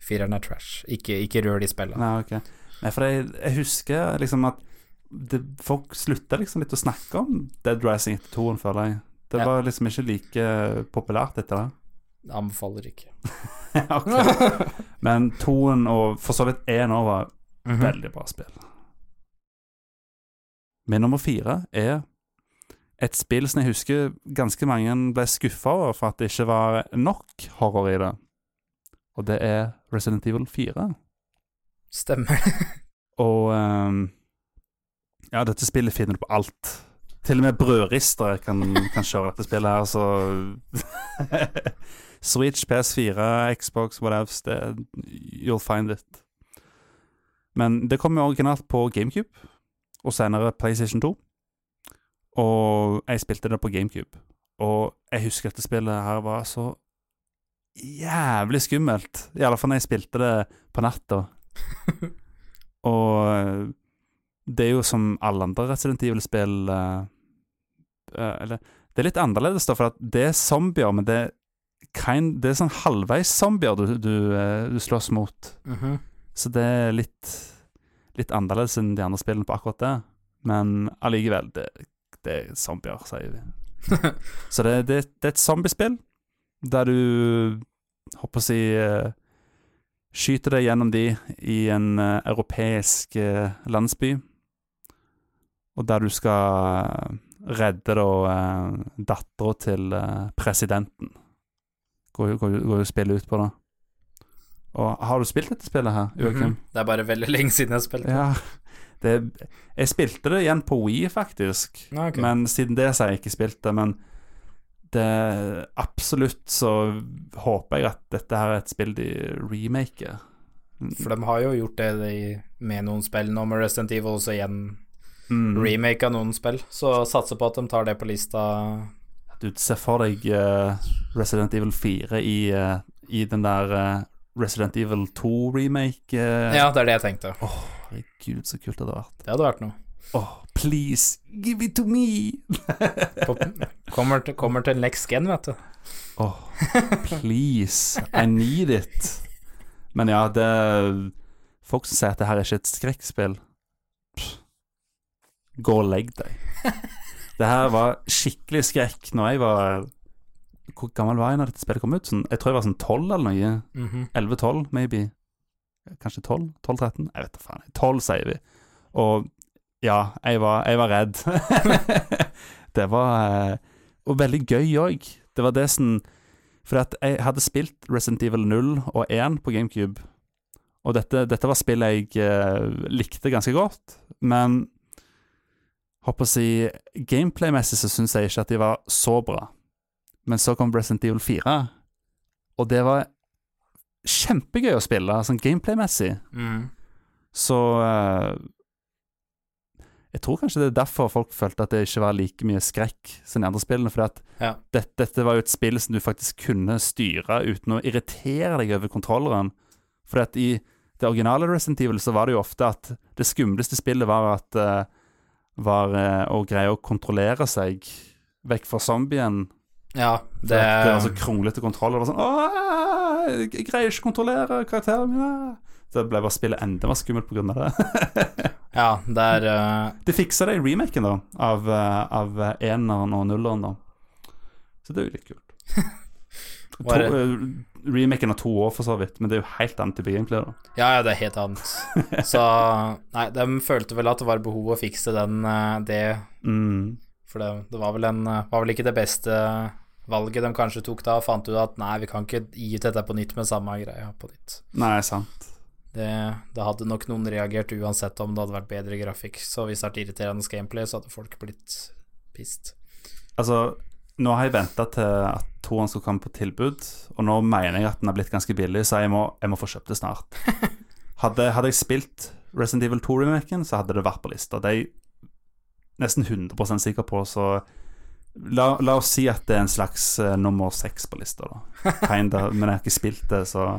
Fireren er trash. Ikke, ikke rør de spillene. Nei, ok. Nei, for jeg, jeg husker liksom at det, folk slutta liksom litt å snakke om Dead Rising etter toen, føler jeg. Det var liksom ikke like populært etter det. Anbefaler ikke. Ok. Men toen og for så vidt én òg var Mhm. veldig bra spill. Min nummer fire er et spill som jeg husker ganske mange ble skuffa over for at det ikke var nok horror i det. Og det er Resident Evil 4. Stemmer. Og um, Ja, dette spillet finner du på alt. Til og med brødristere kan, kan kjøre dette spillet her, så Switch, PS4, Xbox, whatever. Det, you'll find it. Men det kom jo originalt på GameCube, og senere PlayStation 2. Og jeg spilte det på GameCube. Og jeg husker at det spillet her var så jævlig skummelt. I alle fall når jeg spilte det på natta. Og det er jo som alle andre Resident Evil-spill uh, uh, Eller det er litt annerledes, da, for det er zombier, men det er, kind, det er sånn halvveis zombier du, du, eh, du slåss mot. Mhm. Så det er litt, litt annerledes enn de andre spillene på akkurat det. Men allikevel, det, det er zombier, sier vi. Så det, det, det er et zombiespill der du håper å si eh, Skyter deg gjennom de i en uh, europeisk uh, landsby. Og der du skal redde da uh, dattera til presidenten. Går går går jo spillet ut på da. Og har du spilt dette spillet her, Joakim? Mhm. Det er bare veldig lenge siden jeg spilte. Ja. Det, jeg spilte det igjen på Wii, faktisk. Ah, okay. Men siden det så har jeg ikke spilt det. Men det absolutt så håper jeg at dette her er et spill de remaker. For de har jo gjort det de, med noen spill nå med Resident Evil, og så igjen Mm. remake av noen spill. Så satser på at de tar det på lista. Du ser for deg uh, Resident Evil 4 i, uh, i den der uh, Resident Evil 2-remake. Uh, Ja, det er det jeg tenkte. Herregud, så kult det hadde vært. Det hadde vært noe. Åh, please, give it to me! Kommer, til, kommer til next gen, vet du. Åh, please, I need it. Men ja, det Folk som sier at det her er ikke et skrekkspill Gå og legg deg. Det her var skikkelig skrekk når jeg var Hvor gammel var jeg når dette spillet kom ut? Sånn, jeg tror jeg var sånn 12 eller noe. Mhm. 11-12, maybe. Kanskje 12? 12-13? Jeg vet da faen. 12, sier vi. Og ja, jeg var, jeg var redd. det var eh, Og veldig gøy òg. Det var det som For jeg hadde spilt Resident Evil 0 og 1 på GameCube. Og dette, dette var spill jeg eh, likte ganske godt, men Håper å si Gameplay-messig så syns jeg ikke at de var så bra. Men så kom Resident Evil 4, og det var kjempegøy å spille, sånn gameplay-messig. Mm. Så uh, Jeg tror kanskje det er derfor folk følte at det ikke var like mye skrekk som de andre spillene. For Ja. dette, dette var jo et spill som du faktisk kunne styre uten å irritere deg over kontrolleren. For i det originale Resident Evil så var det jo ofte at det skumleste spillet var at eh, var eh, å greie å kontrollere seg vekk fra zombien. Ja, Det, det, var så kronglete kontroll. Det var sånn Åh, jeg greier ikke å kontrollere karakterene mine. Så det ble bare spillet enda mer skummelt av det. Ja, det er uh... De fiksa det i remaken da av, eh, av eneren og nulleren. da Så det er jo litt kult. To, remaken av to år, for så vidt, men det er jo helt annet type gameplay. da Ja, ja, det er helt annet. Så Nei, de følte vel at det var behov å fikse den, eh, det mm. For det, det var, vel en, eh, var vel ikke det beste valget de kanskje tok da, og fant ut at nei, vi kan ikke gi ut dette på nytt med samme greia på nytt. Nei, sant. Det, det hadde nok noen reagert uansett om det hadde vært bedre grafikk, så hvis det hadde vært irriterende gameplay, så hadde folk blitt pissed. Altså, nå har jeg venta til at toeren skal komme på tilbud, og nå mener jeg at den har blitt ganske billig, så jeg må, jeg må få kjøpt det snart. Hadde, hadde jeg spilt Resident Evil 2-remaken, så hadde det vært på lista. Det er jeg nesten 100% sikker på, så la, la oss si at det er en slags uh, nummer seks på lista, da. Kinda, men jeg har ikke spilt det, så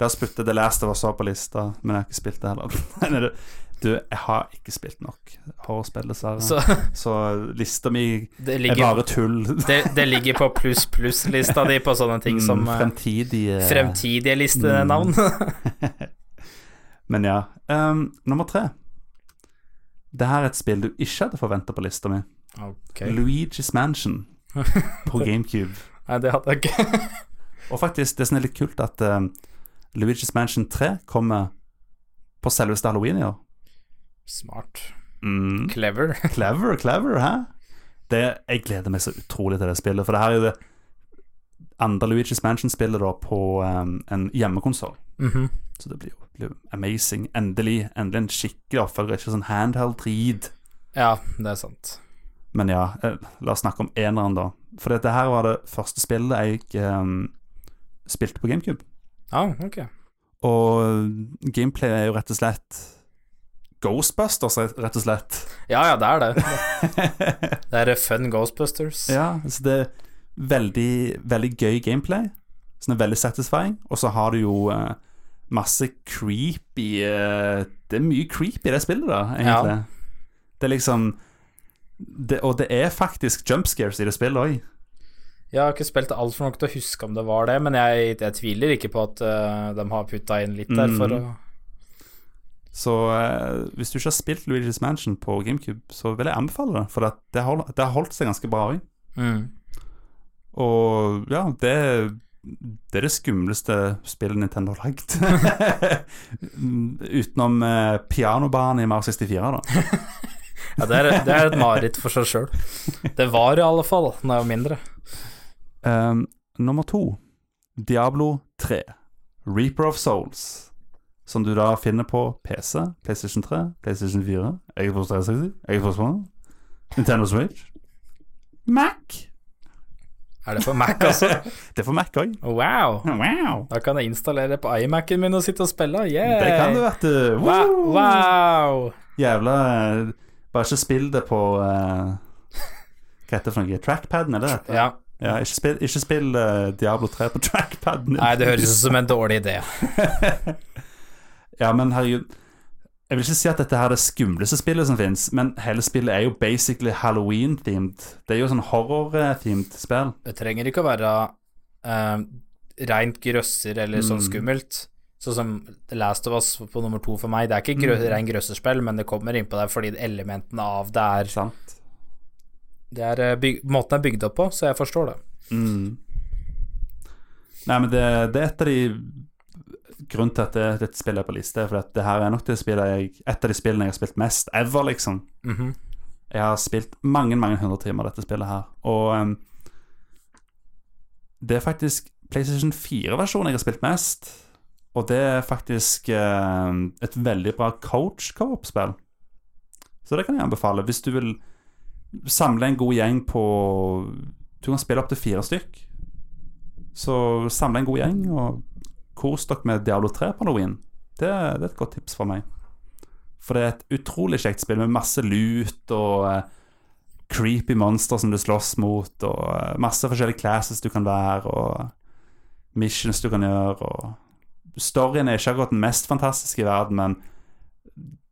La oss putte The Last of Us på lista, men jeg har ikke spilt det heller. Du, jeg har ikke spilt nok horrorspill, dessverre. Så, Så lista mi ligger, er bare tull. det, det ligger på pluss pluss-lista di på sånne ting som Mm, eh, Fremtidige fremtidige listenavn. Men ja. Um, nummer tre. Det her er et spill du ikke hadde forventa på lista mi. ok. Luigi's Mansion på GameCube. Nei, det hadde jeg ikke. Og faktisk, det som er litt kult, at uh, Luigi's Mansion 3 kommer på selveste halloween i år. Smart. Mm. Clever. Clever, clever, hæ? Det, jeg gleder meg så utrolig til det spillet, for det her er jo det andre Luigi's Mansion-spillet da på um, en hjemmekonsoll. Mhm. Så det blir jo blir amazing. Endelig endelig en skikkelig oppfølger, ikke sånn handheld-drit. Ja, det er sant. Men ja, eh, la oss snakke om eneren, da. For dette her var det første spillet jeg um, spilte på GameCube. Ja, ok. Og gameplay er jo rett og slett Ghostbusters, rett og slett. Ja, ja, det er det. Det er fun Ghostbusters. Ja, så det er veldig, veldig gøy gameplay. Sånn er veldig satisfying. Og så har du jo uh, masse creepy uh, Det er mye creepy i det spillet, da, egentlig. Det er liksom det, Og det er faktisk jump scares i det spillet òg. Jeg har ikke spilt altfor nok til å huske om det var det, men jeg, jeg tviler ikke på at uh, de har putta inn litt der for å Så eh, hvis du ikke har spilt Luigi's Mansion på GameCube, så vil jeg anbefale det. For det, det, har, det har holdt seg ganske bra òg. mm. Og ja, det, det er det skumleste spillet Nintendo har lagd. Utenom eh, pianobanen i Mar 64, da. Ja, det er, det er et mareritt for seg sjøl. Det var i alle fall da jeg var mindre. Um, nummer to, Diablo 3, Reaper of Souls. Som du da finner på PC, PlayStation 3, PlayStation 4, Xbox 360, Xbox One, Nintendo Switch, Mac. Er det for Mac, altså? Det er for Mac òg. Wow. Wow. Da kan jeg installere det på iMac-en min og sitte og spille. Yeah. Det kan du, vet du. Wow. Wow. Jævla eh, Bare ikke spill det på uh, Hva heter det for noe? Trackpaden, er det det? Ja. Ja, ikke spill, ikke spill uh, Diablo 3 på trackpaden. Nei, det høres ut som en dårlig idé. Ja, men herregud Jeg vil ikke si at dette her er det skumleste spillet som fins, men hele spillet er jo basically Halloween-themed. Det er jo sånn horror-themed spill. Det trenger ikke å være uh, rent grøsser eller sånn Mm. skummelt. Sånn som The Last of Us på nummer to for meg. Det er ikke grø Mm. rein grøsserspill, men det kommer innpå der fordi elementene av det er, Sant? det er eh, Måten det er bygd opp på, så jeg forstår det. Mm. Nei, men det, det er et av de Grunnen til at det, dette spillet er på liste, er fordi at det her er nok det spillet jeg, et av de spillene jeg har spilt mest ever, liksom. Mhm. Jeg har spilt mange, mange hundre timer dette spillet her, og um, det er faktisk PlayStation 4-versjonen jeg har spilt mest, og det er faktisk uh, et veldig bra coach-co-op-spill. Så det kan jeg anbefale. Hvis du vil samle en god gjeng på Du kan spille opp til fire stykk. Så samle en god gjeng og kos dere med Diablo 3 på halloween. Det, det er et godt tips fra meg. For det er et utrolig kjekt spill med masse lut og uh, creepy monster som du slåss mot, og uh, masse forskjellige classes du kan være, og missions du kan gjøre, og storyen er ikke akkurat den mest fantastiske i verden, men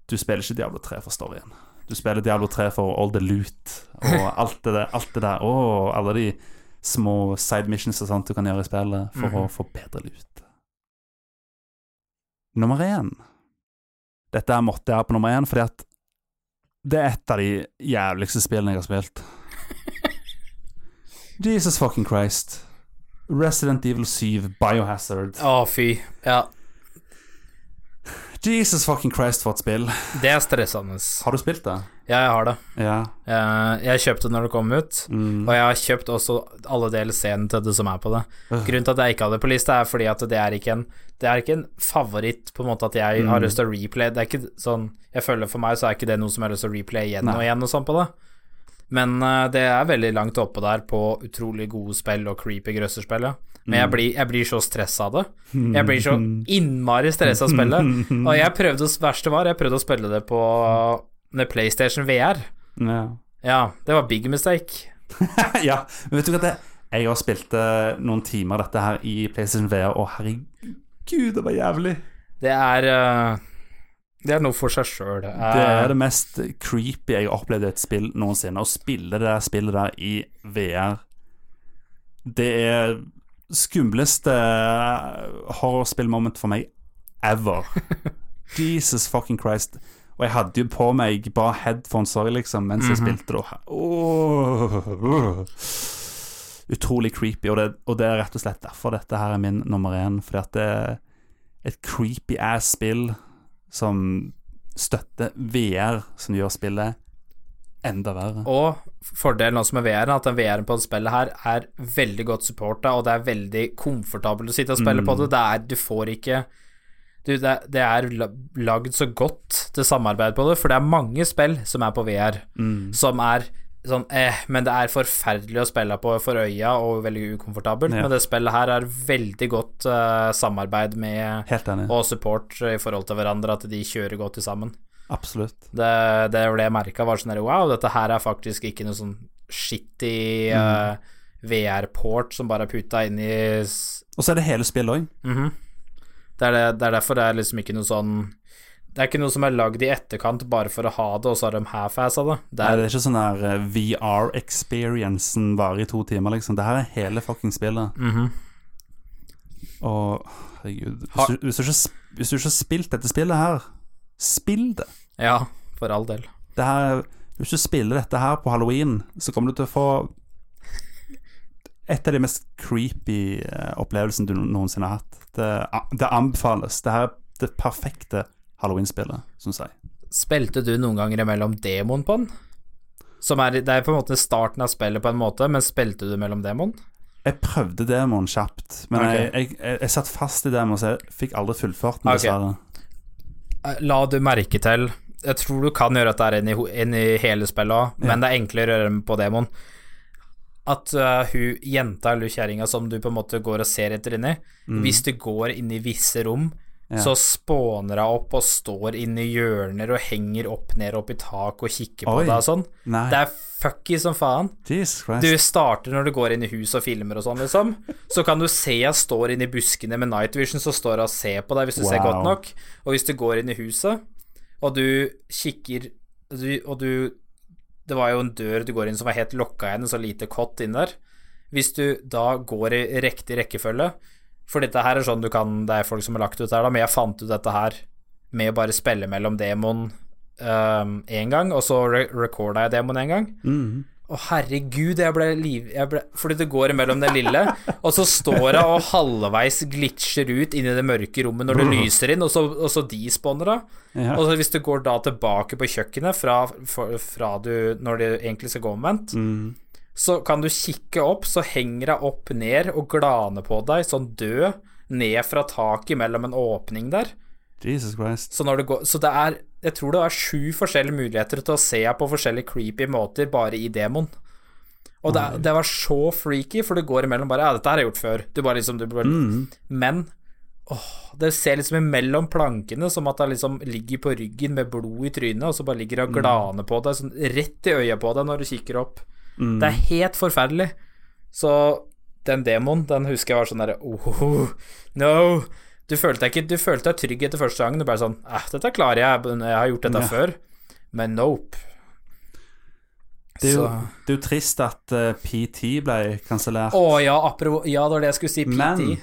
du spiller ikke Diablo 3 for storyen. Du spiller Diablo 3 for all the loot og alt det der, alt det der og alle de små side missions og sånt du kan gjøre i spillet for å få bedre lut. Nummer én. Dette er måtte jeg ha på nummer én, fordi at det er et av de jævligste spillene jeg har spilt. Jesus fucking Christ. Resident Evil 7 Biohazard. Å, fy. Ja, Jesus fucking Christ, for et spill. det er stressende. Har du spilt det? Ja, jeg har det. Ja. Jeg, jeg kjøpte det når det kom ut, Mm. og jeg har kjøpt også alle DLC-ene til det som er på det. Grunnen til at jeg ikke har det på lista, er fordi at det er ikke en Det er ikke en favoritt, på en måte, at jeg Mm. har lyst til å replay. Det er ikke sånn Jeg føler for meg så er ikke det noe som jeg har lyst til å replay igjen og igjen og sånn på det. Men uh, det er veldig langt oppe der på utrolig gode spill og creepy grøsserspill, ja. Men Mm. jeg blir, jeg blir så stressa av det. Jeg blir så innmari stressa av spillet. Og jeg prøvde, verste var, jeg prøvde å spille det på med PlayStation VR. ja. Ja, det var big mistake. ja. Men vet du hva det Jeg har spilt eh, noen timer dette her i PlayStation VR, og herregud, det var jævlig. Det er eh, Det er noe for seg sjøl. Det er det mest creepy jeg har opplevd i et spill noensinne. Å spille det der spillet der i VR Det er skumleste horrorspillmoment for meg ever. Jesus fucking Christ. Og jeg hadde jo på meg bare headphones liksom, mens jeg spilte Oh. Utrolig creepy, og det, og det er rett og slett derfor dette her er min nummer én. Fordi at det er et creepy ass spill som støtter VR, som gjør spillet enda verre. Og fordelen også med VR-en, at den VR-en på det spillet her er veldig godt supporta, og det er veldig komfortabelt å sitte og spille på det. Det er Du får ikke du, det, det er lagd så godt til samarbeid på det, for det er mange spill som er på VR, som er sånn eh, men det er forferdelig å spille på for øya og veldig ukomfortabelt. Ja. Men det spillet her er veldig godt uh, samarbeid med og support i forhold til hverandre, at de kjører godt sammen. Absolutt. Det, det ble jeg merka, var sånn Wow, dette her er faktisk ikke noe sånn shitty eh, VR-port som bare er putta inn i Og så er det hele spillet òg. Mhm. det, er det, det er derfor det er liksom ikke noe sånn Det er ikke noe som er lagd i etterkant bare for å ha det, og så har de half-assa det. Det Det er, er ikke sånn der eh, VR-experiencen varer i to timer, liksom. Det her er hele fucking spillet. Mhm. Og herregud hvis du, hvis, du ikke, hvis du ikke har spilt dette spillet her, spill det. Ja, for all del. det her, hvis du spiller dette her på halloween, så kommer du til å få et av de mest creepy eh, opplevelsene du noensinne har hatt. Det, det anbefales. Det her er det perfekte halloween-spillet, syns jeg. Spilte du noen ganger imellom demon på den? Som er, det er på en måte starten av spillet på en måte, men spilte du mellom demon? Jeg prøvde demon kjapt, men okay. jeg, jeg, jeg, jeg satt fast i demon, så jeg fikk aldri fullført den, Ok. dessverre. Eh, La du merke til Jeg tror du kan gjøre dette inn i, inn i hele spillet òg, men det er enklere å gjøre det på demon. At uh, hun jenta eller kjerringa som du på en måte går og ser etter inni, hvis du går inn i visse rom, Mm. Ja. så spåner hun opp og står inni hjørner og henger opp ned opp i tak og kikker på Oi. deg og sånn. Nei, Det er fucky som faen. Du starter når du går inn i hus og filmer og sånn, liksom. Så kan du se jeg står inne i buskene med night vision, så står jeg og ser på deg hvis du ser godt nok. Og hvis du går inn i huset, og du kikker du, Og du Det var jo en dør du går inn som var helt lokka igjen, en så lite kott inn der. Hvis du da går i riktig rekkefølge For dette her er sånn du kan Det er folk som har lagt ut her, da, men jeg fant ut dette her med å bare spille mellom demon én gang, og så re recorda jeg demon én gang. Mhm. Å, herregud, jeg ble liv... Jeg ble, fordi det går imellom den lille, og så står hun og halvveis glitcher ut inn i det mørke rommet når det lyser inn, og så, og så despawner hun. Ja. Og så hvis du går da tilbake på kjøkkenet fra, fra, du Når det egentlig skal gå omvendt, Mm. Så kan du kikke opp, så henger hun opp ned og glaner på deg, sånn død, ned fra taket mellom en åpning der. Jesus Christ. Så, går, så det er Jeg tror det er sju forskjellige muligheter til å se på forskjellige creepy måter bare i demon. Og det, det var så freaky, for det går imellom bare Ja, dette har jeg gjort før. Du bare liksom du bare, Men åh, det ser liksom imellom plankene som at hun liksom ligger på ryggen med blod i trynet, og så bare ligger hun og glaner på deg, sånn rett i øyet på deg når du kikker opp. Det er helt forferdelig. Så den demoen, den husker jeg var sånn derre oh, no. Du følte ikke Du følte deg trygg etter første gangen. Du bare sånn eh, Dette klarer jeg, jeg har gjort dette Ja. før. Men nope. Det er jo, det er jo trist at uh, PT ble kansellert. Å ja, Ja, det var det jeg skulle si. PT Men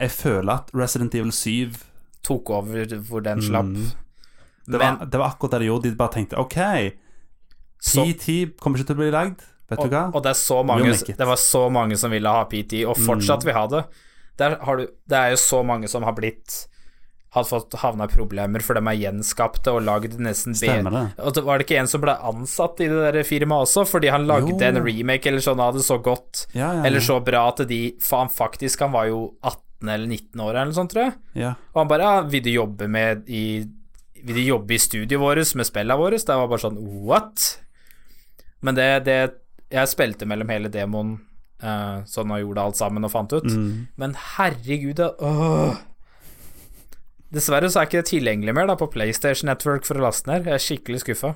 jeg føler at Resident Evil 7 tok over hvor den slapp. Mm. det, Men var, det var akkurat det de gjorde. De bare tenkte OK, PT kommer ikke til å bli lagd. Vet Og, du hva? og det, så mange, det var så mange som ville ha PT, og fortsatt vil ha det. Du, det er jo så mange som har blitt Har fått havna i problemer, for de er gjenskapte og lagd nesten Stemmer det. Og det var det ikke en som ble ansatt i det der firmaet også, fordi han lagde Jo. en remake eller sånn av det så godt, Ja, ja, eller så bra at de Faen, faktisk, han var jo 18 eller 19 år eller noe sånt, tror jeg. ja. Og han bare ja, 'Vil du jobbe med i Vil du jobbe i studioet vårt med spillene våre?' Det var bare sånn What? Men det, det Jeg spilte mellom hele demoen uh, sånn og gjorde alt sammen og fant ut. Mm. Men herregud, det åh. Dessverre så er ikke det tilgjengelig mer da på PlayStation Network for å laste ned. Jeg er skikkelig skuffa.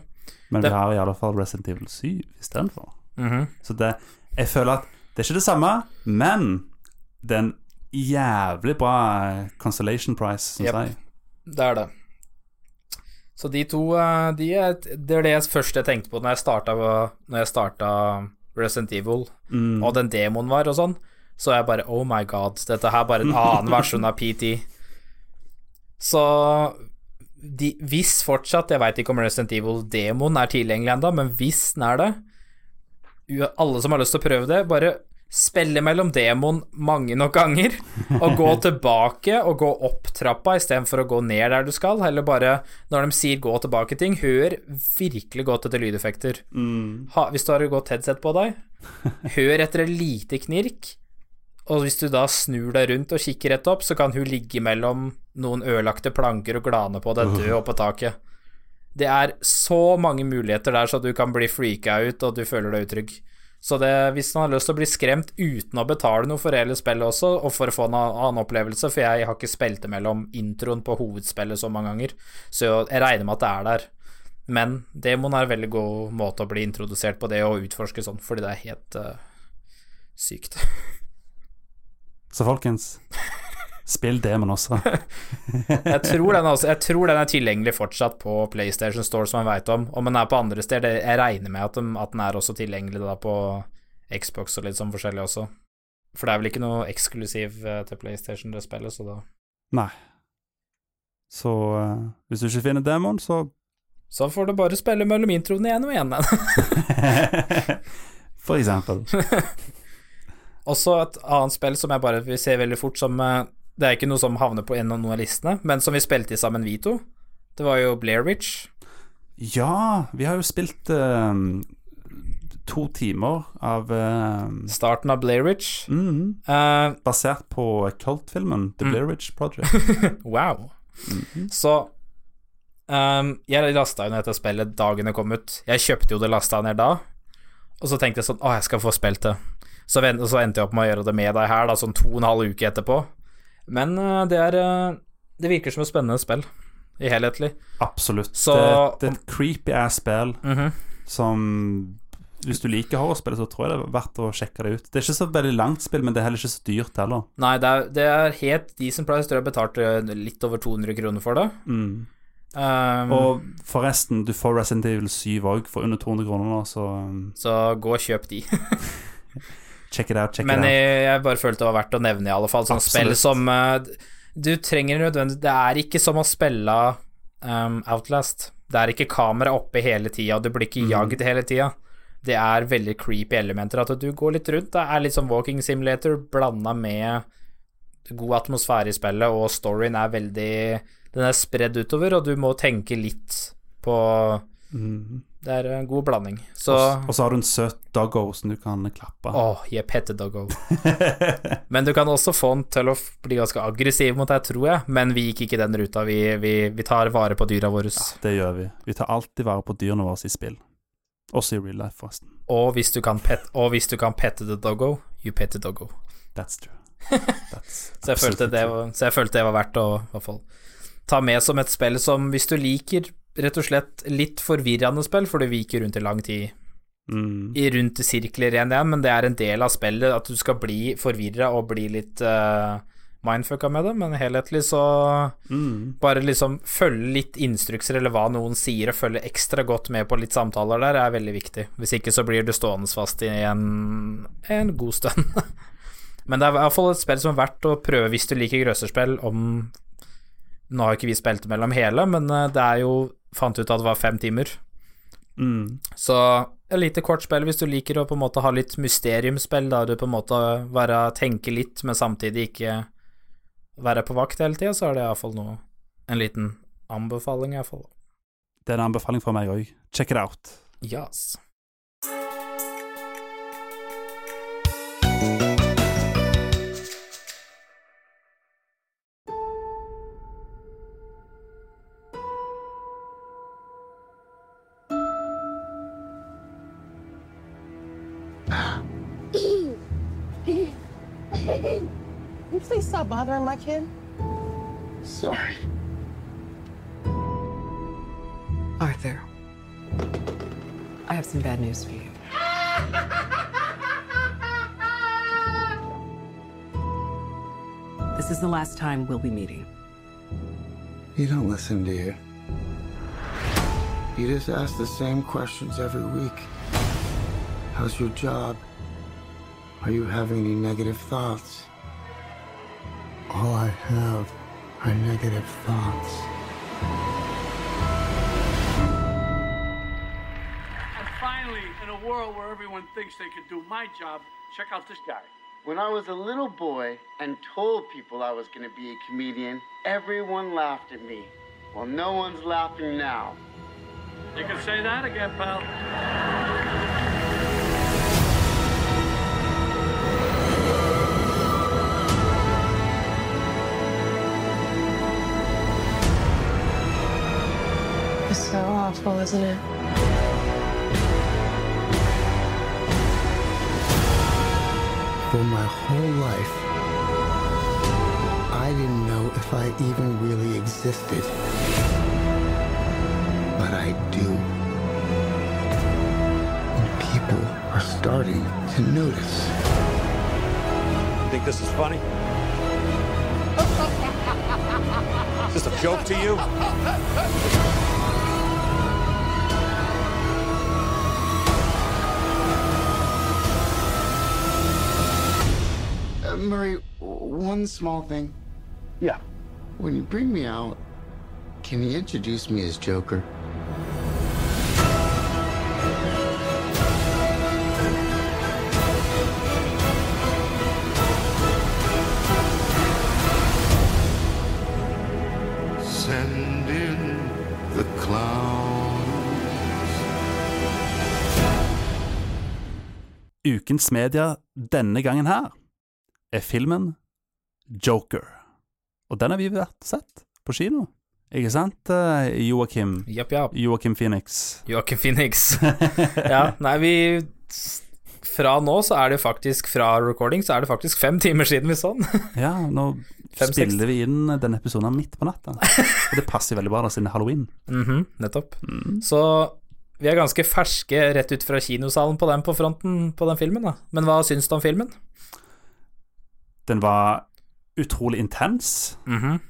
Men Det- vi har i alle fall Resident Evil 7 istedenfor. Mhm. Så det Jeg føler at det er ikke det samme, men det er en jævlig bra consolation price, syns Yep. jeg. Det er det. Så de to eh, de er, Det er det jeg første jeg tenkte på når jeg starta, når jeg starta Resident Evil, Mm. og den demoen var og sånn. Så jeg bare Oh my god, dette her er bare en annen versjon av PT. Så de, hvis fortsatt Jeg veit ikke om Resident Evil-demoen er tilgjengelig ennå, men hvis den er det Alle som har lyst til å prøve det, bare spille mellom demon mange nok ganger, og gå tilbake og gå opp trappa istedenfor å gå ned der du skal, eller bare Når de sier gå tilbake ting, hør virkelig godt etter lydeffekter. Mm. Ha, hvis du har et godt headset på deg, hør etter et lite knirk, og hvis du da snur deg rundt og kikker rett opp, så kan hun ligge mellom noen ødelagte planker og glane på deg, død oppå taket. Det er så mange muligheter der, så du kan bli freaka ut, og du føler deg utrygg. Så det, hvis man har lyst til å bli skremt uten å betale noe for hele spillet også, og for å få en annen opplevelse, for jeg har ikke spilt det mellom introen på hovedspillet så mange ganger, så jeg regner med at det er der. Men demoen er en veldig god måte å bli introdusert på det og utforske sånn, fordi det er helt uh, sykt. Så folkens, spill demon også. Jeg tror, den også, jeg tror den er tilgjengelig fortsatt på PlayStation Store, som jeg veit om. Om den er på andre steder, jeg regner med at den, at den er også tilgjengelig da på Xbox og litt sånn forskjellig også. For det er vel ikke noe eksklusiv eh, til PlayStation, det spillet, så da Nei. Så uh, hvis du ikke finner demon, så Så får du bare spille mellom introene igjen og igjen. For eksempel. Også et annet spill som jeg bare vil se veldig fort, som eh, Det er ikke noe som havner på en av noen av listene, men som vi spilte i sammen, vi to. Det var jo Blair Witch. Ja, vi har jo spilt uh, to timer av uh, Starten av Blair Witch. -hmm. uh, Basert på Cult-filmen The Mm. Blair Witch Project. wow. Mhm. Så um, Jeg lasta ned dette spillet dagen det kom ut. Jeg kjøpte jo det lasta ned da, og så tenkte jeg sånn Å, jeg skal få spilt det. Så, så endte jeg opp med å gjøre det med deg her, da, sånn to og en halv uke etterpå. Men eh, det er eh, Det virker som et spennende spill, i helhetlig. Absolutt. Så- det, er et creepy ass spill Mhm. som Hvis du liker horrorspill, så tror jeg det er verdt å sjekke det ut. Det er ikke så veldig langt spill, men det er heller ikke så dyrt heller. Nei, det er, det er helt decent price. Tror jeg betalte litt over 200 kroner for det. Mm. Um, Og forresten, du får Resident Evil 7 òg for under 200 kroner nå, så um, så gå og kjøp de. check it out, check Men it out. jeg, jeg bare følte det var verdt å nevne, i alle fall. Sånn spill som eh, Du trenger nødvendig Det er ikke som å spille um, Outlast. Det er ikke kamera oppe hele tida, du blir ikke jagd hele tida. Det er veldig creepy elementer. At du går litt rundt. Det er litt som walking simulator blanda med god atmosfære i spillet, og storyen er veldig Den er spredd utover, og du må tenke litt på Mhm. Det er en god blanding. Så Og så har du en søt doggo som du kan klappe. Åh, jeg petter doggo. Men du kan også få den til å bli ganske aggressiv mot deg, tror jeg. Men vi gikk ikke den ruta. Vi, vi, vi tar vare på dyra våre. Det gjør vi. Vi tar alltid vare på dyrene våre i spill. Også i real life, forresten. Og hvis du kan pet, hvis du kan pette the doggo, you pet the doggo. That's true. That's Så jeg, følte det var, så jeg følte det var verdt å i hvert fall ta med som et spill som, hvis du liker rett og slett litt forvirrende spill, for du viker rundt i lang tid mm. i rundt sirkler igjen, ja, men det er en del av spillet at du skal bli forvirra og bli litt uh, mindfucka med det, men helhetlig så Mm. Bare liksom følge litt instrukser eller hva noen sier, og følge ekstra godt med på litt samtaler der, er veldig viktig. Hvis ikke så blir du stående fast i en, en god stund. Men det er i hvert fall et spill som er verdt å prøve hvis du liker grøsserspill om Nå har ikke vi spilt mellom hele, men eh, det er jo Fant ut at det var fem timer. Mm. Så et lite kort spill hvis du liker å på en måte ha litt mysteriumsspill, da du på en måte være, tenke litt, men samtidig ikke være på vakt hele tida, så er det iallfall noe En liten anbefaling, iallfall. Det er en anbefaling fra meg òg. Check it out. Yes. Stop bothering my kid? Sorry. Arthur, I have some bad news for you. This is the last time we'll be meeting. You don't listen, do you? You just ask the same questions every week. How's your job? Are you having any negative thoughts? All I have are negative thoughts. And finally, in a world where everyone thinks they can do my job, check out this guy. When I was a little boy and told people I was going to be a comedian, everyone laughed at me. Well, no one's laughing now. You can say that again, pal. Awful, isn't it? For my whole life, I didn't know if I even really existed. But I do. And people are starting to notice. You think this is funny? Is this a joke to you? Uh, Murray, one small thing. Yeah. When you bring me out, can you introduce me as Joker? Send in the clowns. Ukens media denne gangen her er filmen Joker. Og den har vi vært sett på kino. Ikke sant, eh, Joakim? Yep, yep. Joakim Phoenix. Joakim Phoenix. ja, nei, vi Fra nå så er det faktisk Fra recording så er det faktisk fem timer siden vi så den. Ja, nå Fem, spiller vi inn denne episoden midt på natta. Og det passer veldig bra da, siden det er halloween. Mhm, nettopp. Så vi er ganske ferske rett ut fra kinosalen på den på fronten på den filmen, da. Men hva syns du om filmen? Den var utrolig intens. Mhm.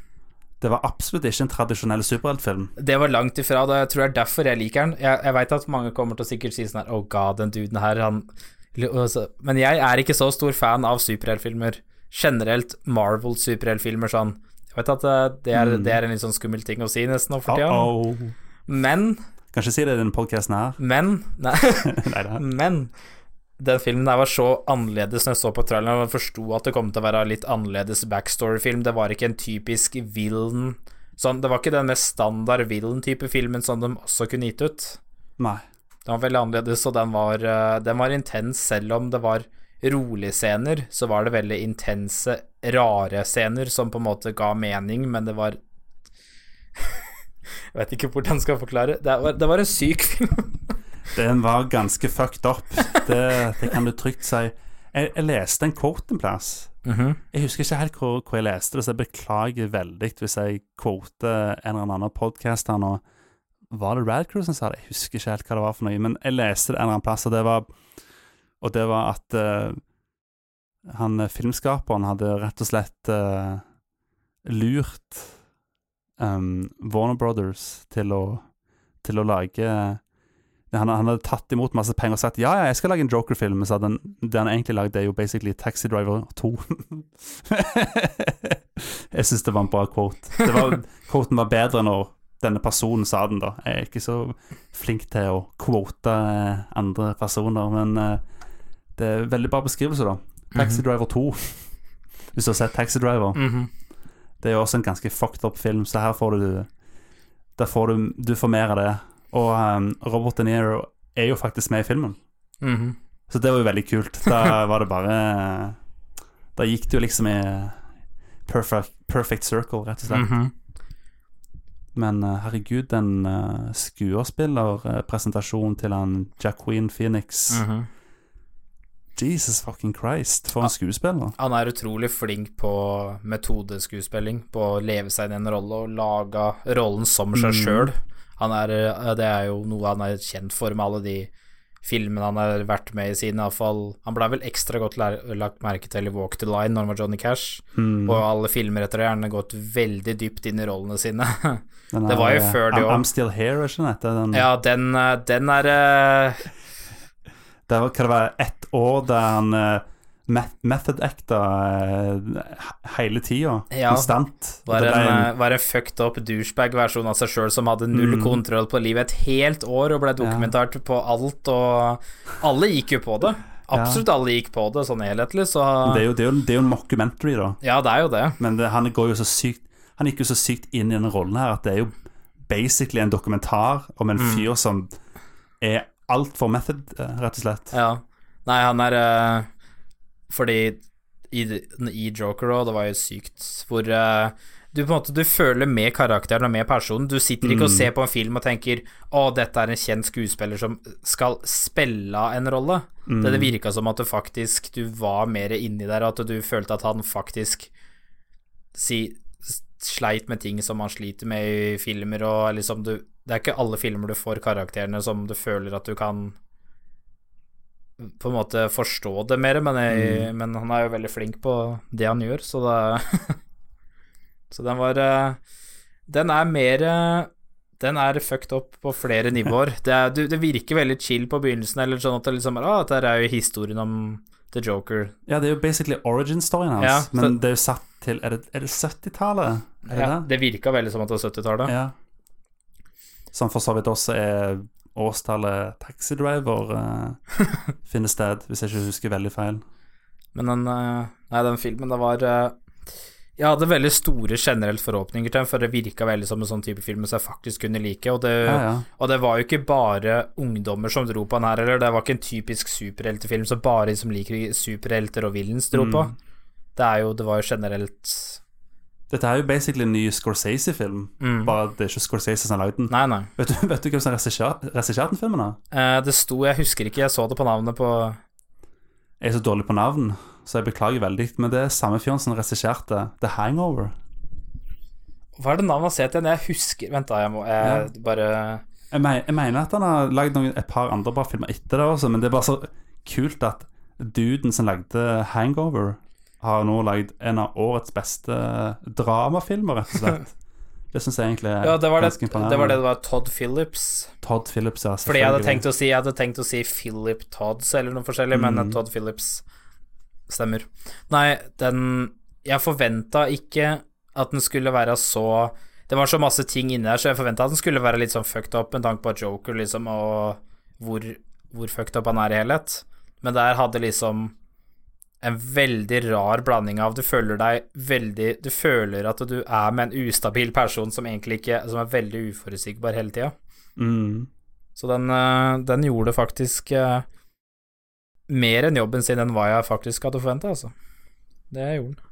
Det var absolutt ikke en tradisjonell superheltfilm. Det var langt ifra det. Jeg tror det er derfor jeg liker den. Jeg, jeg veit at mange kommer til å sikkert si sånn her Oh god, den duden her, han Men jeg er ikke så stor fan av superheltfilmer. Generelt Marvel-superheltfilmer sånn. Jeg vet at eh, det er, Mm. det er en litt sånn skummel ting å si nesten nå for tida. Uh-oh. Men Kan ikke si det i denne podkasten her. Men Nei. Men den filmen der var så annerledes når jeg så på traileren. Jeg forsto at det kom til å være litt annerledes backstory-film. Det var ikke en typisk villain sånn, Det var ikke den mest standard villain-type filmen som de også kunne gitt ut. Nei. Den var veldig annerledes, og den var, eh, den var intens selv om det var rolige scener. Så var det veldig intense, rare scener som på en måte ga mening, men det var Jeg vet ikke hvordan jeg skal forklare. Det var, det var en syk film. Den var ganske fucked up. Det, det kan du trygt si. Jeg, jeg leste en quote en plass. Mhm. Jeg husker ikke helt hvor, hvor jeg leste det, så jeg beklager veldig hvis jeg quoter en eller annen podkast her nå. Var det Rad som sa det? Jeg husker ikke helt hva det var for noe, men jeg leste det en eller annen plass, og det var, og det var at uh, han filmskaperen hadde rett og slett uh, lurt um, Warner Brothers til å, til å lage han, han hadde tatt imot masse penger og sagt ja, ja, jeg skal lage en Joker-film, så den, det han egentlig lagde, er jo basically Taxi Driver 2. jeg syns det var en bra quote. Det var, quoten var bedre når denne personen sa den, da. Jeg er ikke så flink til å quote eh, andre personer, men eh, det er veldig bra beskrivelse, da. Taxi Mhm. Driver 2. Hvis du har sett Taxi Driver. Mhm. Det er jo også en ganske fucked up film, så her får du Der får du Du får mer av det. Og um, Robert De Niro er jo faktisk med i filmen. Mhm. Så det var jo veldig kult. Da var det bare Da gikk det jo liksom i perfect, perfect circle, rett og slett. Mhm. Men eh, herregud, den uh, skuespillerpresentasjonen til han Jacqueline Phoenix Mhm. Jesus fucking Christ, for en skuespiller. Han er utrolig flink på metodeskuespilling, på å leve seg inn i en rolle og lage rollen som seg Mm. sjøl. Han er eh, Det er jo noe han er kjent for med alle de filmene han har vært med i siden, iallfall. Han ble vel ekstra godt lagt merke til i Walk the Line når han var Johnny Cash, Mm. og alle filmer etter det har gjerne gått veldig dypt inn i rollene sine. Er, det var jo her, før det òg. I'm. Still Here, er ikke den? Den, Ja, den, eh, den er uh... Det var, kan det være ett år der han uh, method acta eh, hele tida, Ja. konstant. Var en, ble eh, var en fucked up douchebag-versjon av seg sjøl som hadde null Mm. kontroll på livet et helt år og ble dokumentert på alt, og alle gikk jo på det. Absolutt alle gikk på det, sånn helhetlig, så det, er jo, det, er jo, det er jo en mockumentary, da. Ja, det er jo det. Men det, han går jo så sykt Han gikk jo så sykt inn i denne rollen her at det er jo basically en dokumentar om en Mm. fyr som er altfor method, eh, rett og slett. Ja. Nei, han er eh, Fordi i, i Joker òg, det var jo sykt hvor uh, du på en måte Du føler med karakteren og med personen. Du sitter ikke og Mm. ser på en film og tenker 'Å, dette er en kjent skuespiller som skal spille en rolle'. Mm. Det, det virka som at du faktisk Du var mer inni der, at du følte at han faktisk si, sleit med ting som han sliter med i filmer, og liksom du Det er ikke alle filmer du får karakterene som du føler at du kan på en måte forstå det mer, men, jeg, men han er jo veldig flink på det han gjør, så det Så den var eh, Den er mer eh, Den er fucked up på flere nivåer. Det, er, det virker veldig chill på begynnelsen, eller sånn at det liksom er, ah, dette er jo historien om The Joker. Ja, det er jo basically origin-storyen hans, Ja, så- men det er jo satt til Er det, det 70-tallet? Er Ja, det? det virka veldig som at det var 70-tallet. Ja. Som for så vidt også er årstallet Taxi Driver uh, finner sted, hvis jeg ikke husker veldig feil. Men den, uh, nei, den filmen, det var uh, Jeg hadde veldig store generelt forhåpninger til den, for det virka veldig som en sånn type film som jeg faktisk kunne like. Og det, Ja, ja. og det var jo ikke bare ungdommer som dro på den her, eller det var ikke en typisk superheltefilm som bare de som liker superhelter og villains dro på. Mm. Det er jo Det var jo generelt Dette er jo basically en ny Scorsese-film, Mm. bare det er ikke Scorsese som har lagd den. Nei, nei. Vet du, vet du hvem som har regissert regissert den filmen? da? Eh, det sto Jeg husker ikke, jeg så det på navnet på Jeg er så dårlig på navn, så jeg beklager veldig, men det er samme fyren som regisserte The Hangover. Hva er det navnet hans het igjen? Jeg husker Vent, da, jeg må jeg bare Jeg, me jeg mener at han har lagd et par andre bra filmer etter det også, men det er bare så kult at duden som lagde Hangover, har nå lagd en av årets beste dramafilmer, rett og slett. Det syns jeg egentlig er Ja, det var det, det var det det var Todd Phillips. Todd Phillips, ja. Fordi jeg hadde tenkt å si Jeg hadde tenkt å si Philip Todds eller noe forskjellig, men Mm. Todd Phillips stemmer. Nei, den Jeg forventa ikke at den skulle være så Det var så masse ting inni der, så jeg forventa at den skulle være litt sånn fucked up med tanke på Joker, liksom, og hvor, hvor fucked up han er i helhet. Men der hadde liksom en veldig rar blanding av Du føler deg veldig Du føler at du er med en ustabil person som egentlig ikke Som er veldig uforutsigbar hele tida. Mm. Så den, eh, den gjorde faktisk eh, mer enn jobben sin enn hva jeg faktisk hadde forventa, altså. Det gjorde den.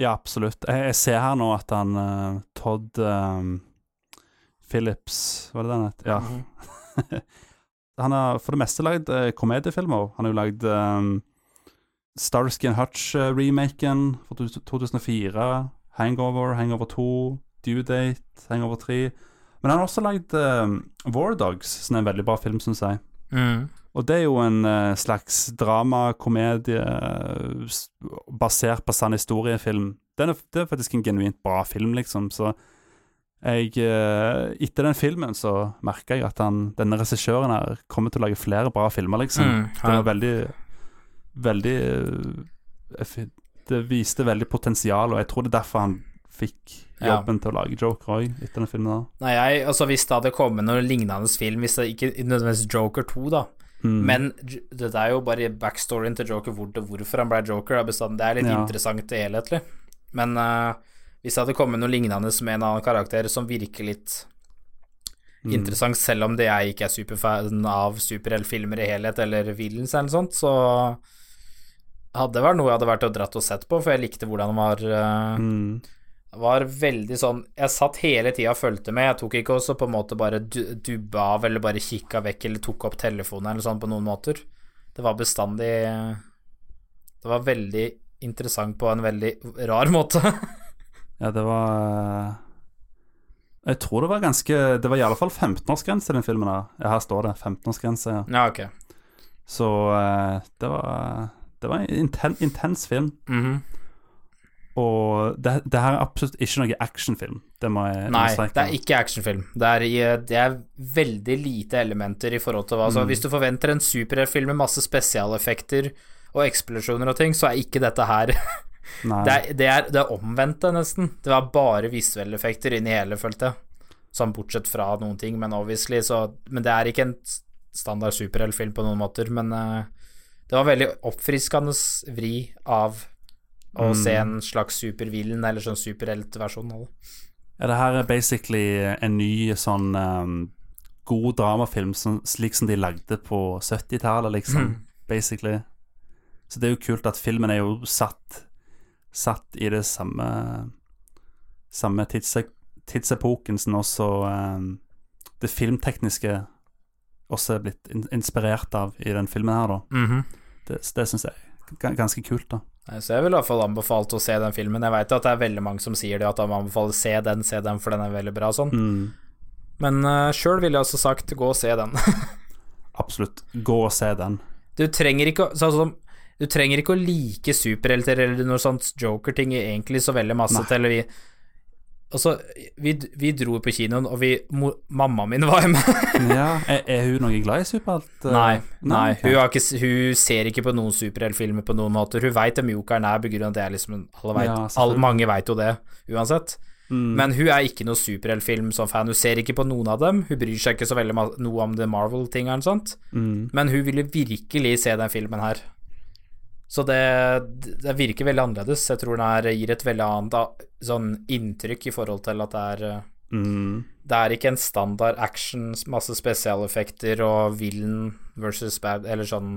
Ja, absolutt. Jeg, jeg ser her nå at han uh, Todd um, Phillips Var det den het? Ja. Mhm. han har for det meste lagd uh, komediefilmer. Han har jo lagd um, Starsky and Hutch-remaken fra 2004. Hangover, Hangover 2, Due Date, Hangover 3. Men han har også lagd uh, War Dogs, som er en veldig bra film, syns jeg. Mm. Og det er jo en uh, slags dramakomedie uh, basert på sann historiefilm. Er, det er faktisk en genuint bra film, liksom. Så jeg uh, Etter den filmen så merka jeg at han, denne regissøren her kommer til å lage flere bra filmer, liksom. Mm, det er veldig Veldig eh, Det viste veldig potensial, og jeg tror det er derfor han fikk Ja. jobben til å lage Joker òg, etter den filmen. Da. Nei, jeg, altså Hvis det hadde kommet noen lignende film, hvis det ikke nødvendigvis Joker 2, da Mm. Men det er jo bare backstoryen til Joker, hvor, hvorfor han ble Joker. er Det er litt Ja. interessant helhetlig. Men uh, hvis det hadde kommet noe lignende med en annen karakter som virker litt Mm. interessant, selv om det jeg ikke er superfan av superheltfilmer i helhet, eller villains eller noe sånt, så hadde vært noe jeg hadde vært og dratt og sett på, for jeg likte hvordan han var uh, Mm. var veldig sånn Jeg satt hele tida og fulgte med. Jeg tok ikke også på en måte bare du- dubba av eller bare kikka vekk eller tok opp telefonen eller sånn på noen måter. Det var bestandig Det var veldig interessant på en veldig rar måte. Ja, det var eh, Jeg tror det var ganske Det var i alle fall 15-årsgrense i den filmen. her Ja, her står det 15-årsgrense. Ja. ja, ok. Så eh, det var Det var en inten, intens film. Mhm. Og det, det her er absolutt ikke noe actionfilm. Det må jeg Nei, understreke. det er ikke actionfilm. Det er, det er veldig lite elementer i forhold til hva altså, Mm. Hvis du forventer en superheltfilm med masse spesialeffekter og eksplosjoner og ting, så er ikke dette her Nei. Det er, det, er, det er omvendte, nesten. Det var bare visuelle effekter inn i hele, følte jeg. Sånn bortsett fra noen ting, men obviously, så Men det er ikke en standard superheltfilm på noen måter, men eh, det var veldig oppfriskende vri av å Mm. se en slags supervillen, eller sånn superheltversjon av det. Ja, det her er basically en ny sånn um, god dramafilm, som, slik som de lagde på 70-tallet, liksom. Mm. Basically. Så det er jo kult at filmen er jo satt Satt i det samme Samme tidse, tidsepoken som også um, det filmtekniske også er blitt in inspirert av i den filmen her, da. Mhm. Det, det syns jeg er ganske kult, da. Så jeg vil i hvert fall anbefalt å se den filmen. Jeg veit at det er veldig mange som sier det, at de anbefaler se den, se den, for den er veldig bra sånn. Mm. Men uh, sjøl ville jeg altså sagt gå og se den. Absolutt. Gå og se den. Du trenger ikke å- sånn Du trenger ikke å like superhelter eller noe sånt joker-ting egentlig så veldig masse Nei. til Altså, vi, vi dro på kinoen, og vi mo, Mammaen min var med. Ja, er, er hun noe glad i superhelt? uh, Nei, nei, hun, ikke, hun ser ikke på noen superheltfilmer på noen måter. Hun veit hvem jokeren er, begrunnet at det er liksom Alle vet, Ja, all. Mange veit jo det, uansett. Mm. Men hun er ikke noe superheltfilm som fan. Hun ser ikke på noen av dem. Hun bryr seg ikke så veldig noe om The Marvel-tingene og. Mm. Men hun ville virkelig se den filmen her. Så det, det virker veldig annerledes. Jeg tror den er, gir et veldig annet sånn inntrykk i forhold til at det er eh, Mm. Det er ikke en standard action, masse spesialeffekter og villain versus bad Eller sånn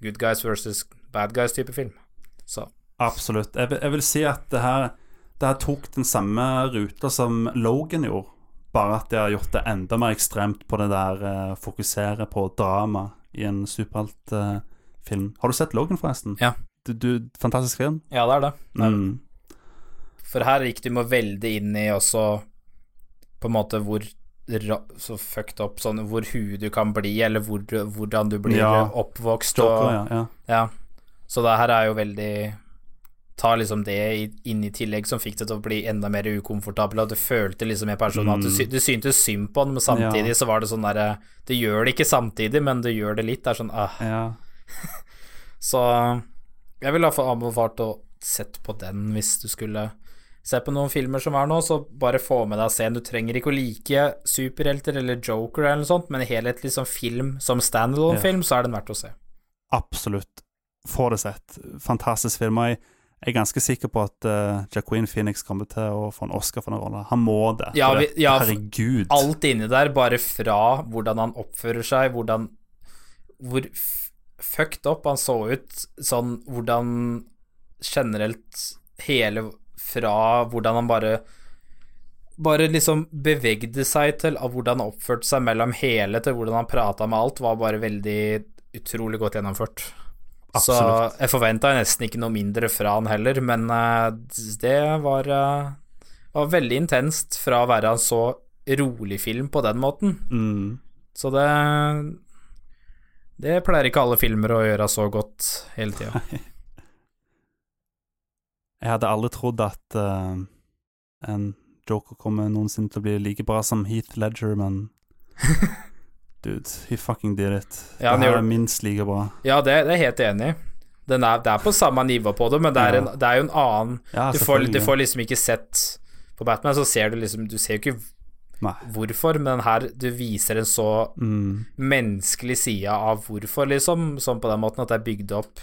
good guys versus bad guys-type film. Så Absolutt. Jeg, vil- jeg vil si at det her, det her tok den samme ruta som Logan gjorde, bare at de har gjort det enda mer ekstremt på det der eh, fokusere på drama i en superheltfilm. Har du sett Logan, forresten? Ja. Du, du, fantastisk film. ja, det er det. det, er det. Mm. For her gikk du med veldig inn i også på en måte hvor så fucked up sånn hvor huet du kan bli, eller hvor, hvordan du blir Ja. oppvokst og ja, ja. Ja. Så det her er jo veldig Ta liksom det inn i tillegg som fikk det til å bli enda mer ukomfortabel, og du følte liksom med personen at du, Mm. du syntes synd på han, men samtidig så var det sånn derre Det gjør det ikke samtidig, men det gjør det litt. Det er sånn ah. Ja. Så jeg ville iallfall anbefalt å sett på den hvis du skulle se på noen filmer som er nå, så bare få med deg scenen. Du trenger ikke å like superhelter eller Joker eller noe sånt, men helhetlig som film, som standalone-film, så er den verdt å se. Absolutt. Få det sett. Fantastisk film. Jeg jeg er ganske sikker på at uh, Jacqueline Phoenix kommer til å få en Oscar for den rollen. Han må det. Ja, vi, ja, herregud. alt inni der, bare fra hvordan han oppfører seg, hvordan Hvor fucked up han så ut, sånn hvordan generelt hele Fra hvordan han bare bare liksom bevegde seg til av hvordan han oppførte seg mellom hele til hvordan han prata med alt, var bare veldig utrolig godt gjennomført. Så jeg forventa nesten ikke noe mindre fra han heller, men eh, det var, eh, var veldig intenst fra å være en så rolig film på den måten. Mm. Så det Det pleier ikke alle filmer å gjøre så godt hele tida. Jeg hadde aldri trodd at uh, en Joker kommer noensinne til å bli like bra som Heath Ledger, men Dude, he fucking did it. Ja, det er minst like bra. Ja, det, det er jeg helt enig i. Den er, det er på samme nivå på det, men det er, en, det er jo en annen Ja, du, får, du får liksom ikke sett på Batman, så ser du liksom Du ser jo ikke Nei. hvorfor, men her du viser en så Mm. menneskelig side av hvorfor, liksom, sånn på den måten at det er bygd opp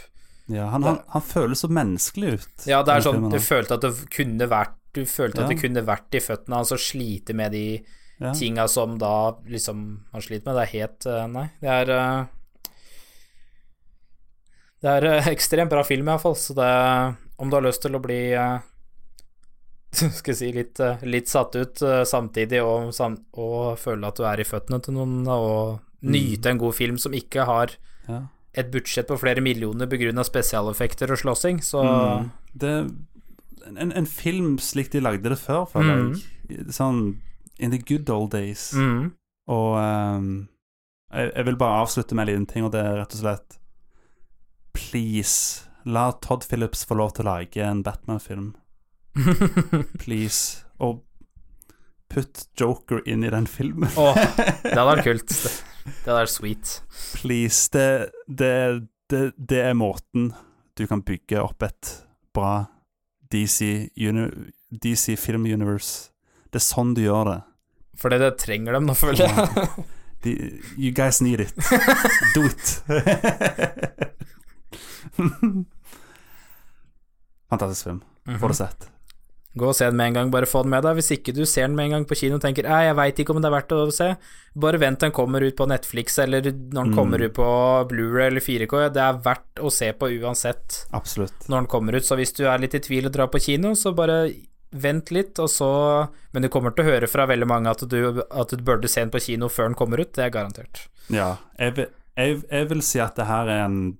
Ja, han, han, han føles så menneskelig ut. Ja, det er sånn Du følte at det kunne vært Du følte at du det kunne vært i føttene hans og slite med de Ja. tinga som da liksom han sliter med. Det er helt eh, Nei, det er eh, Det er eh, ekstremt bra film, iallfall, så det Om du har lyst til å bli skal jeg si litt, eh, litt satt ut eh, samtidig og, og føle at du er i føttene til noen, og nyte en god film som ikke har Ja. et budsjett på flere millioner begrunna spesialeffekter og slåssing, så Mm. Det en, en film slik de lagde det før, føler jeg. Sånn in the good old days. Mm. Og um, jeg, jeg vil bare avslutte med en liten ting, og det er rett og slett Please, la Todd Phillips få lov til å lage en Batman-film. Please. Og putt Joker inn i den filmen. Åh, det hadde vært kult. Det, det hadde vært sweet. Please. Det, det, det, er måten du kan bygge opp et bra DC, DC Film Universe. Det er sånn du gjør det. Fordi det trenger dem nå, føler jeg. De, you guys need it. Do it. Fantastisk film. Får det sett. Gå og se den med en gang, bare få den med deg. Hvis ikke du ser den med en gang på kino og tenker «Nei, jeg veit ikke om det er verdt å se, bare vent til den kommer ut på Netflix eller når den Mm. kommer ut på Blu-ray eller 4K. Det er verdt å se på uansett Absolutt. når den kommer ut. Så hvis du er litt i tvil og drar på kino, så bare vent litt, og så Men du kommer til å høre fra veldig mange at du, at du burde se den på kino før den kommer ut. Det er garantert. Ja. Jeg, vil- jeg, jeg vil si at det her er en,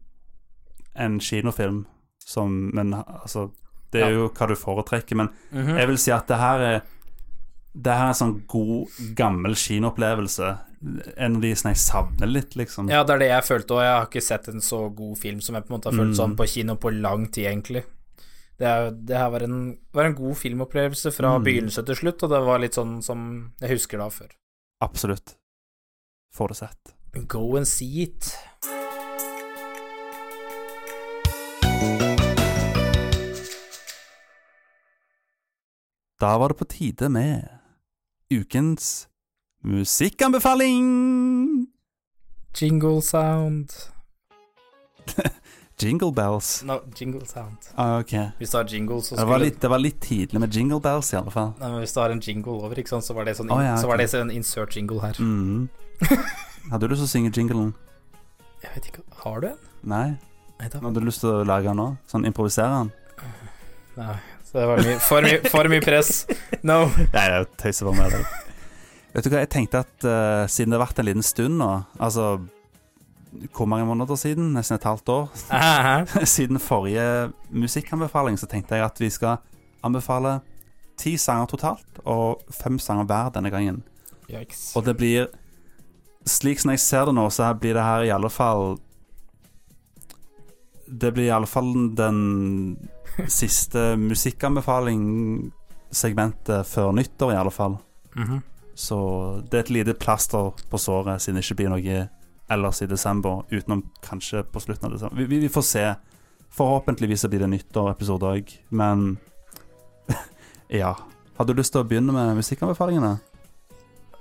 en kinofilm som Men altså Det er Ja. jo hva du foretrekker, men Mhm. jeg vil si at det her er Det her er en sånn god, gammel kinoopplevelse. En av de som jeg savner litt, liksom. Ja, det er det jeg følte, og jeg har ikke sett en så god film som jeg på en måte har følt Mm. sånn på kino på lang tid, egentlig. Det, er, det her var en, var en god filmopplevelse fra Mm. begynnelse til slutt, og det var litt sånn som jeg husker da før. Absolutt. Får det sett. Go and see it. Da var det på tide med ukens musikkanbefaling! Jingle sound. Jingle bells. No, jingle sound. Ah, ok. Hvis du har jingle, så Det var, litt, det var litt tidlig med jingle bells, i alle fall. Nei, men Hvis du har en jingle over, ikke sant, så var det sånn, Å, ja, så var det sånn insert jingle her. Mm. Hadde du lyst til å synge jinglen? Jeg vet ikke, har du en? Nei? Nei. Hadde du lyst til å lage den nå? Sånn improvisere den? Nei, så det var mye, for, mye, for mye press. No. Nei, jeg tøyser bare med deg. Vet du hva, jeg tenkte at uh, siden det har vært en liten stund nå, altså hvor mange måneder siden? Nesten et halvt år. siden forrige musikkanbefaling, så tenkte jeg at vi skal anbefale ti sanger totalt, og fem sanger hver denne gangen. Yikes. Og det blir Slik som jeg ser det nå, så blir det her i alle fall Det blir i alle fall den siste musikkanbefaling-segmentet før nyttår, i alle fall. Mhm. Så det er et lite plaster på såret, siden det ikke blir noe ellers i desember, utenom kanskje på slutten av desember. Vi, vi, vi får se. Forhåpentligvis blir det nyttår-episode òg, men Ja. Hadde du lyst til å begynne med musikkanbefalingene?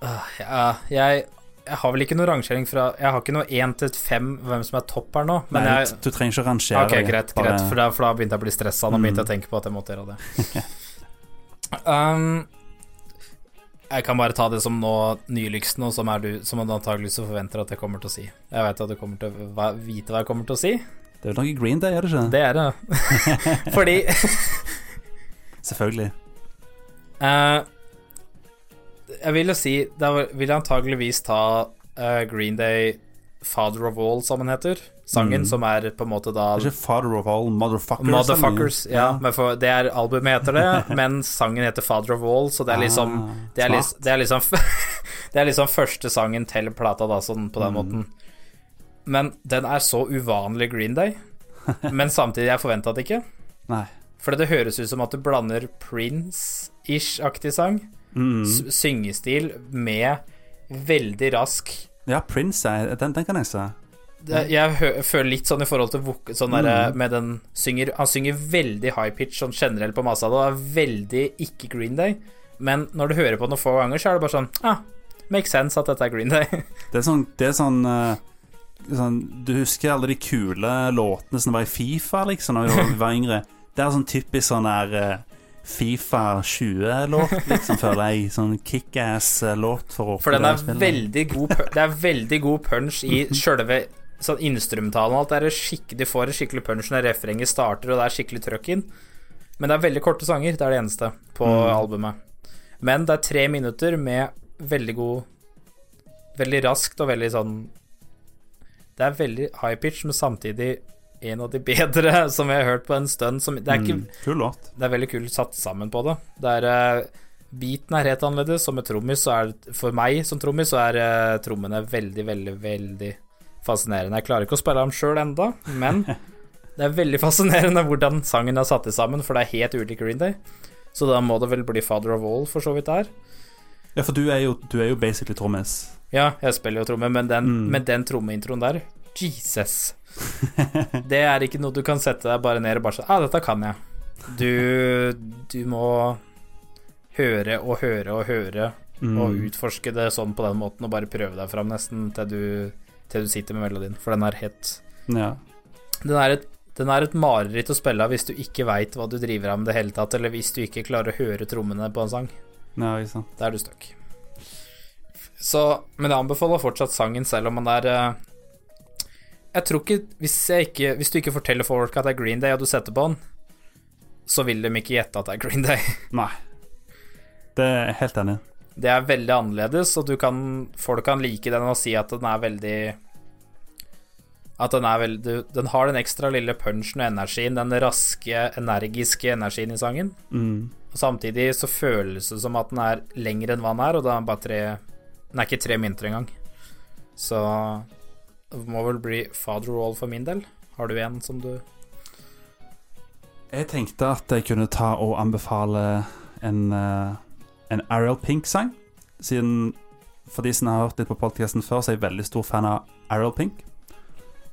Uh, Ja, jeg, jeg har vel ikke noe rangering fra Jeg har ikke noe én til fem hvem som er topp her nå, men Nei, jeg du trenger ikke å rangere. Ok, greit, bare- greit, for da, for da begynte jeg å bli stressa. Nå begynte jeg å Mm. tenke på at jeg måtte gjøre det. um, jeg kan bare ta det som nå nyligsten, og som, er du, som man antakeligvis forventer at jeg kommer til å si. Jeg vet at du kommer til å vite hva jeg kommer til å si. Det er jo noe Green Day, er det ikke? Det er det. Fordi Selvfølgelig. Eh, jeg vil jo si Da vil jeg antageligvis ta uh, Green Day Father of All, som den heter. Sangen, Mm. som er på en måte da Det er ikke Father of All Motherfuckers? Motherfuckers, ja, ja. Men for, det er albumet heter det, men sangen heter Father of All, så det er liksom Ah, Det er, liksom, det er liksom Det er liksom første sangen til plata, da, sånn på den Mm. måten. Men den er så uvanlig Green Day, men samtidig jeg forventa det ikke. Nei. For det høres ut som at du blander Prince-ish-aktig sang, Mm. syngestil, med veldig rask Ja, Prince, den, den kan jeg se. det, Jeg føler litt sånn i forhold til vok sånn der, Mm. med den synger, Han synger veldig high pitch sånn generelt på masa. Det er veldig ikke Green Day, Men når du hører på noen få ganger, så er det bare sånn ah, Makes sense at dette er Green Day. Det er sånn, det er sånn, uh... sånn Du husker alle de kule låtene som var i Fifa, liksom, da vi var yngre? Det er sånn typisk sånn der eh, Fifa 20-låt, liksom, føler jeg. Sånn kickass-låt for å For den er veldig god Det er veldig god punch i sjølve sånn instrumentalen og alt. Det er de får en skikkelig punch når refrenget starter, og det er skikkelig trøkk inn. Men det er veldig korte sanger. Det er det eneste på Mm. albumet. Men det er tre minutter med veldig god Veldig raskt og veldig sånn Det er veldig high pitch, men samtidig en av de bedre som jeg har hørt på en stund. Som, det er ikke Mm, kul låt. det er veldig kult satt sammen på det. Det er eh, Beaten er helt annerledes, som med trommis så er For meg som trommis så er uh, trommene veldig, veldig, veldig fascinerende. Jeg klarer ikke å spille dem sjøl enda, men det er veldig fascinerende hvordan sangen er satt sammen, for det er helt ulik Green Day. Så da må det vel bli Father of All, for så vidt der. Ja, for du er jo, du er jo basically trommis. Ja, jeg spiller jo tromme, men den, Mm. den trommeintroen der Jesus. Det er ikke noe du kan sette deg bare ned og bare sånn Ah, dette kan jeg. Du, du må høre og høre og høre Mm. og utforske det sånn på den måten og bare prøve deg fram nesten til du, til du sitter med melodien, for den er helt Ja. Den er et, den er et mareritt å spille av hvis du ikke veit hva du driver av med det hele tatt, eller hvis du ikke klarer å høre trommene på en sang. ja. Da er du stuck. Så, men jeg anbefaler fortsatt sangen, selv om man er eh, Jeg tror ikke hvis, jeg ikke hvis du ikke forteller folk at det er Green Day, og du setter på den, så vil de ikke gjette at det er Green Day. Nei. Det er jeg helt enig. i. Det er veldig annerledes, og du kan, folk kan like den og si at den er veldig At den er veldig Den har den ekstra lille punchen og energien, den raske, energiske energien i sangen. Mm. Og samtidig så føles det som at den er lengre enn hva den er, og den er bare tre Den er ikke tre mynter engang. Så må vel bli Father Roll for min del. Har du en som du Jeg tenkte at jeg kunne ta og anbefale en, eh, en Ariel Pink-sang. Siden For de som har hørt litt på podkasten før, så er jeg veldig stor fan av Ariel Pink.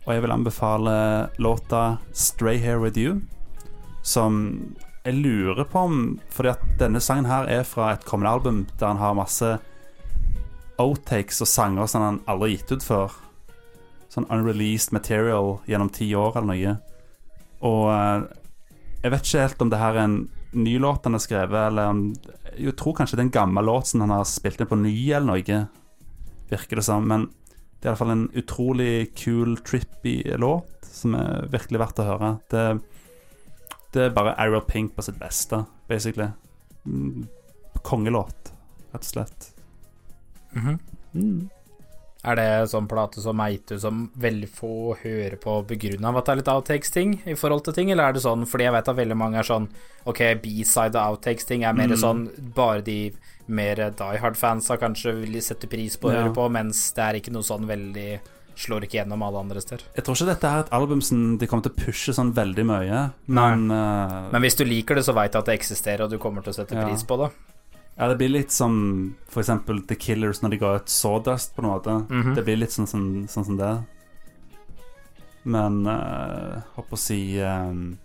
Og jeg vil anbefale låta 'Stray Here With You', som jeg lurer på om Fordi at denne sangen her er fra et kommende album der han har masse outtakes og sanger som han aldri har gitt ut før. Sånn unreleased material gjennom ti år eller noe. Og eh, jeg vet ikke helt om det her er en ny låt han har skrevet, eller om Jeg tror kanskje det er en gammel låt som han har spilt inn på ny, eller noe. Virker det som. Men det er iallfall en utrolig kul, trippy låt som er virkelig verdt å høre. Det, det er bare Ariel Pink på sitt beste, basically. Mm, Kongelåt, rett og slett. Mhm. Mm. Er det sånn plate som Meitu som veldig få hører på av at det er litt outtakes-ting i forhold til ting, eller er det sånn fordi jeg vet at veldig mange er sånn Ok, B-side og outtakes-ting er mer Mm. sånn bare de mer Die Hard-fansa kanskje vil sette pris på å Ja. høre på, mens det er ikke noe sånn veldig Slår ikke gjennom alle andre steder. Jeg tror ikke dette er et album som de kommer til å pushe sånn veldig mye, men eh, Men hvis du liker det, så veit du at det eksisterer, og du kommer til å sette Ja. pris på det. Ja, det blir litt som eksempel The Killers når de ga ut Sawdust, på en måte. Mhm. Det blir litt sånn, sånn, sånn som det. Men uh, håper å si um,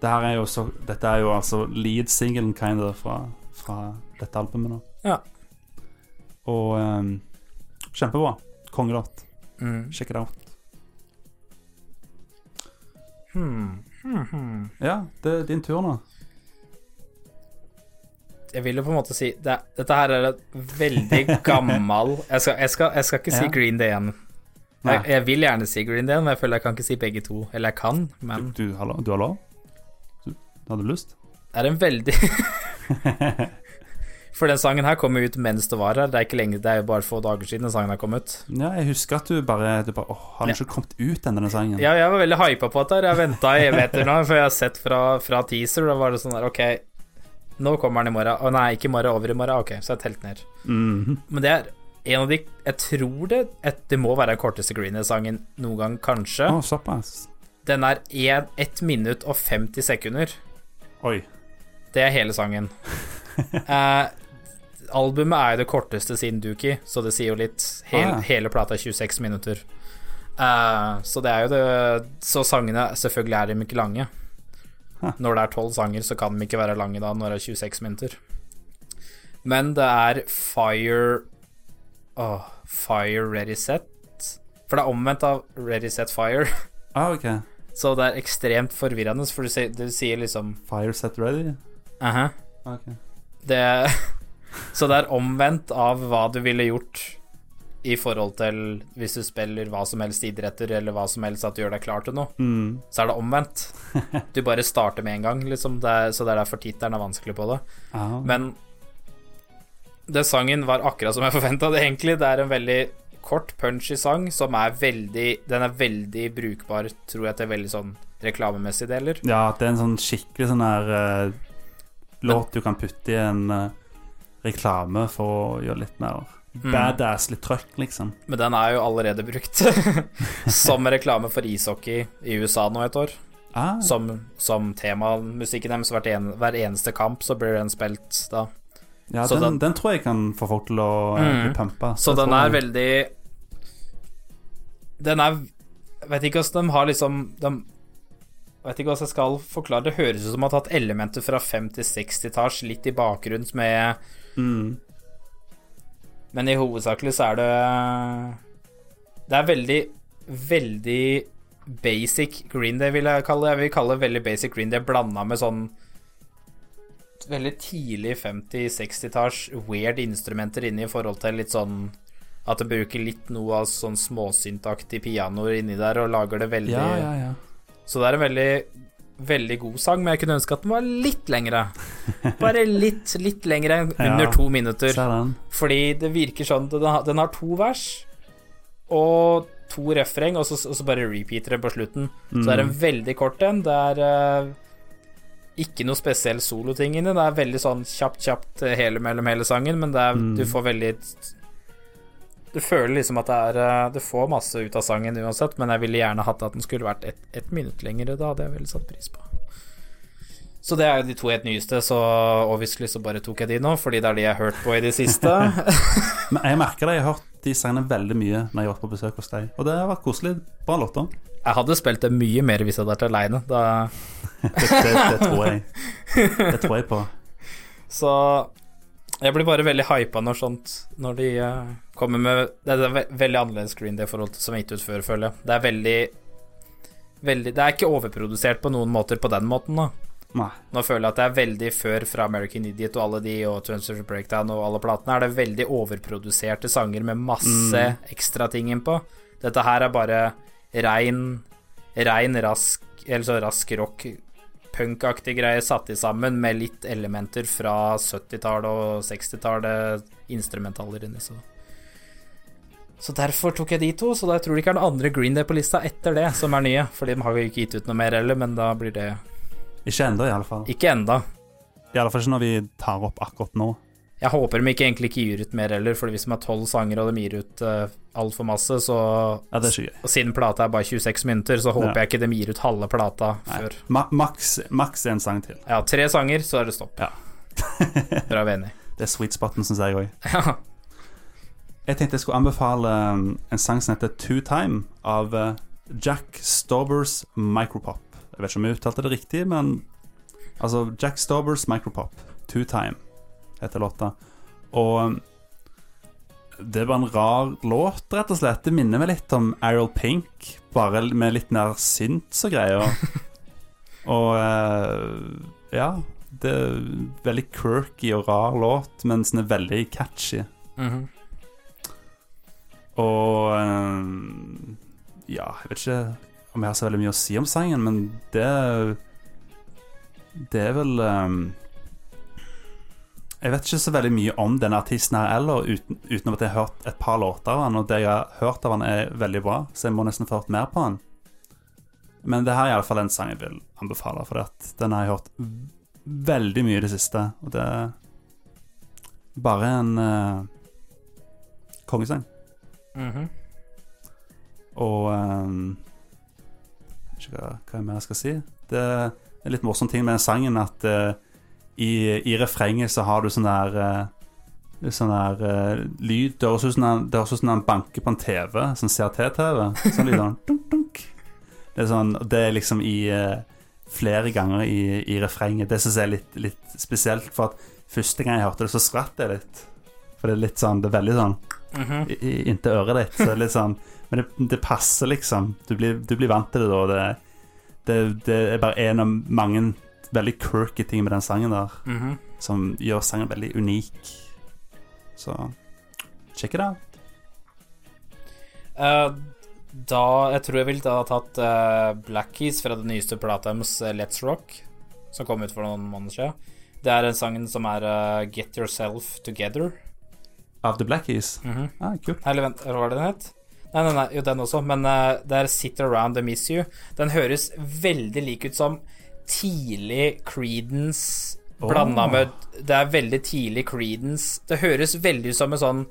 det her er jo så, Dette er jo altså lead-singelen kind of fra, fra dette albumet. da. Ja. Og um, kjempebra. Kongelåt. Mm. Check it out. Hmm. Hmm, hmm. Ja, det er din tur nå. Jeg vil jo på en måte si det, Dette her er et veldig gammel Jeg skal, jeg skal, jeg skal ikke si Ja. Green Day igjen. Jeg, jeg vil gjerne si Green Day, men jeg føler jeg kan ikke si begge to. Eller jeg kan, men Du, du, har, lov- du har lov? Du, hadde lyst? det er en veldig For den sangen her kom jo ut mens det var her. Det er ikke lenge, det er jo bare få dager siden den sangen her kom ut. Ja, jeg husker at du bare, du bare Åh, har den ikke kommet ut ennå, denne sangen? Ja, jeg var veldig hypa på dette. Jeg venta i evigheter nå, for jeg har sett fra, fra teaser. Da var det sånn der Ok, nå kommer den i morgen. Å nei, ikke i morgen, over i morgen. Ok, så jeg telt ned. Mhm. Men det er en av de Jeg tror det et, Det må være den korteste Greener-sangen noen gang, kanskje. Oh, såpass. Den er 1 minutt og 50 sekunder. Oi. Det er hele sangen. eh, albumet er jo det korteste siden Dookie, så det sier jo litt. Hel, Ah, ja. Hele plata er 26 minutter. Eh, så det er jo det Så sangene Selvfølgelig er de ikke lange. Når det er 12 sanger, så kan de ikke være lange da når det er 26 minutter. Men det er fire oh, Fire ready set. For det er omvendt av ready set fire. Ah, okay. Så det er ekstremt forvirrende, for du sier, du sier liksom Fire set ready? Uh -huh. okay. Det Så det er omvendt av hva du ville gjort i forhold til hvis du spiller hva som helst idretter, eller hva som helst at du gjør deg klar til noe. Mm. Så er det omvendt. Du bare starter med en gang, liksom. Det er, så det er derfor tittelen er vanskelig på det. Ah. Men den sangen var akkurat som jeg forventa det, egentlig. Det er en veldig kort, punchy sang som er veldig Den er veldig brukbar, tror jeg, til veldig sånn reklamemessige deler. Ja, det er en sånn skikkelig sånn her uh, låt du kan putte i en uh, reklame for å gjøre litt mer. Badass, litt trøkk, liksom. Men den er jo allerede brukt som reklame for ishockey i USA nå et år. Ah. Som, som temamusikken deres. Hver, en, hver eneste kamp så blir den spilt da. Ja, Så den, den tror jeg kan få folk til å mm. bli Mm. pumpa. Så den er jeg. veldig Den er Vet ikke hvordan de har liksom de, Vet ikke hvordan jeg skal forklare det. Høres ut som de har tatt elementer fra 50-60-talls litt i bakgrunnen med Mm. Men i hovedsakelig så er det Det er veldig, veldig basic Green Day, vil jeg kalle det. Jeg vil kalle det veldig basic Green Day blanda med sånn veldig tidlig 50-60-talls weird instrumenter inne i forhold til litt sånn at det bruker litt noe av sånn småsyntaktig pianoer inni der og lager det veldig Ja, ja, ja. Så det er en veldig Veldig god sang, men jeg kunne ønske at den var litt lengre. Bare litt, litt lengre, under Ja, to minutter. Fordi det virker sånn Den har, den har to vers og to refreng, og så, og så bare repeater det på slutten. Så det er en Mm. veldig kort en. Det er uh, ikke noe spesiell soloting inni. Det er veldig sånn kjapt, kjapt eh, hele mellom hele sangen, men det er, Mm. du får veldig Du føler liksom at det er eh, Du får masse ut av sangen uansett, men jeg ville gjerne hatt at den skulle vært ett et minutt lengre. Da hadde jeg veldig satt pris på. Så det er jo de to helt nyeste, så obviously så bare tok jeg de nå, fordi det er de jeg har hørt på i det siste. Men jeg merker det, jeg har hørt de sangene veldig mye når jeg har vært på besøk hos deg. Og det har vært koselig. Bra låter. Jeg hadde spilt det mye mer hvis jeg hadde vært aleine. Da Det, det, det tror jeg. Det tror jeg på. Så jeg blir bare veldig hypa når sånt Når de eh, kommer med Det er ve veldig annerledes Green Day forhold til som er gitt ut før, føler jeg. Det er veldig Veldig Det er ikke overprodusert på noen måter på den måten, da. Nei. Nå føler jeg at det er veldig før fra American Idiot og alle de, og Transfer Breakdown og alle platene, er det veldig overproduserte sanger med masse Mm. ekstra ting innpå. Dette her er bare rein, rein rask, eller så rask rock, punkaktig greie satt i sammen med litt elementer fra 70-tallet og 60-tallet, instrumentaler inni, så så derfor tok jeg de to, så da jeg tror det ikke er noen andre Green Day på lista etter det som er nye. Fordi de har jo ikke gitt ut noe mer heller, men da blir det Ikke ennå, iallfall. Ikke enda. Iallfall ikke når vi tar opp akkurat nå. Jeg håper de ikke egentlig ikke gir ut mer heller, for hvis de har tolv sanger og de gir ut uh, altfor masse, så Ja, det er ikke. Og siden plata er bare 26 minutter, så håper Ja. jeg ikke de gir ut halve plata før. Ma maks, maks en sang til. Ja, tre sanger, så er det stopp. Ja. Bra venner. Det er sweet spoten, syns jeg òg. Jeg tenkte jeg skulle anbefale um, en sang som heter Two Time, av uh, Jack Staubers Micropop. Jeg vet ikke om jeg uttalte det riktig, men altså Jack Staubers Micropop. Two Time heter låta. Og um, det var en rar låt, rett og slett. Det minner meg litt om Ariel Pink, bare med litt mer synts og greier. og uh, ja. Det er veldig quirky og rar låt, men den er veldig catchy. Mhm. Og eh, Ja, jeg vet ikke om jeg har så veldig mye å si om sangen, men det Det er vel eh, Jeg vet ikke så veldig mye om denne artisten her heller, uten, utenom at jeg har hørt et par låter av han, og det jeg har hørt av han er veldig bra, så jeg må nesten få hørt mer på han. Men det her er iallfall en sang jeg vil anbefale, for den har jeg hørt veldig mye i det siste, og det er bare en uh, kongesang. Mhm. Og um, Ikke hva, hva er mer jeg skal si. Det er en litt morsom ting med den sangen at uh, i, i refrenget så har du sånn der uh, Sånn der uh, lyd Det høres ut som han- han banker på en TV, sånn CRT-TV. Sånn lyd sånn dunk, dunk. Det er sånn Det er liksom i uh, flere ganger i, i refrenget. Det syns jeg er litt, litt spesielt, for at Første gang jeg hørte det, så skvatt jeg litt. For det er litt sånn Det er veldig sånn Inntil øret ditt. Så sånn Men det, det passer, liksom. Du blir, du blir vant til det da. Det, det, det er bare en av mange veldig quirky ting med den sangen der, Mhm. som gjør sangen veldig unik. Så check it out. Uh, da Jeg tror jeg ville ha tatt uh, Black Keys fra det nyeste plata deres, eh, Let's Rock, som kom ut for noen måneder siden. Det er en sangen som er uh, Get Yourself Together. Av The Black Keys. -hmm. ah, kult. Eller vent, hva var det den het? Nei, nei, nei, jo, den også, men uh, det er Sit Around and Miss You. Den høres veldig lik ut som tidlig Creedence blanda Åh. med Det er veldig tidlig Creedence. Det høres veldig ut som en sånn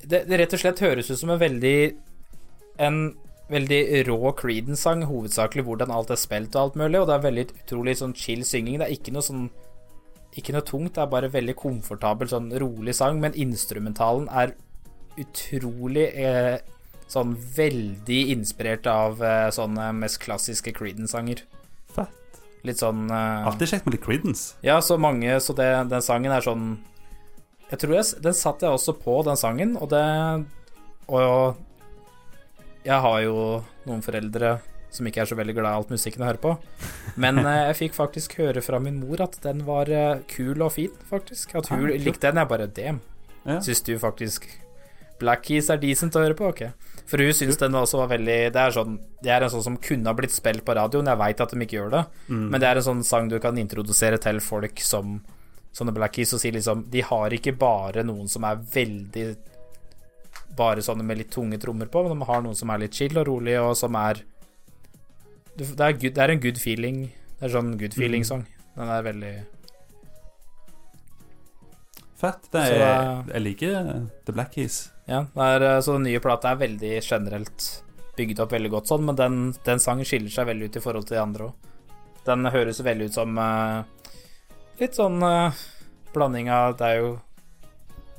det, det rett og slett høres ut som en veldig En veldig rå Creedence-sang, hovedsakelig hvordan alt er spilt og alt mulig, og det er veldig utrolig sånn chill synging. Det er ikke noe sånn ikke noe tungt, det er bare veldig komfortabel, sånn rolig sang, men instrumentalen er utrolig eh, sånn veldig inspirert av eh, sånne mest klassiske Creedence-sanger. Fett. Litt sånn eh, Alltid kjekt med litt Creedence. Ja, så mange Så det, den sangen er sånn Jeg tror jeg, den satte jeg også på, den sangen, og det Og jeg har jo noen foreldre som ikke er så veldig glad i alt musikken jeg hører på. Men eh, jeg fikk faktisk høre fra min mor at den var eh, kul og fin, faktisk. At hun likte den. Jeg bare Damn. Ja. Syns du faktisk Black Keys er decent å høre på? Ok. For hun syns den også var veldig Det er sånn Det er en sånn som kunne ha blitt spilt på radioen. Jeg veit at de ikke gjør det, Mm. men det er en sånn sang du kan introdusere til folk som sånne Black Keys og si liksom De har ikke bare noen som er veldig Bare sånne med litt tunge trommer på, men de har noen som er litt chill og rolig, og som er Det er, good, det er en good feeling. Det er sånn good feeling-sang. Den er veldig Fett. Det er, eh, jeg liker The Black Keys. Ja, det er, eh, så den nye plata er veldig generelt bygd opp veldig godt sånn, men den, den sangen skiller seg veldig ut i forhold til de andre òg. Den høres veldig ut som uh, litt sånn uh, blanding av Det er jo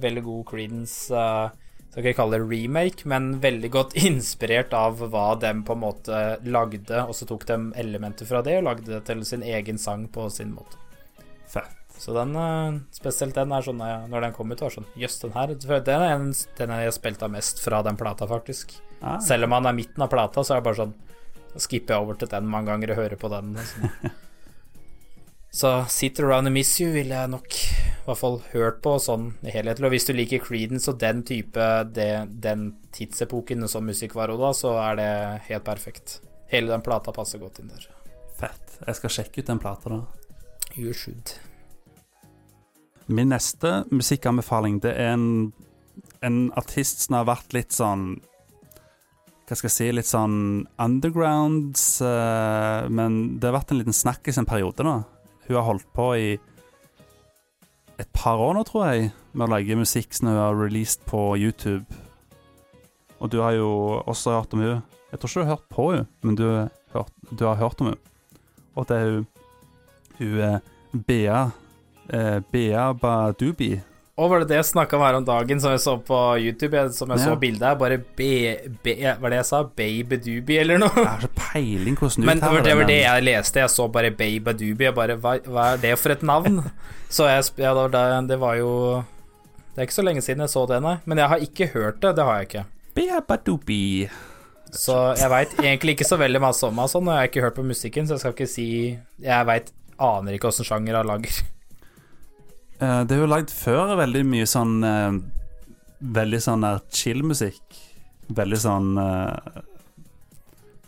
veldig god Creedence uh, Skal ikke kalle det remake, men veldig godt inspirert av hva de på en måte lagde, og så tok de elementer fra det og lagde det til sin egen sang på sin måte. Fett. Så den, eh, spesielt den er sånn Når den kom ut, var sånn Jøss, den her Den er en, den jeg spilte av mest fra den plata, faktisk. Ah. Selv om han er midten av plata, så er det bare sånn skipper jeg over til den mange ganger og hører på den. Sånn. så Sit Around and Miss You ville jeg nok i hvert fall hørt på sånn i helhet. Og hvis du liker Creedence og den type det, den tidsepoken som musikk var da, så er det helt perfekt. Hele den plata passer godt inn der. Fett. Jeg skal sjekke ut den plata, da. You should. Min neste musikkanbefaling Det er en, en artist som har vært litt sånn Hva skal jeg si Litt sånn undergrounds, eh, men det har vært en liten snakkis en periode da. Hun har holdt på i et par år nå, tror jeg, med å lage musikk som hun har released på YouTube. Og du har jo også hørt om hun Jeg tror ikke du har hørt på hun men du, du har hørt om hun Og det er hun Hun er Bea eh, Bea Badubi. Og var det det jeg snakka om her om dagen, som jeg så på YouTube? Jeg, som jeg Ja. så bildet her, bare B... be, hva var det jeg sa? Babydoobie, eller noe? Jeg har så peiling hvordan du Men det var, det var det jeg leste. Jeg så bare Babydoobie. Jeg bare hva, hva er det for et navn? Så jeg ja, det, det var jo Det er ikke så lenge siden jeg så det, nei. Men jeg har ikke hørt det. Det har jeg ikke. Babydoobie. Så jeg veit egentlig ikke så veldig masse om henne, sånn, og jeg har ikke hørt på musikken, så jeg skal ikke si Jeg vet, aner ikke åssen sjanger hun lager. Eh, det er jo lagd før veldig mye sånn eh, Veldig sånn der chill-musikk. Veldig sånn uh,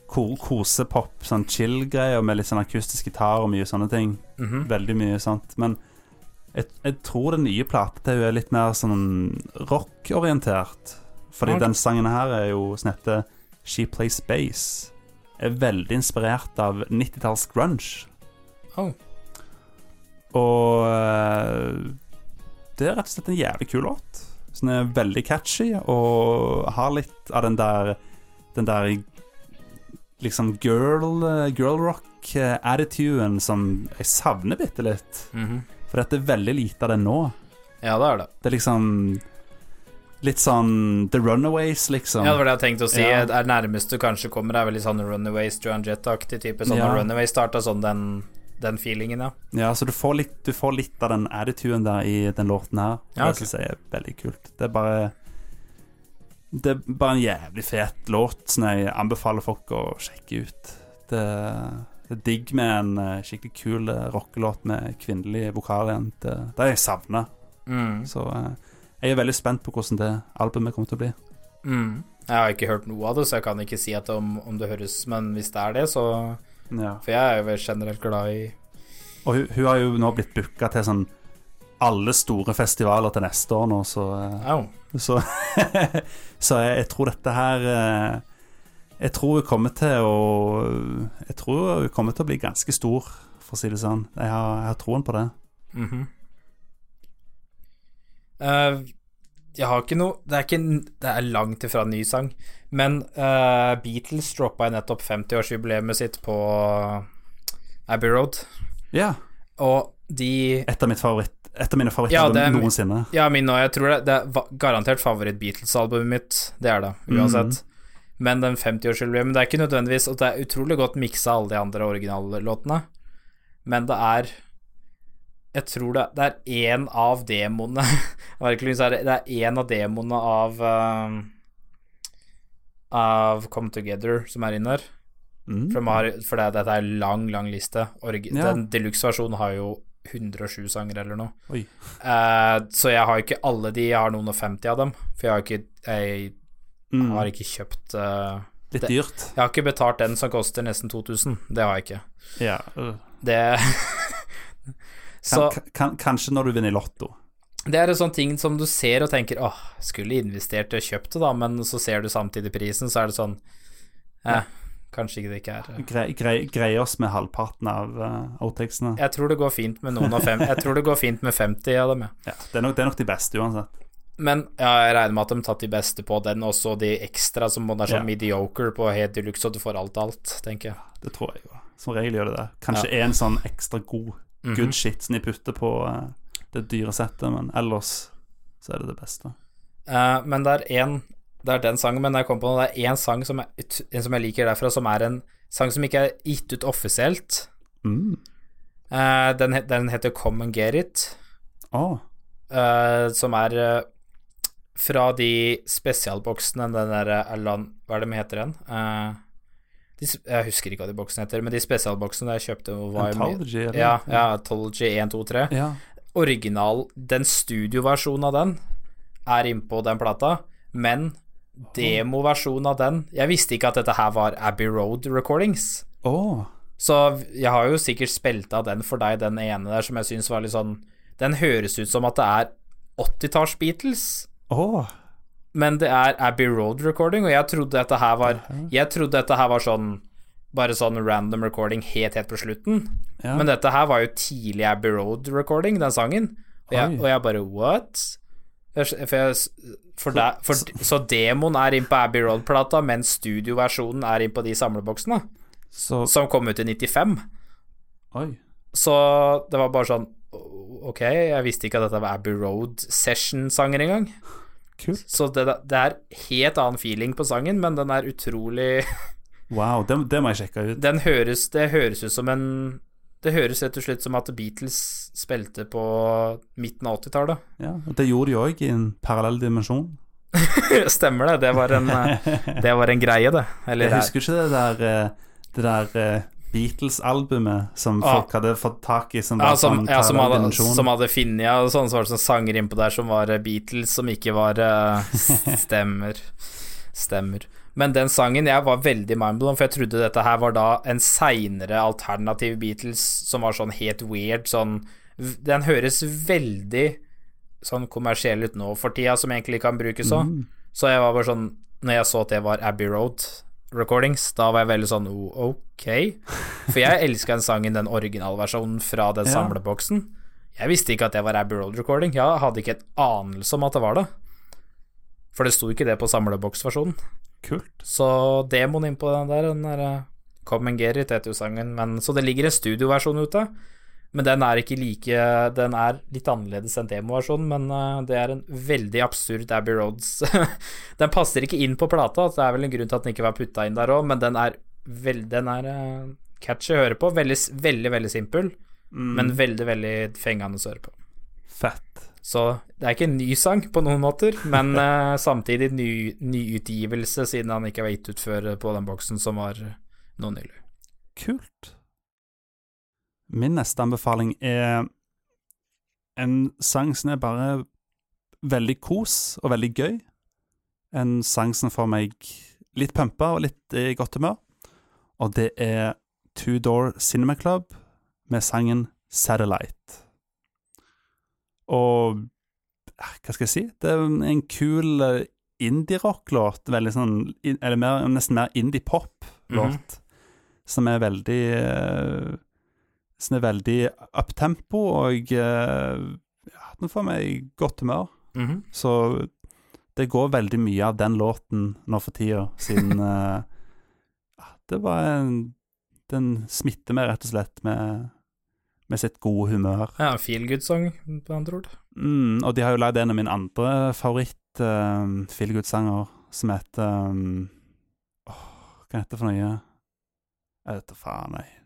ko kosepop, sånn chill-greier med litt sånn akustisk gitar og mye sånne ting. Mhm. Veldig mye sånt. Men jeg, jeg tror den nye plata til hun er litt mer sånn rock-orientert. Fordi okay. den sangen her er jo som heter She Plays Bass. Er veldig inspirert av 90-talls grunge. Oh. Og eh, det er rett og slett en jævlig kul låt. Så den er veldig catchy og har litt av den der Den der liksom girl, girl rock-attituden som jeg savner bitte litt. Mhm. For dette er veldig lite av det nå. Ja, det er det. Det er liksom Litt sånn The Runaways, liksom. Ja, det var det jeg tenkte å si. Ja. Det er nærmest du kanskje kommer, er vel litt sånn Runaways, Joan Jett-aktig type. Sånn Ja. Runaways starta sånn den den feelingen, ja. Ja, så du får litt, du får litt av den attituden der i den låten her. Ja, Det syns jeg er veldig kult. Det er bare Det er bare en jævlig fet låt som jeg anbefaler folk å sjekke ut. Det, det er digg med en eh, skikkelig kul eh, rockelåt med kvinnelig vokal igjen. Det, det har jeg savna. Mm. Så eh, jeg er veldig spent på hvordan det albumet kommer til å bli. Mm. Jeg har ikke hørt noe av det, så jeg kan ikke si om, om det høres Men hvis det er det, så Ja. For jeg er jo generelt glad i Og hun, hun har jo nå blitt booka til sånn alle store festivaler til neste år nå, så eh, Au. Så, så jeg, jeg tror dette her eh, Jeg tror hun kommer til å Jeg tror hun kommer til å bli ganske stor, for å si det sånn. Jeg har, jeg har troen på det. Mhm. Eh, jeg har ikke noe Det er, ikke, det er langt ifra en ny sang, men uh, Beatles droppa nettopp 50-årsjubileet sitt på Abbey Road. Ja. Og de Et av, mitt favoritt, et av mine Ja, favorittalbum er- noensinne. Ja, min òg. Jeg tror det, det er garantert favoritt-Beatles-albumet mitt. Det er det, uansett. Men den 50-årsjubileet Men det er ikke nødvendigvis Og det er utrolig godt miksa, alle de andre originallåtene. Men det er Jeg tror det, det er én av demoene det, det er én av demoene av um, Av Come Together som er inne her. Mm. For, har, for det, dette er lang, lang liste. Orgi Ja. Den deluxe-versjonen har jo 107 sanger eller noe. Eh, så jeg har ikke alle de, jeg har noen og 50 av dem. For jeg har ikke Jeg Mm. har ikke kjøpt uh, Litt det- dyrt. Jeg har ikke betalt den som koster nesten 2000. Det har jeg ikke. Ja. Uh. Det Så Kan, kan, kanskje når du vinner Lotto. det er en sånn ting som du ser og tenker åh, skulle investert og kjøpt det, da, men så ser du samtidig prisen, så er det sånn eh, Kanskje det ikke er eh. Grei, grei, greier oss med halvparten av uh, outtakesene. Jeg tror det går fint med noen av fem Jeg tror det går fint med 50 av dem, ja. Ja, det, er nok, det er nok de beste uansett. Men ja, jeg regner med at de har tatt de beste på den, og så de ekstra som er sånn Ja. mediocre på helt deluxe, og du får alt alt, tenker jeg. Det tror jeg jo. Som regel gjør det det. Kanskje en sånn ekstra god Mhm. good shit som de putter på eh, det dyre settet, men ellers så er det det beste. Uh, men det er én Det er den sangen, men jeg kom på noe, det er én sang som, er, en som jeg liker derfra, som er en sang som ikke er gitt ut offisielt. Mm. Uh, den, den heter Come and Get It, oh. uh, som er fra de spesialboksene, den derre Hva er det de heter igjen? Eh, de, jeg husker ikke hva de boksene heter, men de spesialboksene jeg kjøpte Anthology, eller? Ja, ja, Anthology 1, 2, 3. Ja. Original, den studioversjonen av den er innpå den plata, men demoversjonen av den Jeg visste ikke at dette her var Abbey Road Recordings. Oh. Så jeg har jo sikkert spilt av den for deg, den ene der som jeg syns var litt sånn Den høres ut som at det er 80-talls Beatles, Å. men det er Abbey Road Recording, og jeg trodde dette her var Jeg trodde dette her var sånn bare sånn random recording helt, helt på slutten. Ja. Men dette her var jo tidlig Abbey Road recording, den sangen. Og jeg, og jeg bare what? For jeg, for der, for, så demoen er inn på Abbey Road-plata, mens studioversjonen er inn på de samleboksene, Så som kom ut i 95. Oi. Så det var bare sånn Ok, jeg visste ikke at dette var Abbey Road Session-sanger engang. Kult. Så det, det er helt annen feeling på sangen, men den er utrolig Wow, det, det må jeg sjekke ut. Den høres Det høres ut som en Det høres rett og slett som at Beatles spilte på midten av 80-tallet. Ja, og Det gjorde de òg i en parallell dimensjon. Stemmer det. Det var en, det var en greie, det. Eller Jeg husker ikke det der, eh, det der eh, Beatles-albumet som Ah. folk hadde fått tak i, som ja, som, sånn ja, som, hadde, som hadde funnet ja, sånne som var sånn sanger innpå der som var eh, Beatles, som ikke var eh, Stemmer. Stemmer. Men den sangen, jeg var veldig mindblown, for jeg trodde dette her var da en seinere alternativ Beatles som var sånn helt weird, sånn Den høres veldig sånn kommersiell ut nå for tida, som egentlig kan brukes òg. Mm. Så jeg var bare sånn Når jeg så at det var Abbey Road Recordings, da var jeg veldig sånn oh, ok. For jeg elska den sangen, den originalversjonen fra den Ja. samleboksen. Jeg visste ikke at det var Abbey Road Recording. Jeg hadde ikke et anelse om at det var det. For det sto ikke det på samleboksversjonen. Kult. Så demoen innpå den der, den der eh, Come and Get It heter jo sangen, men Så det ligger en studioversjon ute. Men den er ikke like Den er litt annerledes enn demoversjonen, men eh, det er en veldig absurd Abbey Roads Den passer ikke inn på plata, så det er vel en grunn til at den ikke var putta inn der òg, men den er vel, Den er eh, catchy å høre på. Veldig, veldig, veldig simpel, Mm. men veldig, veldig fengende å høre på. Fett. Så det er ikke en ny sang på noen måter, men uh, samtidig ny, nyutgivelse, siden han ikke var gitt ut før på den boksen, som var nå nylig. Kult. Min neste anbefaling er en sang som er bare veldig kos og veldig gøy. En sang som får meg litt pumpa og litt i godt humør. Og det er Two Door Cinema Club med sangen Satellite. Og hva skal jeg si? Det er en kul eh, indie-rock-låt. Veldig sånn Eller mer, nesten mer indie-pop-låt. Som er veldig eh, Som er veldig uptempo, og eh, ja, den får meg i godt humør. Mhm. Så det går veldig mye av den låten nå for tida, siden eh, ja, Det var en Den smitter meg rett og slett med, med sitt gode humør. Ja, feel good-sang, på andre ord. Mm, og de har jo lagd en av mine andre favoritt uh, good-sanger, som heter um, åh, Hva heter det for noe? Jeg vet da faen, jeg.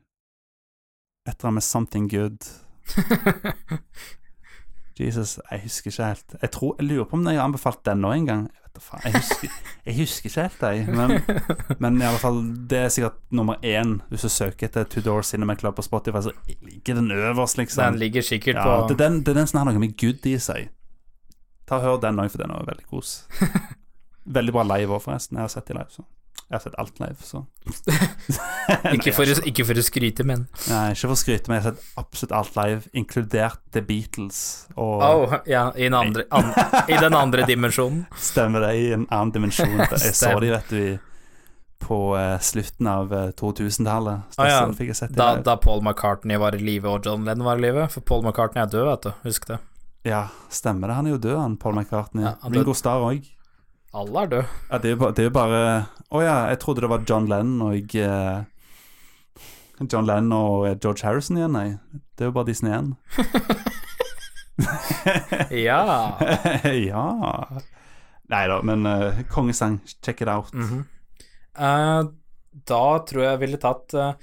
Et eller annet med 'Something Good'. Jesus, jeg husker ikke helt. Jeg tror, jeg lurer på om jeg har anbefalt den nå en gang. Jeg jeg husker, jeg husker ikke helt, jeg. Men, men i alle fall, det er sikkert nummer én hvis du søker etter Tudor Cinema Club på Spotify, så ligger den øverst, liksom. Den ligger sikkert ja, på Det er den, det er den som har noe med good i seg. Ta og Hør den òg, for den er veldig kos. Veldig bra live òg, forresten. Jeg har sett de live, så. Jeg har sett alt live, så. ikke, for, ikke for å skryte, men Nei, ikke for å skryte, men jeg har sett absolutt alt live, inkludert The Beatles. Og Åh, ja, i den andre, an, i den andre dimensjonen. Stemmer det, i en annen dimensjon. Jeg så de, vet du, på eh, slutten av eh, 2000-tallet. Ah, ja. da, da Paul McCartney var i live og John Lennon var i live. For Paul McCartney er død, vet du. Husk det. Ja, stemmer det. Han er jo død, han Paul McCartney. Ja. Ringo Starr òg. Alle er døde. Ja, det er jo bare, er jo bare Å ja, jeg trodde det var John Lennon og eh, John Lennon og eh, George Harrison igjen, nei. Det er jo bare Disney igjen. Ja. ja. Nei da, men uh, kongesang, check it out. Mm -hmm. uh, da tror jeg ville tatt uh,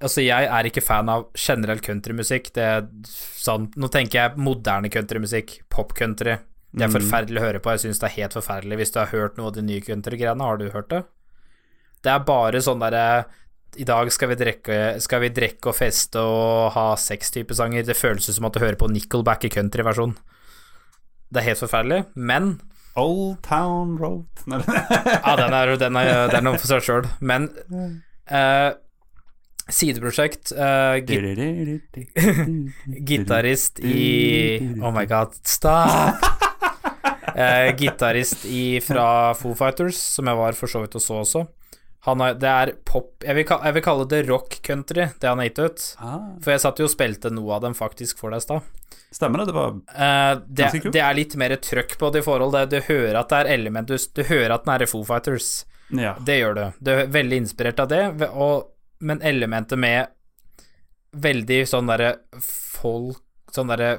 Altså, jeg er ikke fan av generell countrymusikk. Det er sånn Nå tenker jeg moderne countrymusikk, pop-country. Det er Mm. forferdelig å høre på. Jeg syns det er helt forferdelig. Hvis du har hørt noe av de nye country-greiene, har du hørt det? Det er bare sånn derre I dag skal vi, drekke, skal vi drekke og feste og ha seks typer sanger. Det føles som at du hører på Nickelback i countryversjon. Det er helt forferdelig, men Old Town Road ja, den er, den er, den er noe for seg sjøl. Men uh, sideprosjekt Uh, git Gitarist i Oh my god, stop! Eh, Gitarist i fra Foo Fighters, som jeg var for så vidt og så også. Han har, det er pop jeg vil, jeg vil kalle det rock country, det han har gitt ut. Ah. For jeg satt jo og spilte noe av dem faktisk for deg i stad. Stemmer det? Det var Eh, det, det er litt mer trøkk på det i forhold. Det, du hører at det er element Du, du hører at den er Foo Fighters. Ja. Det gjør du. Du er veldig inspirert av det, og, men elementet med veldig sånn derre folk Sånn derre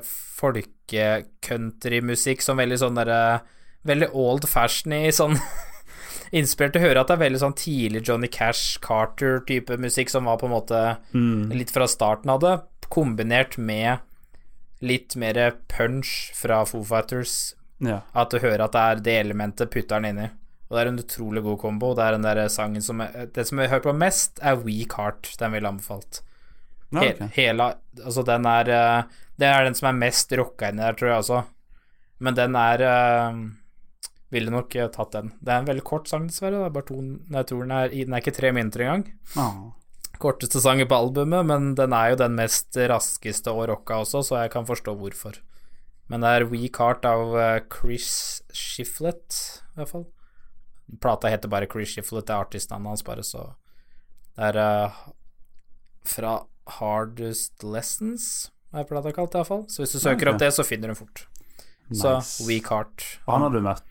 folke-countrymusikk som veldig sånn derre Veldig old fashion i sånn Inspirert til å høre at det er veldig sånn tidlig Johnny Cash, Carter-type musikk som var på en måte Mm. litt fra starten av det, kombinert med litt mer punch fra Foo Fighters. Ja. At du hører at det er det elementet putter den i Og det er en utrolig god kombo. Det er den der sangen som jeg, Det som jeg hører på mest, er Weak Heart. Den ville anbefalt. Ja, okay. ok. hele Altså, den er eh, Det er den som er mest rocka inni der, tror jeg også. Men den er uh, Ville nok eh, tatt den. Det er en veldig kort sang, dessverre. Det er bare to Jeg tror den er, den er ikke tre minutter engang. Ah. Korteste sangen på albumet, men den er jo den mest raskeste og rocka også, så jeg kan forstå hvorfor. Men det er Weak Heart av Chris Shiflett, i hvert fall. Plata heter bare Chris Shiflett, det er artistnavnet hans, bare, så Det er uh, fra Hardest Lessons, er plata kalt, iallfall. Så hvis du søker opp det, så finner du den fort. Så Nice. Weak Heart. Han har du møtt?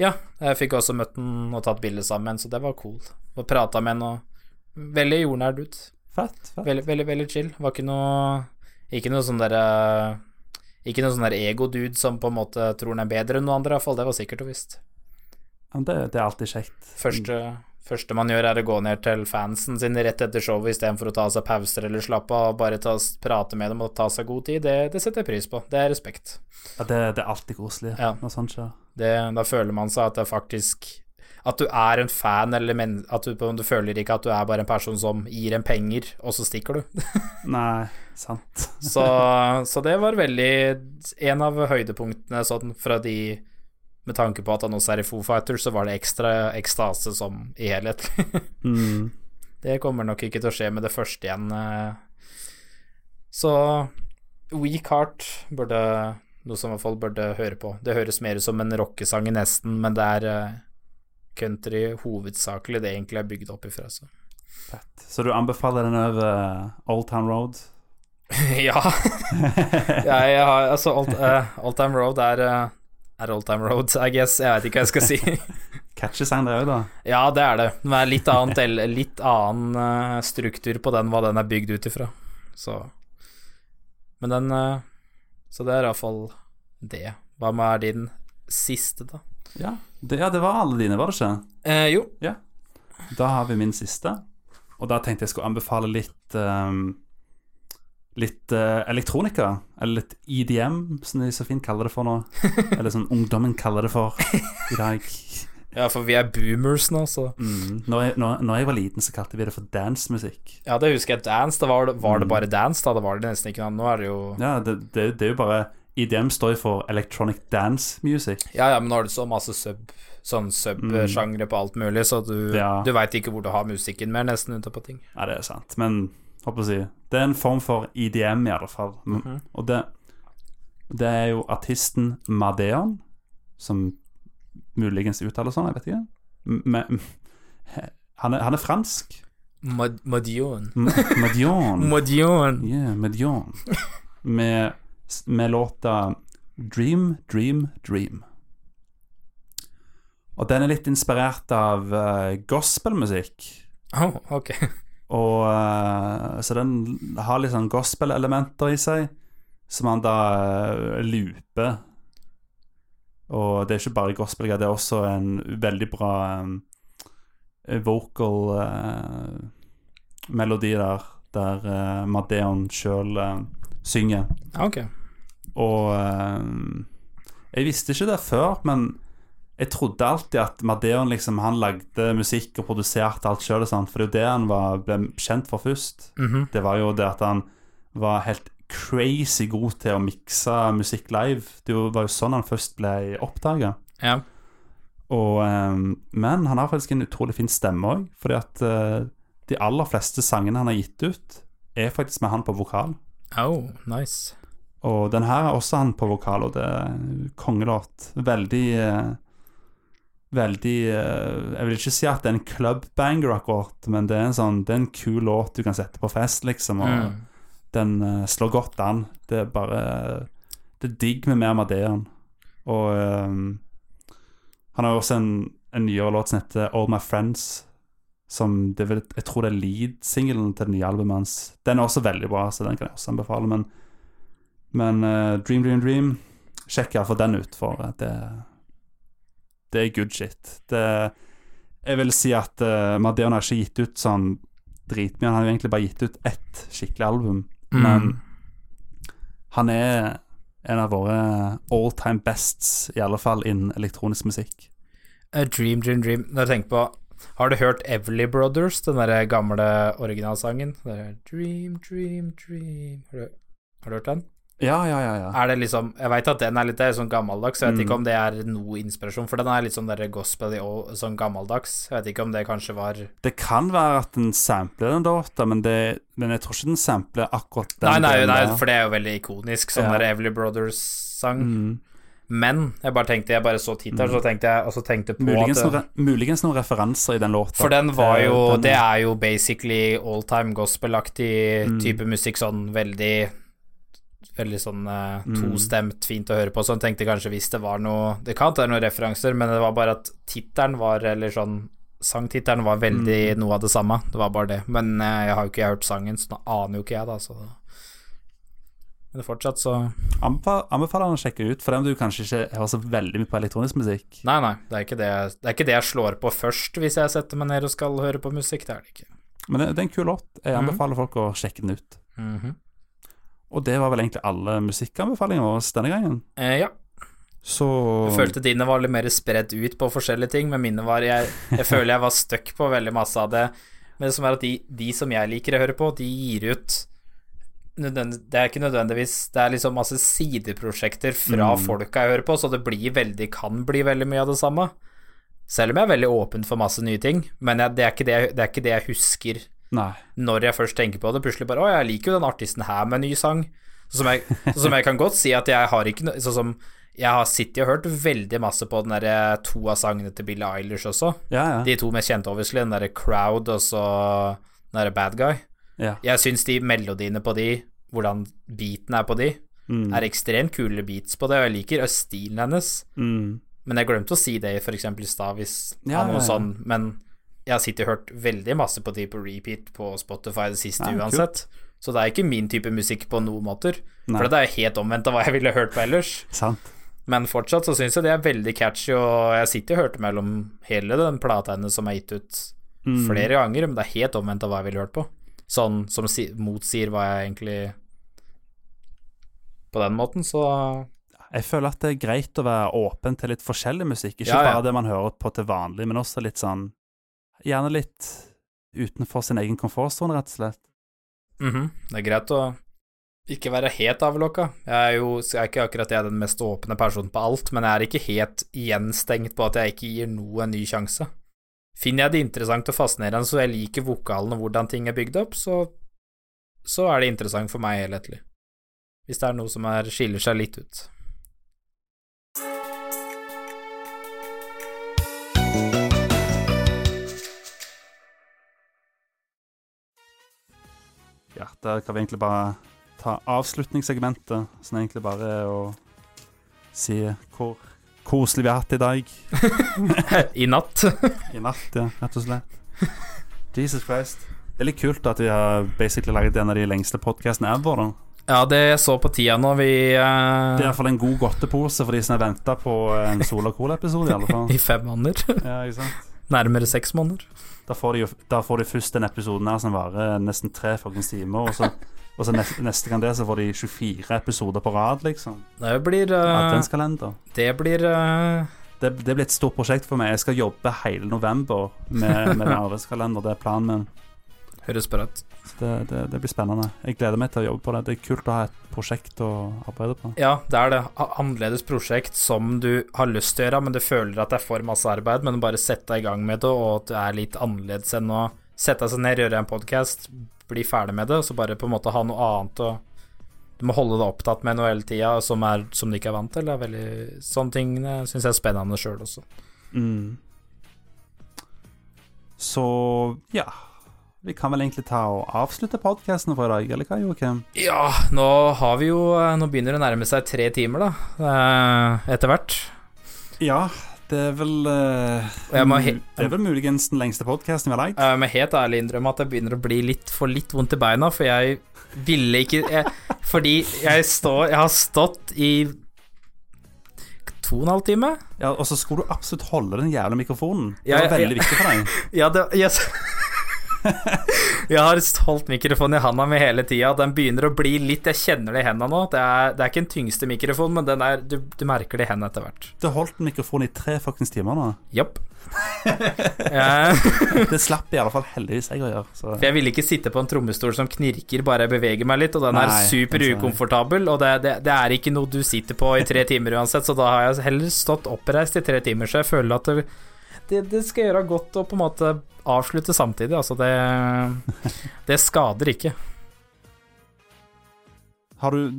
Ja, jeg fikk også møtt den og tatt bilde sammen, så det var cool. Og prata med den, og veldig jordnær dude. Fett, fett. Veldig, veldig, veldig chill. Var ikke noe Ikke noe sånn derre Ikke noe sånn der ego-dude som på en måte tror han er bedre enn noen andre, iallfall. Det var sikkert og visst. Det, det er alltid kjekt. Første, første man gjør, er å gå ned til fansen sin rett etter showet istedenfor å ta seg pauser eller slappe av bare ta, prate med dem og ta seg god tid, det, det setter jeg pris på. Det er respekt. Ja, det, det er alltid koselig Ja. når sånt skjer. Det, da føler man seg at det er faktisk At du er en fan, eller men, at du, du føler ikke at du er bare en person som gir en penger, og så stikker du. Nei, sant. så, så det var veldig En av høydepunktene sånn fra de Med tanke på at han også er i Foo Fighters, så var det ekstra ekstase som i helhet. Mm. Det kommer nok ikke til å skje med det første igjen. eh. Så Weak Heart burde noe som i hvert fall burde høre på. Det høres mer ut som en rockesang i nesten, men det er eh, country hovedsakelig det egentlig er bygd opp ifra. Så. Så du anbefaler den over Old Town Road? ja. ja. Jeg har Altså, Old, uh, Old Time Road er eh, er Old Time Road, I guess. Jeg vet ikke hva jeg skal si. Catchy sang, det òg, da. ja, det er det. Det er litt, annet, litt annen eh, struktur på den, hva den er bygd ut ifra. Så Men den eh, Så det er iallfall det. Hva med er din siste, da? Ja. Det, ja, det var alle dine, var det ikke? Eh, jo. Ja. Da har vi min siste. Og da tenkte jeg skulle anbefale litt ehm, Litt uh, elektronika, eller litt EDM, som de så fint kaller det for nå. Eller som ungdommen kaller det for i dag. Ja, for vi er boomers nå, så Mm. Når, jeg, når, når jeg var liten, så kalte vi det for dancemusikk. Ja, det husker jeg. Dance, da var det, var det Mm. bare dance, da. Det var det nesten ikke noe. Nå er det jo Ja, det, det, det er jo bare EDM står for Electronic Dance Music. Ja, ja, men nå har du så masse sub Sånn sub-sjangre på alt mulig, så du, Ja. du veit ikke hvor du har musikken mer, nesten, unntatt på ting. Ja, det er sant. Men håper å si Det er en form for EDM, i alle fall. Mm -hmm. Og det, det er jo artisten Madeon, som muligens uttaler sånn, jeg vet ikke. Men han er, han er fransk. Madeon Madeon Madion. Yeah, Madion. Med, med låta Dream, Dream, Dream. Og den er litt inspirert av uh, gospelmusikk. Oh, ok. Og eh, Så den har litt sånn gospel-elementer i seg, som han da uh, looper. Og det er ikke bare gospel, det er også en veldig bra um, vocal uh, melodi der, der uh, Madeon sjøl synger. Okay. Og eh, jeg visste ikke det før, men jeg trodde alltid at Madeon liksom, han lagde musikk og produserte alt sjøl, for det er jo det han var, ble kjent for først. Mhm. Det var jo det at han var helt crazy god til å mikse musikk live. Det var jo sånn han først ble oppdaga. Ja. Eh, men han har faktisk en utrolig fin stemme òg, fordi at eh, de aller fleste sangene han har gitt ut, er faktisk med han på vokal. Oh, nice. Og den her er også han på vokal, og det er kongelåt. Veldig eh, Veldig eh, Jeg vil ikke si at det er en clubbanger, akkurat, men det er en sånn Det er en kul låt du kan sette på fest, liksom, og Mm. den eh, slår godt an. Det er bare Det er digg med mer Madeon. Og um, han har også en, en nyere låt som heter All My Friends, som det er jeg tror det er lead-singelen til det nye albumet hans. Den er også veldig bra, så den kan jeg også anbefale. Men, men uh, Dream, Dream, Dream Sjekk iallfall den ut, for det, det er good shit. Det, jeg vil si at uh, Madeon har ikke gitt ut sånn dritmye. Han har jo egentlig bare gitt ut ett skikkelig album. Mm. Men han er en av våre all time bests, i alle fall innen elektronisk musikk. A dream, dream, dream. Når jeg tenker på Har du hørt Everly Brothers, den der gamle originalsangen? Der, dream, dream, dream Har du, har du hørt den? Ja, ja, ja. ja. Er det liksom Jeg veit at den er litt er sånn gammeldags, jeg vet Mm. ikke om det er noe inspirasjon, for den er litt sånn der gospel og sånn gammeldags. Jeg vet ikke om det kanskje var Det kan være at den sampler den låta, men, det- men jeg tror ikke den sampler akkurat den. Nei, nei, nei, for det er jo veldig ikonisk, sånn Ja. der Everly Brothers-sang. Mm. Men jeg bare tenkte Jeg bare så tittelen, så tenkte jeg Og så tenkte på Muligens, at noen, re- muligens noen referanser i den låta. For den var Eh, jo den- Det er jo basically all time gospel-aktig Mm. type musikk, sånn veldig Veldig sånn Mm. tostemt, fint å høre på. Så jeg tenkte kanskje hvis det var noe Det kan være noen referanser, men det var bare at tittelen var Eller sånn Sangtittelen var veldig Mm. noe av det samme. Det var bare det. Men eh, jeg har jo ikke hørt sangen, så nå aner jo ikke jeg, da. Så. Men Men fortsatt så Anbefaler, han å sjekke ut, for om du kanskje ikke hører så veldig mye på elektronisk musikk. Nei, nei, det er ikke det, det er ikke det jeg slår på først hvis jeg setter meg ned og skal høre på musikk. Det er det ikke. Men det, det er en kul låt. Jeg anbefaler anbefaler folk å sjekke den ut. Mhm. Og det var vel egentlig alle musikkanbefalingene våre denne gangen. eh, ja. Så Jeg følte dine var litt mer spredt ut på forskjellige ting, men mine var Jeg, jeg føler jeg var stuck på veldig masse av det. Men det som er at de, de som jeg liker å høre på, de gir ut Det er ikke nødvendigvis Det er liksom masse sideprosjekter fra Mm. folka jeg hører på, så det blir veldig, kan bli veldig mye av det samme. Selv om jeg er veldig åpen for masse nye ting, men jeg, det, er ikke det, det er ikke det jeg husker Nei. når jeg først tenker på det. Plutselig bare Å, jeg liker jo den artisten her med en ny sang. Sånn som jeg, sånn som jeg kan godt si at jeg har ikke Sånn som jeg har sittet og hørt veldig masse på den derre to av sangene til Billie Eilish også. Ja, ja. De to mest kjente, obviously. Den derre Crowd og så den derre Bad Guy. Ja. Jeg syns de melodiene på de, hvordan beaten er på de, Mm. er ekstremt kule beats på det, og jeg liker stilen hennes. Mm. Men jeg glemte å si det for eksempel i stad, hvis ja, ja. sånn, men jeg har sittet og hørt veldig masse på de på repeat på Spotify det siste kult. uansett. Så det er ikke min type musikk på noen måter. Nei. For det er helt omvendt av hva jeg ville hørt på ellers. Sant. Men fortsatt så syns jeg det er veldig catchy, og jeg sitter og hørte mellom hele den plata hennes som er gitt ut Mm. flere ganger, men det er helt omvendt av hva jeg ville hørt på. Sånn som si, motsier hva jeg egentlig På den måten, så Jeg føler at det er greit å være åpen til litt forskjellig musikk. Ikke Ja, ja. bare det man hører på til vanlig, men også litt sånn Gjerne litt utenfor sin egen komfortsone, rett og slett. Mhm, Det er greit å ikke være helt avlokka. Jeg er jo jeg er ikke akkurat jeg er den mest åpne personen på alt, men jeg er ikke helt gjenstengt på at jeg ikke gir noe en ny sjanse. Finner jeg det interessant og fascinerende, så jeg liker vokalen og hvordan ting er bygd opp, så, så er det interessant for meg helhetlig. Hvis det er noe som er, skiller seg litt ut. Ja, der kan vi egentlig bare ta avslutningssegmentet, som egentlig bare er å si hvor koselig vi har hatt i dag. I natt. I natt, ja, rett og slett. Jesus Christ. Det er litt kult at vi har basically laget en av de lengste podkastene ever. da. Ja, det så på tida nå, vi Det er iallfall en god godtepose for de som har venta på en Sola Cola-episode, i. I fem måneder. Ja, ikke sant? Nærmere seks måneder. Da får de jo da får de først den episoden her som varer nesten tre fuckings timer, og så, og så neste, neste gang det så får de 24 episoder på rad, liksom. Det blir uh, Adventskalender. Det blir uh, Det, det blir et stort prosjekt for meg. Jeg skal jobbe hele november med, med en adventskalender. Det er planen min. Høres bra ut. Det, det, det blir spennende. Jeg gleder meg til å jobbe på det. Det er kult å ha et prosjekt å arbeide på. Ja, det er det. Annerledes prosjekt som du har lyst til å gjøre, men du føler at det er for masse arbeid, men bare sette deg i gang med det, og at det er litt annerledes enn å sette seg ned, gjøre en podkast, bli ferdig med det, og så bare på en måte ha noe annet å Du må holde deg opptatt med noe hele tida som, er- som du ikke er vant til. Er veldig, sånne ting syns jeg er spennende sjøl også. Mm. Så ja. Vi kan vel egentlig ta og avslutte podkasten for i dag, eller hva, Joakim? Ja, nå har vi jo Nå begynner det å nærme seg tre timer, da, eh, etter hvert. Ja, det er vel eh, Det er vel muligens den lengste podkasten vi har lagd. Jeg må helt ærlig innrømme at jeg begynner å bli litt for litt vondt i beina, for jeg ville ikke jeg, Fordi jeg står Jeg har stått i to og en halv time. Ja, og så skulle du absolutt holde den jævla mikrofonen. Det var ja, veldig ja. viktig for deg. Ja, det yes. Jeg har holdt mikrofonen i handa mi hele tida. Den begynner å bli litt Jeg kjenner det i hendene nå. Det er, det er ikke den tyngste mikrofonen, men den er, du, du merker det i hendene etter hvert. Du har holdt mikrofonen i tre fuckings timer nå. Japp. Eh, Det slapp i alle fall heldigvis jeg å gjøre. Så. For jeg ville ikke sitte på en trommestol som knirker bare jeg beveger meg litt, og den er super ukomfortabel, og det, det, det er ikke noe du sitter på i tre timer uansett, så da har jeg heller stått oppreist i tre timer, så jeg føler at det, det, det skal gjøre godt å på en måte avslutte samtidig, altså det Det skader ikke. Har du,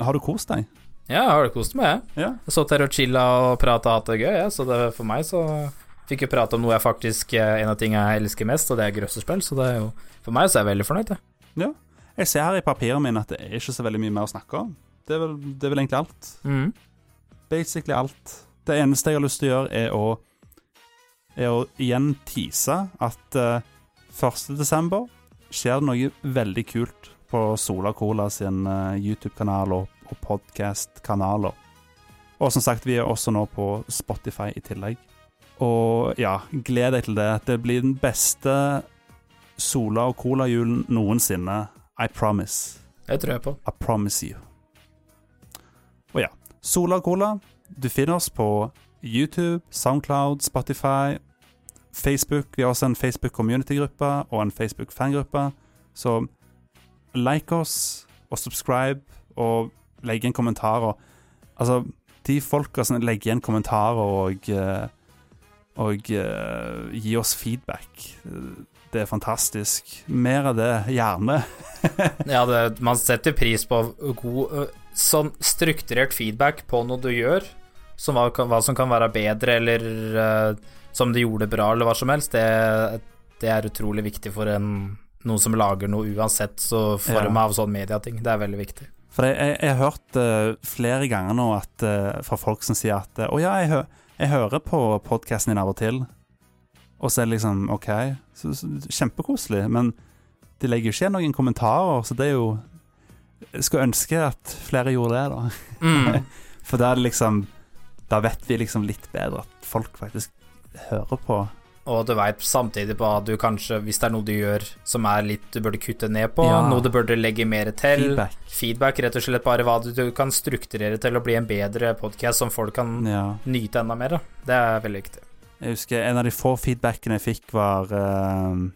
har du kost deg? Ja, jeg har kost meg, jeg. Ja. Jeg satt her og chilla og prata og hatt det gøy, jeg, så det, for meg så fikk jeg prate om noe jeg faktisk eh, En av tingene jeg elsker mest, og det er grøssespill, så det er jo For meg så er jeg veldig fornøyd, jeg. Ja. Jeg ser her i papirene mine at det er ikke så veldig mye mer å snakke om. Det er vel, det er vel egentlig alt. Mm. Basically alt. Det eneste jeg har lyst til å gjøre, er å Er å igjen tease at uh, 1. desember skjer det noe veldig kult på Sola Cola sin uh, YouTube-kanal og, og podkast-kanaler. Og som sagt, vi er også nå på Spotify i tillegg. Og ja, gled deg til det. Det blir den beste Sola og Cola-julen noensinne. I promise. Det tror jeg på. I promise you. Og ja, Sola og Cola. Du finner oss på YouTube, Soundcloud, Spotify, Facebook. Vi har også en Facebook community-gruppe og en Facebook fangruppe. Så like oss og subscribe og legg igjen kommentarer. Altså, de folka som legger igjen kommentarer og eh, og uh, gi oss feedback. Det er fantastisk. Mer av det, gjerne. ja, det, man setter pris på god sånn strukturert feedback på noe du gjør, som hva, hva som kan være bedre, eller uh, som de gjorde bra, eller hva som helst. Det, det er utrolig viktig for en, noen som lager noe uansett så form av sånn mediating. Det er veldig viktig. For jeg, jeg, jeg har hørt flere ganger nå at, fra folk som sier at Å ja, jeg hører jeg hører på podkasten din av og til, og så er det liksom OK, så, så, kjempekoselig. Men de legger jo ikke igjen noen kommentarer, så det er jo Jeg skulle ønske at flere gjorde det, da. Mm. For da er det liksom Da vet vi liksom litt bedre at folk faktisk hører på. Og du veit samtidig på at du kanskje, hvis det er noe du gjør som er litt du burde kutte ned på, ja. noe du burde legge mer til Feedback. Feedback, rett og slett bare hva du, du kan strukturere til å bli en bedre podkast som folk kan ja. nyte enda mer Da. Det er veldig viktig. Jeg husker en av de få feedbackene jeg fikk, var uh,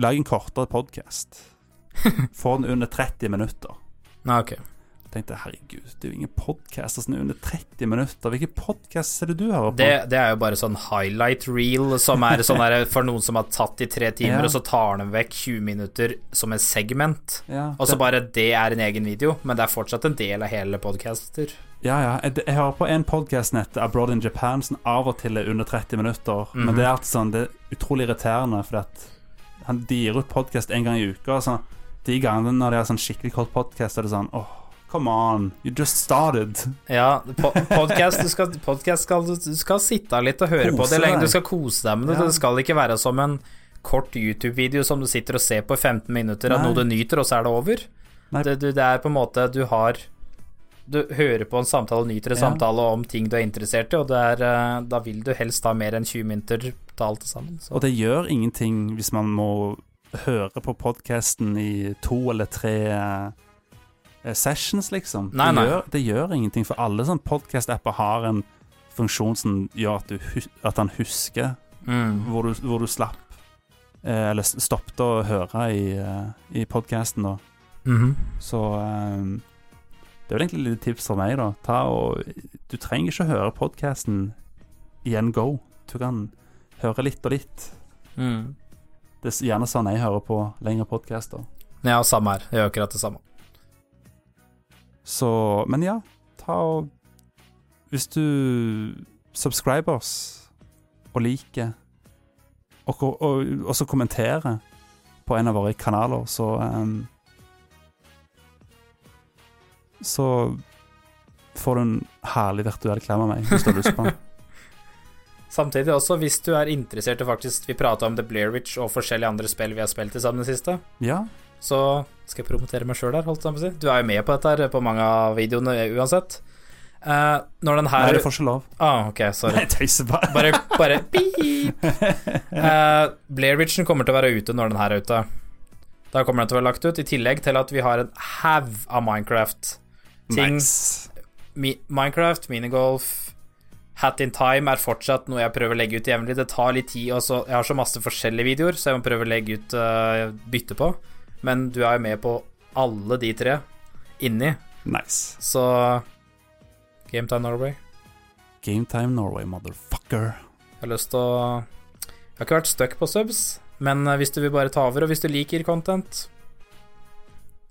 Lag en kortere podkast. Få den under 30 minutter. Ah, ok tenkte herregud, det er jo ingen podkaster som er under 30 minutter. Hvilke podkast er det du hører på? Det, det, er jo bare sånn highlight reel, som er sånn der for noen som har tatt i tre timer, ja. og så tar de vekk 20 minutter som en segment. Ja, og så bare det er en egen video, men det er fortsatt en del av hele podcaster. Ja, ja. Jeg, jeg hører på en podkast nett Abroad in Japan som av og til er under 30 minutter. Mm -hmm. Men det er alltid sånn Det er utrolig irriterende, at han de gir ut podkast en gang i uka. Så de gangene når de har sånn skikkelig kort podkast, er det sånn åh Come on, you just started. Ja, podkast du, skal, podcast skal, du skal sitte litt og høre kose på det lenge. Du skal kose deg med det. Ja. Det skal ikke være som en kort YouTube-video som du sitter og ser på i 15 minutter av noe du nyter, og så er det over. Det, det, er på en måte Du har Du hører på en samtale og nyter en ja. samtale om ting du er interessert i, og er, eh, da vil du helst ha mer enn 20 minutter til alt sammen. Så. Og det gjør ingenting hvis man må høre på podkasten i to eller tre Eh, sessions, liksom. Nei, det. Gjør, det, Gjør, ingenting, for alle sånne podkast-apper har en funksjon som gjør at, du, at han husker mm. hvor, du, hvor, du, slapp eh, Eller stoppet å høre i, uh, i podkasten, da. Mm -hmm. Så eh, det er vel egentlig et lite tips fra meg, da. Ta og, du trenger ikke å høre podkasten i en go. Du kan høre litt og litt. Mm. Det er gjerne sånn jeg hører på lengre podkaster. Ja, samme her. Jeg gjør akkurat det samme. Så Men ja, ta og Hvis du subscriber oss og liker, og, og, og så kommenterer på en av våre kanaler, så um, Så får du en herlig virtuell klem av meg, hvis du har lyst på den. Samtidig også, hvis du er interessert i faktisk Vi prata om The Blair Witch og forskjellige andre spill vi har spilt i sammen i det siste. Ja, så skal jeg promotere meg sjøl der, holdt jeg på å si. Du er jo med på dette her på mange av videoene uansett. Uh, når den her Nei, det får ikke lov. Ah, ok, sorry. Nei, tøyser bare. bare bare beep. Uh, Blair Witchen kommer til å være ute når den her er ute. Da kommer den til å være lagt ut, i tillegg til at vi har en haug av Minecraft-ting. Nice. Mi Minecraft, minigolf, Hat in Time er fortsatt noe jeg prøver å legge ut jevnlig. Det tar litt tid, og så Jeg har så masse forskjellige videoer, så jeg må prøve å legge ut uh, bytte på. Men du er jo med på alle de tre inni. Nice. Så Gametime Norway. Gametime Norway, motherfucker. Jeg har lyst til å Jeg har ikke vært stuck på subs, men eh, hvis du vil bare ta over, og hvis du liker content,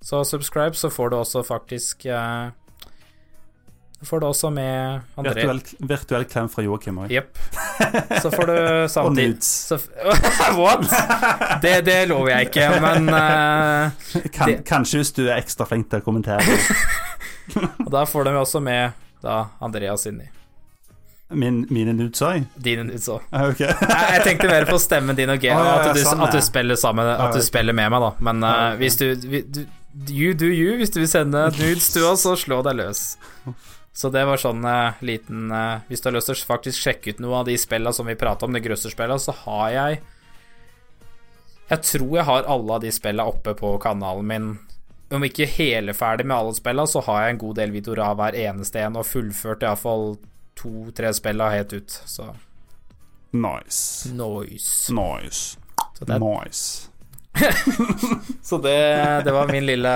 så subscribe, så får du også faktisk uh, får du også med André. Virtuell, virtuell klem fra Joakim òg. Jepp. Så får du samtidig what? Det, det, lover jeg ikke, men uh, kan, det. Kanskje hvis du er ekstra flink til å kommentere. og da får du også med da Andreas inni. Min, mine nudes òg? Dine nudes òg. Okay. jeg, jeg tenkte mer på stemmen din og G, oh, at, du, sånn, at du spiller sammen At du spiller med meg, da. Men uh, hvis du, du You do you. Hvis du vil sende nudes du òg, så slå deg løs. Så det var sånn uh, liten uh, Hvis du har lyst til å faktisk sjekke ut noe av de spillene som vi prata om, de grøsserspillene, så har jeg Jeg tror jeg har alle av de spillene oppe på kanalen min. Om ikke hele ferdig med alle spillene, så har jeg en god del videoer av hver eneste en, og fullført iallfall to-tre spillene helt ut. Så Nice. Nice. Nice. Så det- Nice. Så det, det var min lille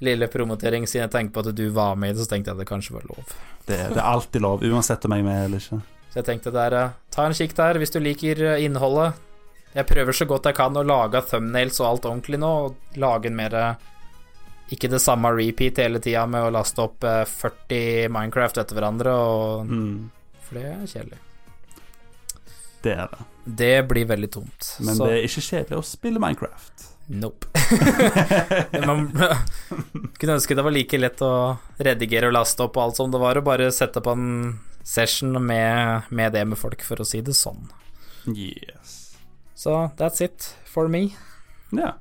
Lille promotering Siden jeg tenkte på at du var med i det, så tenkte jeg at det kanskje var lov. Det, det er alltid lov, uansett om jeg er med eller ikke. Så jeg tenkte der eh, Ta en kikk der hvis du liker eh, innholdet. Jeg prøver så godt jeg kan å lage thumbnails og alt ordentlig nå, og lage en mer eh, Ikke det samme repeat hele tida med å laste opp eh, 40 Minecraft etter hverandre, og Mm. For det er kjedelig. Det er det. Det blir veldig tomt. Men så det er ikke kjedelig å spille Minecraft. Nope. Man kunne ønske det var like lett å redigere og laste opp og alt som det var, å bare sette på en session med, med det med folk, for å si det sånn. Yes. Så that's it for me. Ja.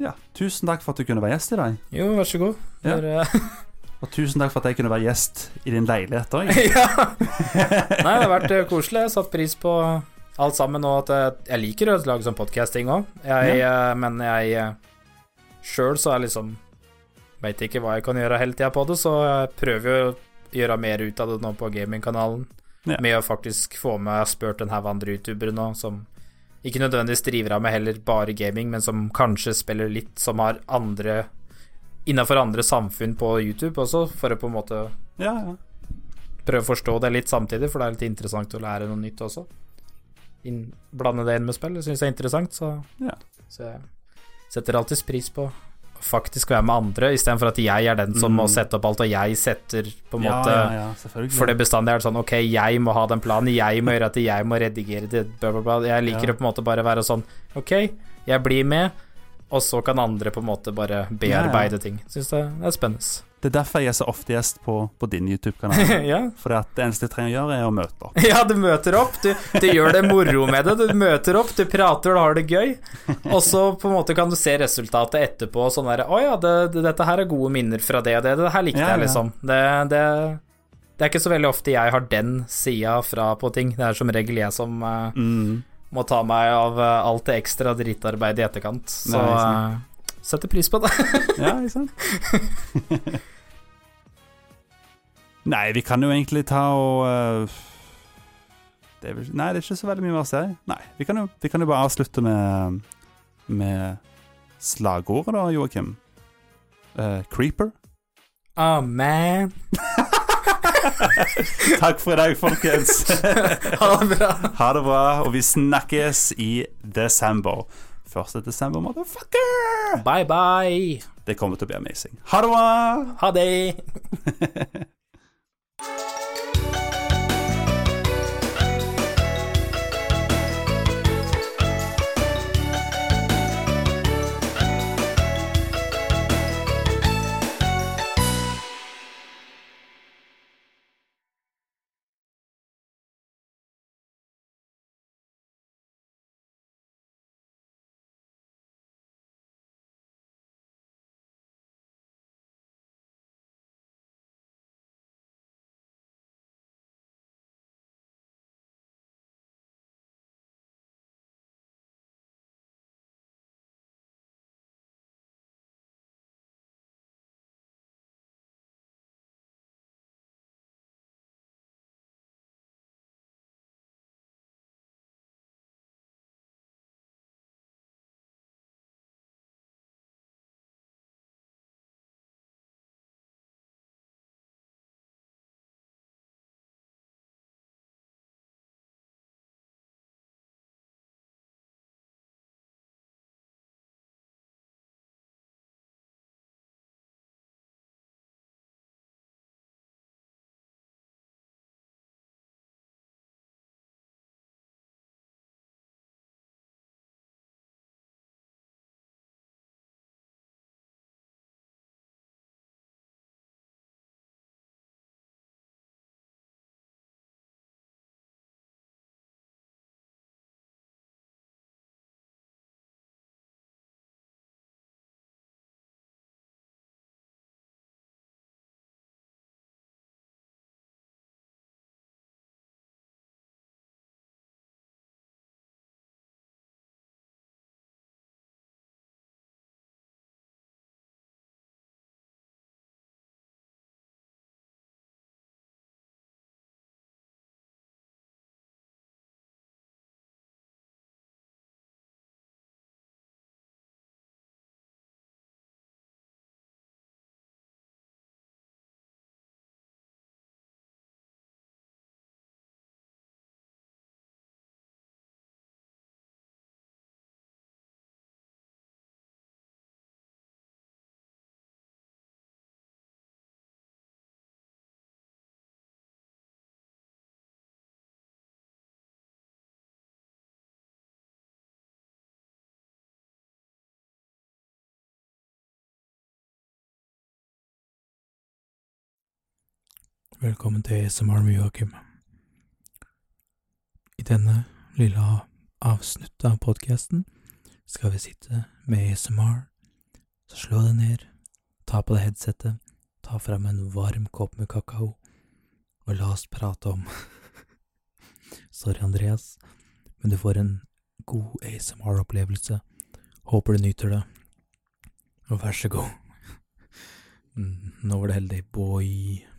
Ja, tusen takk for at du kunne være gjest i dag. Jo, vær så god. Ja. uh... Og tusen takk for at jeg kunne være gjest i din leilighet òg. ja. Nei, det har vært eh, koselig. Jeg har satt pris på alt sammen, og at jeg, jeg liker å lage sånn podcasting òg, ja. men jeg uh, sjøl så er liksom Veit ikke hva jeg kan gjøre hele tida på det, så jeg prøver jo å gjøre mer ut av det nå på gamingkanalen. Ja. Med å faktisk få med Jeg har spurt en haug andre youtubere nå som ikke nødvendigvis driver av med heller bare gaming, men som kanskje spiller litt, som har andre Innafor andre samfunn på YouTube også, for å på en måte Ja, ja. prøve å forstå det litt samtidig, for det er litt interessant å lære noe nytt også. Inn, blande det inn med spill, det syns jeg er interessant, så, Ja. så jeg setter alltid pris på å faktisk være med andre, istedenfor at jeg er den som må Mm. sette opp alt, og jeg setter på en Ja, måte ja. For det bestandig er det sånn Ok, jeg må ha den planen, jeg må gjøre at jeg må redigere det, bla, bla, bla. Jeg liker å på en måte bare være sånn Ok, jeg blir med, og så kan andre på en måte bare bearbeide ting. Syns det er spennende. Det er derfor jeg er så ofte gjest på, på din YouTube-kanal. Ja. For det eneste jeg trenger å gjøre, er å møte opp. Ja, du møter opp, du, du gjør det moro med det. Du møter opp, du prater, du har det gøy. Og så på en måte kan du se resultatet etterpå. Sånn der Å ja, det, det, dette her er gode minner fra det og det. Det her likte Ja, jeg, liksom. Det, det, er ikke så veldig ofte jeg har den sida fra på ting. Det er som regel jeg som uh, Mm. må ta meg av uh, alt det ekstra drittarbeidet i etterkant. Så Nei. Setter pris på det. Ja, ikke sant? Nei, vi kan jo egentlig ta og uh, det vel, Nei, det er ikke så veldig mye mer å si. Nei, vi kan jo, vi kan jo bare avslutte med Med slagordet, da, Joakim. Uh, creeper. Oh, man. Takk for i dag, folkens. ha det bra. Ha det bra, og vi snakkes i desember. 1. desember, motherfucker! Bye, bye. Det kommer til å bli amazing. Ha det bra! Ha det. Velkommen til ASMR med Joakim. I denne lille avsnuttet av podkasten skal vi sitte med ASMR. Så slå deg ned, ta på deg headsetet, ta fram en varm kopp med kakao, og la oss prate om Sorry, Andreas, men du får en god ASMR-opplevelse. Håper du nyter det. Og vær så god. Nå var det heldig, boy.